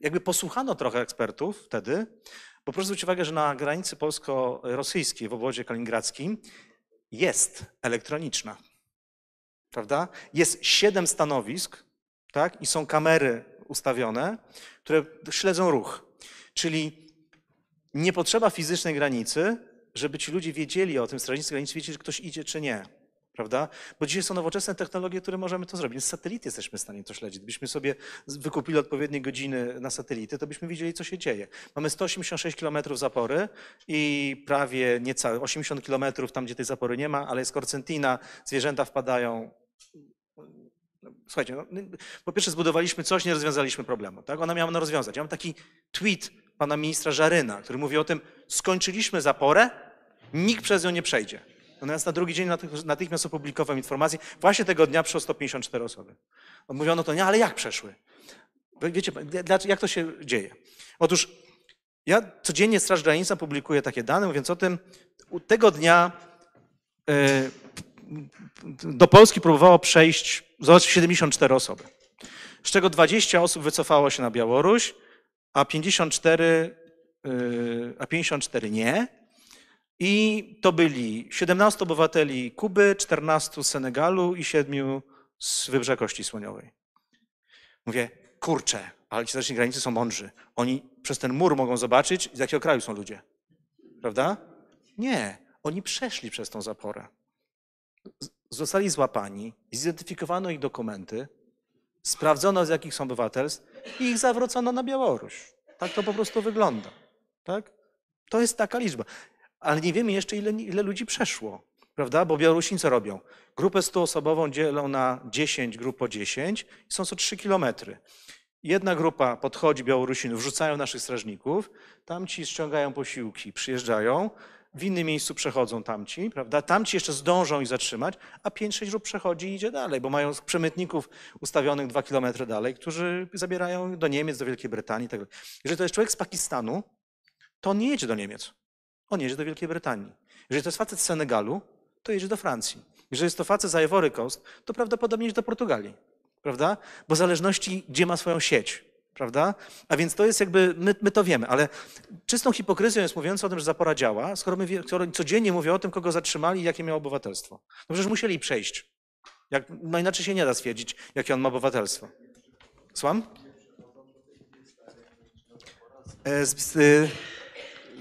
jakby posłuchano trochę ekspertów wtedy, bo proszę zwrócić uwagę, że na granicy polsko-rosyjskiej w obwodzie kaliningradzkim jest elektroniczna, prawda? Jest siedem stanowisk, tak? I są kamery ustawione, które śledzą ruch. Czyli nie potrzeba fizycznej granicy, żeby ci ludzie wiedzieli o tym, strażnicy granicy wiedzieli, że ktoś idzie czy nie. prawda? Bo dzisiaj są nowoczesne technologie, które możemy to zrobić. Z satelity jesteśmy w stanie to śledzić. Gdybyśmy sobie wykupili odpowiednie godziny na satelity, to byśmy widzieli, co się dzieje. Mamy 186 km zapory i prawie niecałe 80 km tam, gdzie tej zapory nie ma, ale jest korcentina, zwierzęta wpadają. Słuchajcie, no, po pierwsze zbudowaliśmy coś, nie rozwiązaliśmy problemu. Tak? Ona miała no rozwiązać. Ja mam taki tweet pana ministra Żaryna, który mówi o tym, skończyliśmy zaporę, nikt przez nią nie przejdzie. Natomiast na drugi dzień natych- natychmiast opublikował informację, właśnie tego dnia przyszło 154 osoby. Mówiono to, nie, ale jak przeszły? Wiecie, jak to się dzieje? Otóż ja codziennie Straż Graniczna publikuje takie dane, mówiąc o tym, tego dnia e, do Polski próbowało przejść, zobacz, 74 osoby, z czego 20 osób wycofało się na Białoruś, a 54, y, a 54 nie. I to byli 17 obywateli Kuby, 14 z Senegalu i 7 z Wybrzeża Kości Słoniowej. Mówię, kurczę, ale ci strażnicy granicy są mądrzy. Oni przez ten mur mogą zobaczyć, z jakiego kraju są ludzie. Prawda? Nie. Oni przeszli przez tą zaporę. Zostali złapani, zidentyfikowano ich dokumenty, sprawdzono z jakich są obywatelstw i ich zawrócono na Białoruś. Tak to po prostu wygląda. Tak? To jest taka liczba. Ale nie wiemy jeszcze, ile, ile ludzi przeszło. Prawda? Bo Białorusini co robią? Grupę 100-osobową dzielą na 10 grup po 10 i są co 3 kilometry. Jedna grupa podchodzi Białorusinów, wrzucają naszych strażników, tamci ściągają posiłki, przyjeżdżają, w innym miejscu przechodzą tamci, prawda? Tamci jeszcze zdążą ich zatrzymać, a 5-6 grup przechodzi i idzie dalej, bo mają przemytników ustawionych 2 kilometry dalej, którzy zabierają do Niemiec, do Wielkiej Brytanii. Tak. Jeżeli to jest człowiek z Pakistanu, to on nie jedzie do Niemiec. On jedzie do Wielkiej Brytanii. Jeżeli to jest facet z Senegalu, to jedzie do Francji. Jeżeli jest to facet z Ivory Coast, to prawdopodobnie jedzie do Portugalii. Prawda? Bo w zależności, gdzie ma swoją sieć. Prawda? A więc to jest jakby, my, my to wiemy, ale czystą hipokryzją jest mówiąc o tym, że zapora działa, skoro, my, skoro codziennie mówią o tym, kogo zatrzymali i jakie miał obywatelstwo. No przecież musieli przejść. Jak, no inaczej się nie da stwierdzić, jakie on ma obywatelstwo. Słucham? E, z, z, y,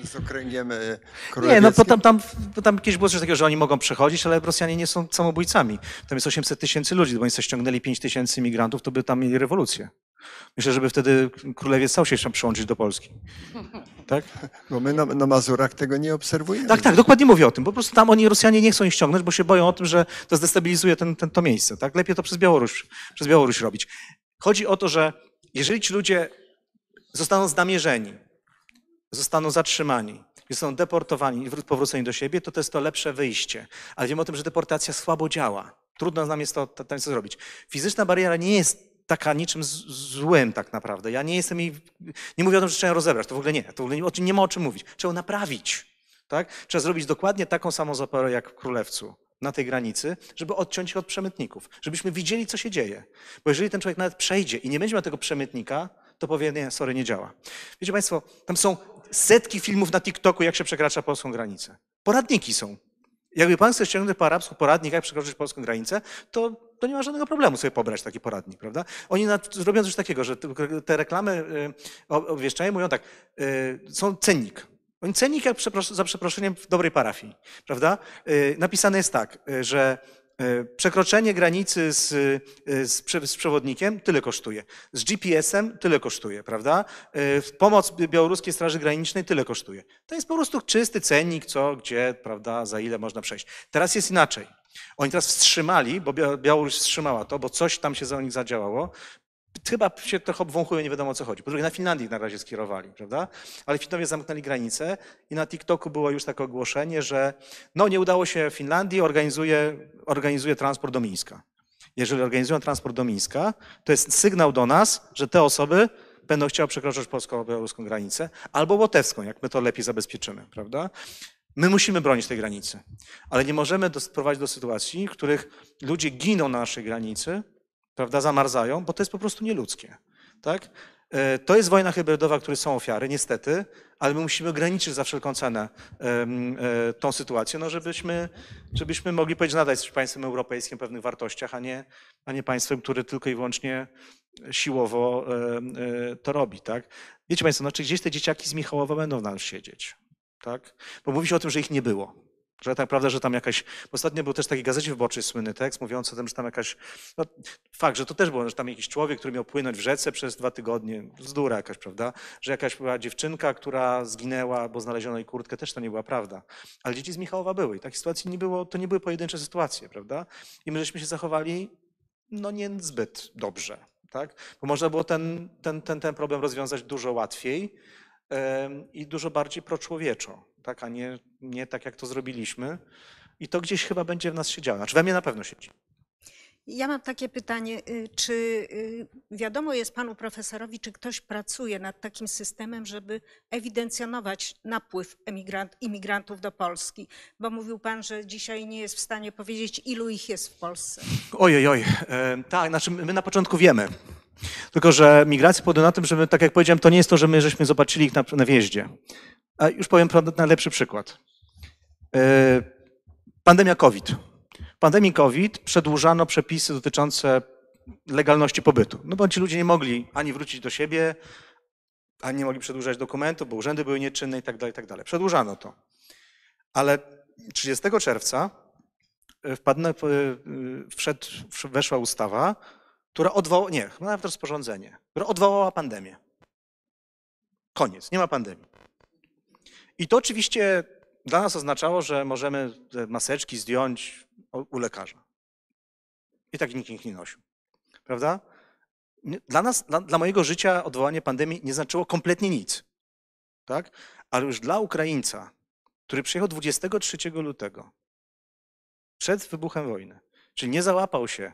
Z okręgiem e,
nie,
królewskim?
no bo tam, tam, bo tam kiedyś było coś takiego, że oni mogą przechodzić, ale Rosjanie nie są samobójcami. Tam jest 800 tysięcy ludzi, bo oni sobie ściągnęli 5 tysięcy imigrantów, to by tam mieli rewolucję. Myślę, żeby wtedy królewiec stał się jeszcze przyłączyć do Polski. Tak?
Bo my na, na Mazurach tego nie obserwujemy.
Tak, tak, dokładnie mówię o tym. Po prostu tam oni, Rosjanie, nie chcą ich ściągnąć, bo się boją o tym, że to zdestabilizuje ten, ten, to miejsce. Tak? Lepiej to przez Białoruś, przez Białoruś robić. Chodzi o to, że jeżeli ci ludzie zostaną znamierzeni, zostaną zatrzymani, zostaną deportowani i wró- powróceni do siebie, to to jest to lepsze wyjście. Ale wiemy o tym, że deportacja słabo działa. Trudno nam jest to, to, to zrobić. Fizyczna bariera nie jest taka niczym złym tak naprawdę. Ja nie jestem jej, nie mówię o tym, że trzeba ją rozebrać, to w ogóle nie, to w ogóle nie, nie ma o czym mówić. Trzeba ją naprawić. Tak? Trzeba zrobić dokładnie taką samą zaporę jak w Królewcu na tej granicy, żeby odciąć ich od przemytników, żebyśmy widzieli, co się dzieje. Bo jeżeli ten człowiek nawet przejdzie i nie będzie miał tego przemytnika, to powie, nie, sorry, nie działa. Wiecie Państwo, tam są setki filmów na TikToku, jak się przekracza polską granicę. Poradniki są. Jakby Pan chce ściągnąć po arabsku poradnik, jak przekroczyć polską granicę, to, to nie ma żadnego problemu sobie pobrać taki poradnik, prawda? Oni na, zrobią coś takiego, że te- reklamy y, obwieszczają, mówią tak, y, są cennik. Oni cennik jak za przeproszeniem w dobrej parafii, prawda? Y, Napisane jest tak, że przekroczenie granicy z, z, z przewodnikiem tyle kosztuje, z GPS-em tyle kosztuje, prawda? Pomoc Białoruskiej Straży Granicznej tyle kosztuje. To jest po prostu czysty cennik, co, gdzie, prawda, za ile można przejść. Teraz jest inaczej. Oni teraz wstrzymali, bo Bia- Białoruś wstrzymała to, bo coś tam się za nich zadziałało. Chyba się trochę obwąchują, nie wiadomo o co chodzi. Po drugie, na Finlandii na razie skierowali, prawda? Ale Finowie zamknęli granicę i na TikToku było już takie ogłoszenie, że no nie udało się Finlandii, organizuje, organizuje transport do Mińska. Jeżeli organizują transport do Mińska, to jest sygnał do nas, że te osoby będą chciały przekroczyć polsko-białoruską granicę, albo łotewską, jak my to lepiej zabezpieczymy, prawda? My musimy bronić tej granicy, ale nie możemy doprowadzić do sytuacji, w których ludzie giną na naszej granicy, prawda, zamarzają, bo to jest po prostu nieludzkie. Tak? E, To jest wojna hybrydowa, której są ofiary, niestety, ale my musimy ograniczyć za wszelką cenę e, tą sytuację, no żebyśmy, żebyśmy mogli powiedzieć, nadal jesteśmy państwem europejskim pewnych wartościach, a nie, a nie państwem, które tylko i wyłącznie siłowo e, to robi. Tak? Wiecie Państwo, czy gdzieś te dzieciaki z Michałowa będą nadal siedzieć? Tak? Bo mówi się o tym, że ich nie było. Że tak prawda, że tam jakaś. Ostatnio był też taki gazecie wyborczej słynny tekst mówiący o tym, że tam jakaś. No, fakt, że to też było, że tam jakiś człowiek, który miał płynąć w rzece przez dwa tygodnie. Bzdura jakaś, prawda? Że jakaś była dziewczynka, która zginęła, bo znaleziono jej kurtkę, też to nie była prawda. Ale dzieci z Michałowa były i takich sytuacji nie było, to nie były pojedyncze sytuacje, prawda? I my żeśmy się zachowali no niezbyt dobrze, tak? Bo można było ten, ten, ten, ten problem rozwiązać dużo łatwiej i dużo bardziej proczłowieczo, tak? A nie, nie tak, jak to zrobiliśmy. I to gdzieś chyba będzie w nas siedziało. Znaczy we mnie na pewno siedzi.
Ja mam takie pytanie, y, czy y, wiadomo jest panu profesorowi, czy ktoś pracuje nad takim systemem, żeby ewidencjonować napływ emigrant, imigrantów do Polski? Bo mówił pan, że dzisiaj nie jest w stanie powiedzieć, ilu ich jest w Polsce.
Ojej, oj. Tak, znaczy my na początku wiemy. Tylko, że migracja polega na tym, że my, tak jak powiedziałem, to nie jest to, że my żeśmy zobaczyli ich na, na wjeździe. A już powiem najlepszy przykład. E, pandemia COVID. W pandemii COVID przedłużano przepisy dotyczące legalności pobytu. No bo ci ludzie nie mogli ani wrócić do siebie, ani nie mogli przedłużać dokumentów, bo urzędy były nieczynne i tak dalej, i tak dalej. Przedłużano to. Ale 30 czerwca wpadnę, wszedł, weszła ustawa, która odwołała, nie, nawet rozporządzenie, która odwołała pandemię. Koniec, nie ma pandemii. I to oczywiście dla nas oznaczało, że możemy te maseczki zdjąć u lekarza. I tak nikt ich nie nosił. Prawda? Dla nas, dla, dla mojego życia odwołanie pandemii nie znaczyło kompletnie nic. Tak? Ale już dla Ukraińca, który przyjechał 23 lutego, przed wybuchem wojny, czyli nie załapał się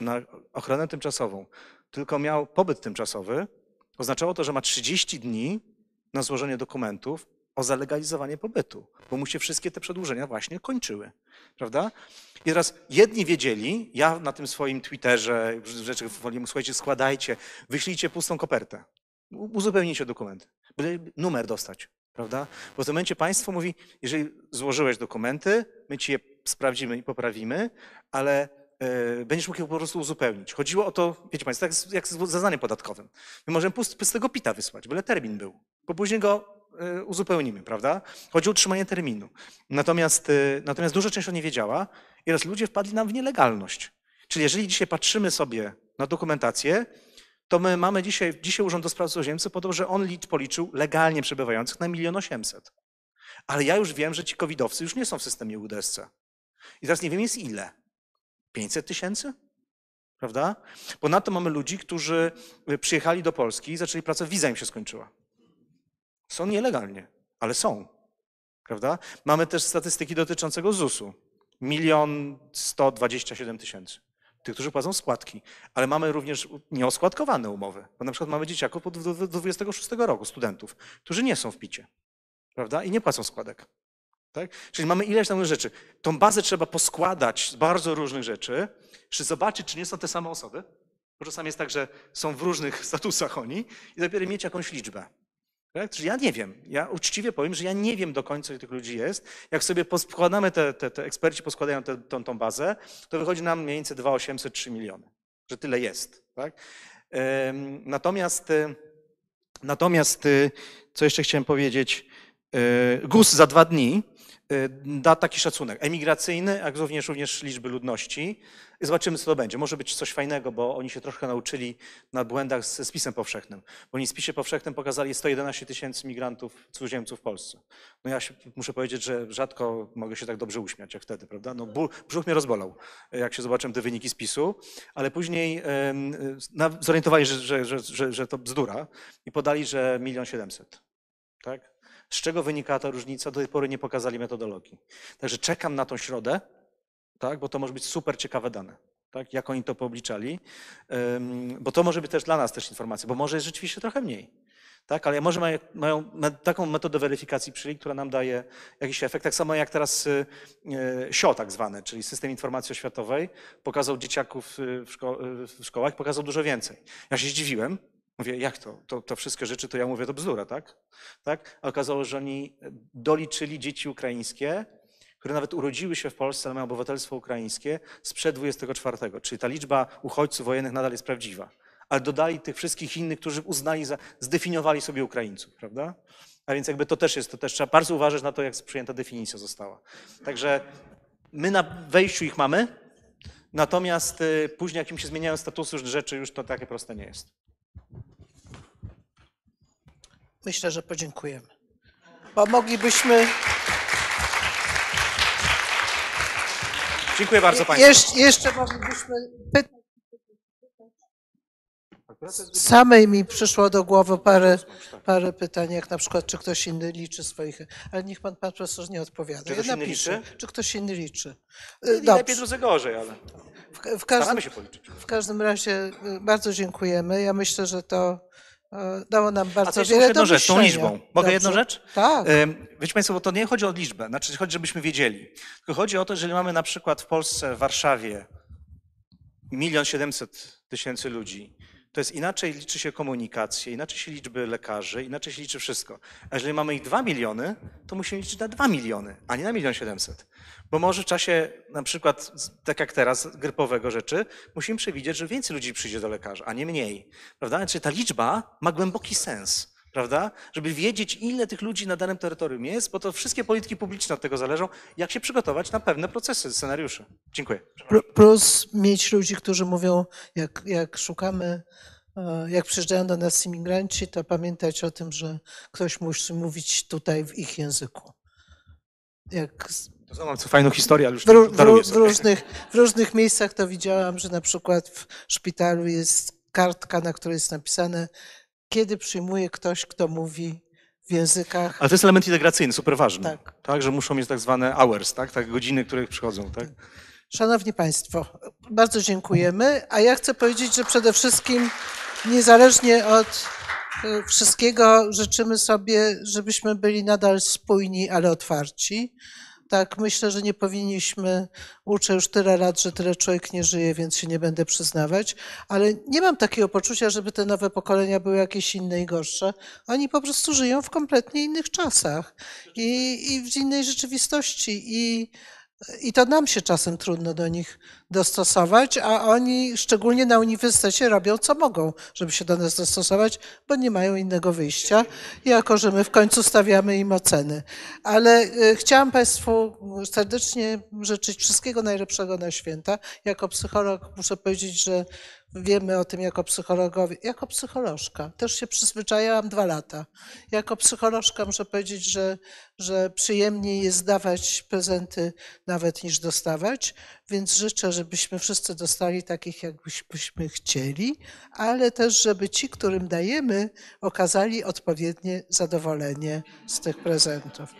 na ochronę tymczasową, tylko miał pobyt tymczasowy, oznaczało to, że ma 30 dni na złożenie dokumentów o zalegalizowanie pobytu, bo mu się wszystkie te przedłużenia właśnie kończyły. Prawda? I teraz jedni wiedzieli, ja na tym swoim Twitterze, rzeczy, woliłem, słuchajcie, składajcie, wyślijcie pustą kopertę, uzupełnijcie dokumenty, byle numer dostać. Prawda? Bo w tym momencie państwo mówi, jeżeli złożyłeś dokumenty, my ci je sprawdzimy i poprawimy, ale będziesz mógł po prostu uzupełnić. Chodziło o to, wiecie państwo, tak jak z zeznaniem podatkowym. My możemy pust- pustego pita wysłać, byle termin był, bo później go e, uzupełnimy, prawda? Chodzi o utrzymanie terminu. Natomiast, e, natomiast duża część o nie wiedziała i teraz ludzie wpadli nam w nielegalność. Czyli jeżeli dzisiaj patrzymy sobie na dokumentację, to my mamy dzisiaj, dzisiaj Urząd do Spraw to, że on licz, policzył legalnie przebywających na milion osiemset. Ale ja już wiem, że ci covidowcy już nie są w systemie UDSC. I teraz nie wiem jest ile. 500 tysięcy? Prawda? Ponadto mamy ludzi, którzy y, przyjechali do Polski i zaczęli pracę, wiza im się skończyła. Są nielegalnie, ale są. Prawda? Mamy też statystyki dotyczącego ZUS-u. Milion sto dwadzieścia siedem tysięcy. Tych, którzy płacą składki. Ale mamy również nieoskładkowane umowy. Bo na przykład mamy dzieciaków do 26 roku, studentów, którzy nie są w picie. Prawda? I nie płacą składek. Tak? Czyli mamy ileś tam rzeczy. Tą bazę trzeba poskładać z bardzo różnych rzeczy, czy zobaczyć, czy nie są te same osoby. Bo czasami jest tak, że są w różnych statusach oni i dopiero mieć jakąś liczbę. Tak? Czyli ja nie wiem. Ja uczciwie powiem, że ja nie wiem do końca, ile tych ludzi jest. Jak sobie poskładamy, te, te, te eksperci poskładają tę tą, tą bazę, to wychodzi nam mniej więcej 2,800, 3 miliony. Że tyle jest. Tak? Natomiast, y, natomiast, y, co jeszcze chciałem powiedzieć, y, GUS za dwa dni da taki szacunek emigracyjny, jak również, również liczby ludności. Zobaczymy, co to będzie. Może być coś fajnego, bo oni się troszkę nauczyli na błędach ze spisem powszechnym. Bo oni w spisie powszechnym pokazali 111 tysięcy migrantów, cudzoziemców w Polsce. No ja się, muszę powiedzieć, że rzadko mogę się tak dobrze uśmiać jak wtedy, prawda? No ból, brzuch mnie rozbolał, jak się zobaczyłem te wyniki spisu, ale później zorientowali, że, że, że, że to bzdura i podali, że milion siedemset. Tak? Z czego wynika ta różnica? Do tej pory nie pokazali metodologii. Także czekam na tą środę, tak? bo to może być super ciekawe dane. Tak? Jak oni to poobliczali, bo to może być też dla nas też informacja, bo może jest rzeczywiście trochę mniej. Tak, ale może mają, mają taką metodę weryfikacji przyjęli, która nam daje jakiś efekt. Tak samo jak teraz y, y, SIO tak zwane, czyli System Informacji Oświatowej, pokazał dzieciaków y, w, szko- w szkołach, pokazał dużo więcej. Ja się zdziwiłem, mówię, jak to? To, to wszystkie rzeczy, to ja mówię, to bzdura, tak? tak? A okazało się, że oni doliczyli dzieci ukraińskie, które nawet urodziły się w Polsce, ale mają obywatelstwo ukraińskie sprzed 24, czyli ta liczba uchodźców wojennych nadal jest prawdziwa. Ale dodali tych wszystkich innych, którzy uznali za, zdefiniowali sobie Ukraińców, prawda? A więc jakby to też jest, to też trzeba bardzo uważać na to, jak przyjęta definicja została. Także my na wejściu ich mamy, natomiast y, później jak im się zmieniają statusy rzeczy, już to takie proste nie jest.
Myślę, że podziękujemy. Bo moglibyśmy
Dziękuję bardzo Państwu.
jeszcze, jeszcze moglibyśmy pytać. Samej mi przyszło do głowy parę, parę pytań, jak na przykład, czy ktoś inny liczy swoich. Ale niech pan, pan profesor nie odpowiada.
Czy ktoś
ja
inny
napiszę,
liczy?
czy ktoś inny liczy. Y,
Lepiej,
Dobrze.
drudzy gorzej, ale
W, w, każdym, w każdym razie y, bardzo dziękujemy. Ja myślę, że to dało nam
A
bardzo
to jeszcze
wiele
jedną rzecz, tą liczbą. Mogę jedną
Dobrze?
rzecz?
Tak.
Ym, Wiecie Państwo, bo to nie chodzi o liczbę, znaczy chodzi, żebyśmy wiedzieli. Tylko chodzi o to, jeżeli mamy na przykład w Polsce, w Warszawie milion siedemset tysięcy ludzi, to jest inaczej liczy się komunikację, inaczej się liczby lekarzy, inaczej się liczy wszystko. A jeżeli mamy ich dwa miliony, to musimy liczyć na dwa miliony, a nie na milion siedemset. Bo może w czasie na przykład, tak jak teraz, grypowego rzeczy, musimy przewidzieć, że więcej ludzi przyjdzie do lekarza, a nie mniej. Prawda? Czyli ta liczba ma głęboki sens. Prawda? Żeby wiedzieć, ile tych ludzi na danym terytorium jest, bo to wszystkie polityki publiczne od tego zależą, jak się przygotować na pewne procesy, scenariusze. Dziękuję.
Pl- Plus mieć ludzi, którzy mówią, jak, jak szukamy, e, jak przyjeżdżają do nas imigranci, to pamiętać o tym, że ktoś musi mówić tutaj w ich języku. Jak z-
To mam co fajną historię, ale już
w, w, w, różnych, w różnych miejscach to widziałam, że na przykład w szpitalu jest kartka, na której jest napisane, kiedy przyjmuje ktoś, kto mówi w językach.
Ale to jest element integracyjny, super ważny.
Tak.
Tak. że muszą mieć tak zwane hours, tak? tak godziny, których przychodzą. Tak?
Szanowni Państwo, bardzo dziękujemy. A ja chcę powiedzieć, że przede wszystkim niezależnie od e, wszystkiego życzymy sobie, żebyśmy byli nadal spójni, ale otwarci. Tak, myślę, że nie powinniśmy, uczę już tyle lat, że tyle człowiek nie żyje, więc się nie będę przyznawać, ale nie mam takiego poczucia, żeby te nowe pokolenia były jakieś inne i gorsze. Oni po prostu żyją w kompletnie innych czasach i, i w innej rzeczywistości i i to nam się czasem trudno do nich dostosować, a oni, szczególnie na uniwersytecie, robią co mogą, żeby się do nas dostosować, bo nie mają innego wyjścia, jako że my w końcu stawiamy im oceny. Ale e, chciałam Państwu serdecznie życzyć wszystkiego najlepszego na święta. Jako psycholog muszę powiedzieć, że wiemy o tym jako psychologowie, jako psycholożka. Też się przyzwyczaiłam dwa lata. Jako psycholożka muszę powiedzieć, że, że przyjemniej jest dawać prezenty nawet niż dostawać, więc życzę, żebyśmy wszyscy dostali takich, jakbyśmy chcieli, ale też, żeby ci, którym dajemy, okazali odpowiednie zadowolenie z tych prezentów.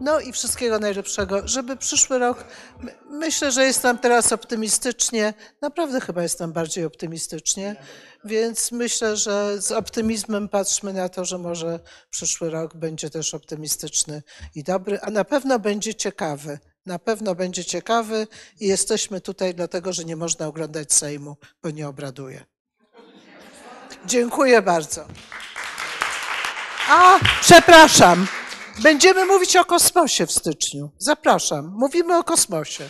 No i wszystkiego najlepszego, żeby przyszły rok, my- myślę, że jest nam teraz optymistycznie, naprawdę chyba jest nam bardziej optymistycznie, więc myślę, że z optymizmem patrzmy na to, że może przyszły rok będzie też optymistyczny i dobry, a na pewno będzie ciekawy. Na pewno będzie ciekawy i jesteśmy tutaj dlatego, że nie można oglądać Sejmu, bo nie obraduje. Dziękuję bardzo. A, przepraszam. Będziemy mówić o kosmosie w styczniu. Zapraszam. Mówimy o kosmosie.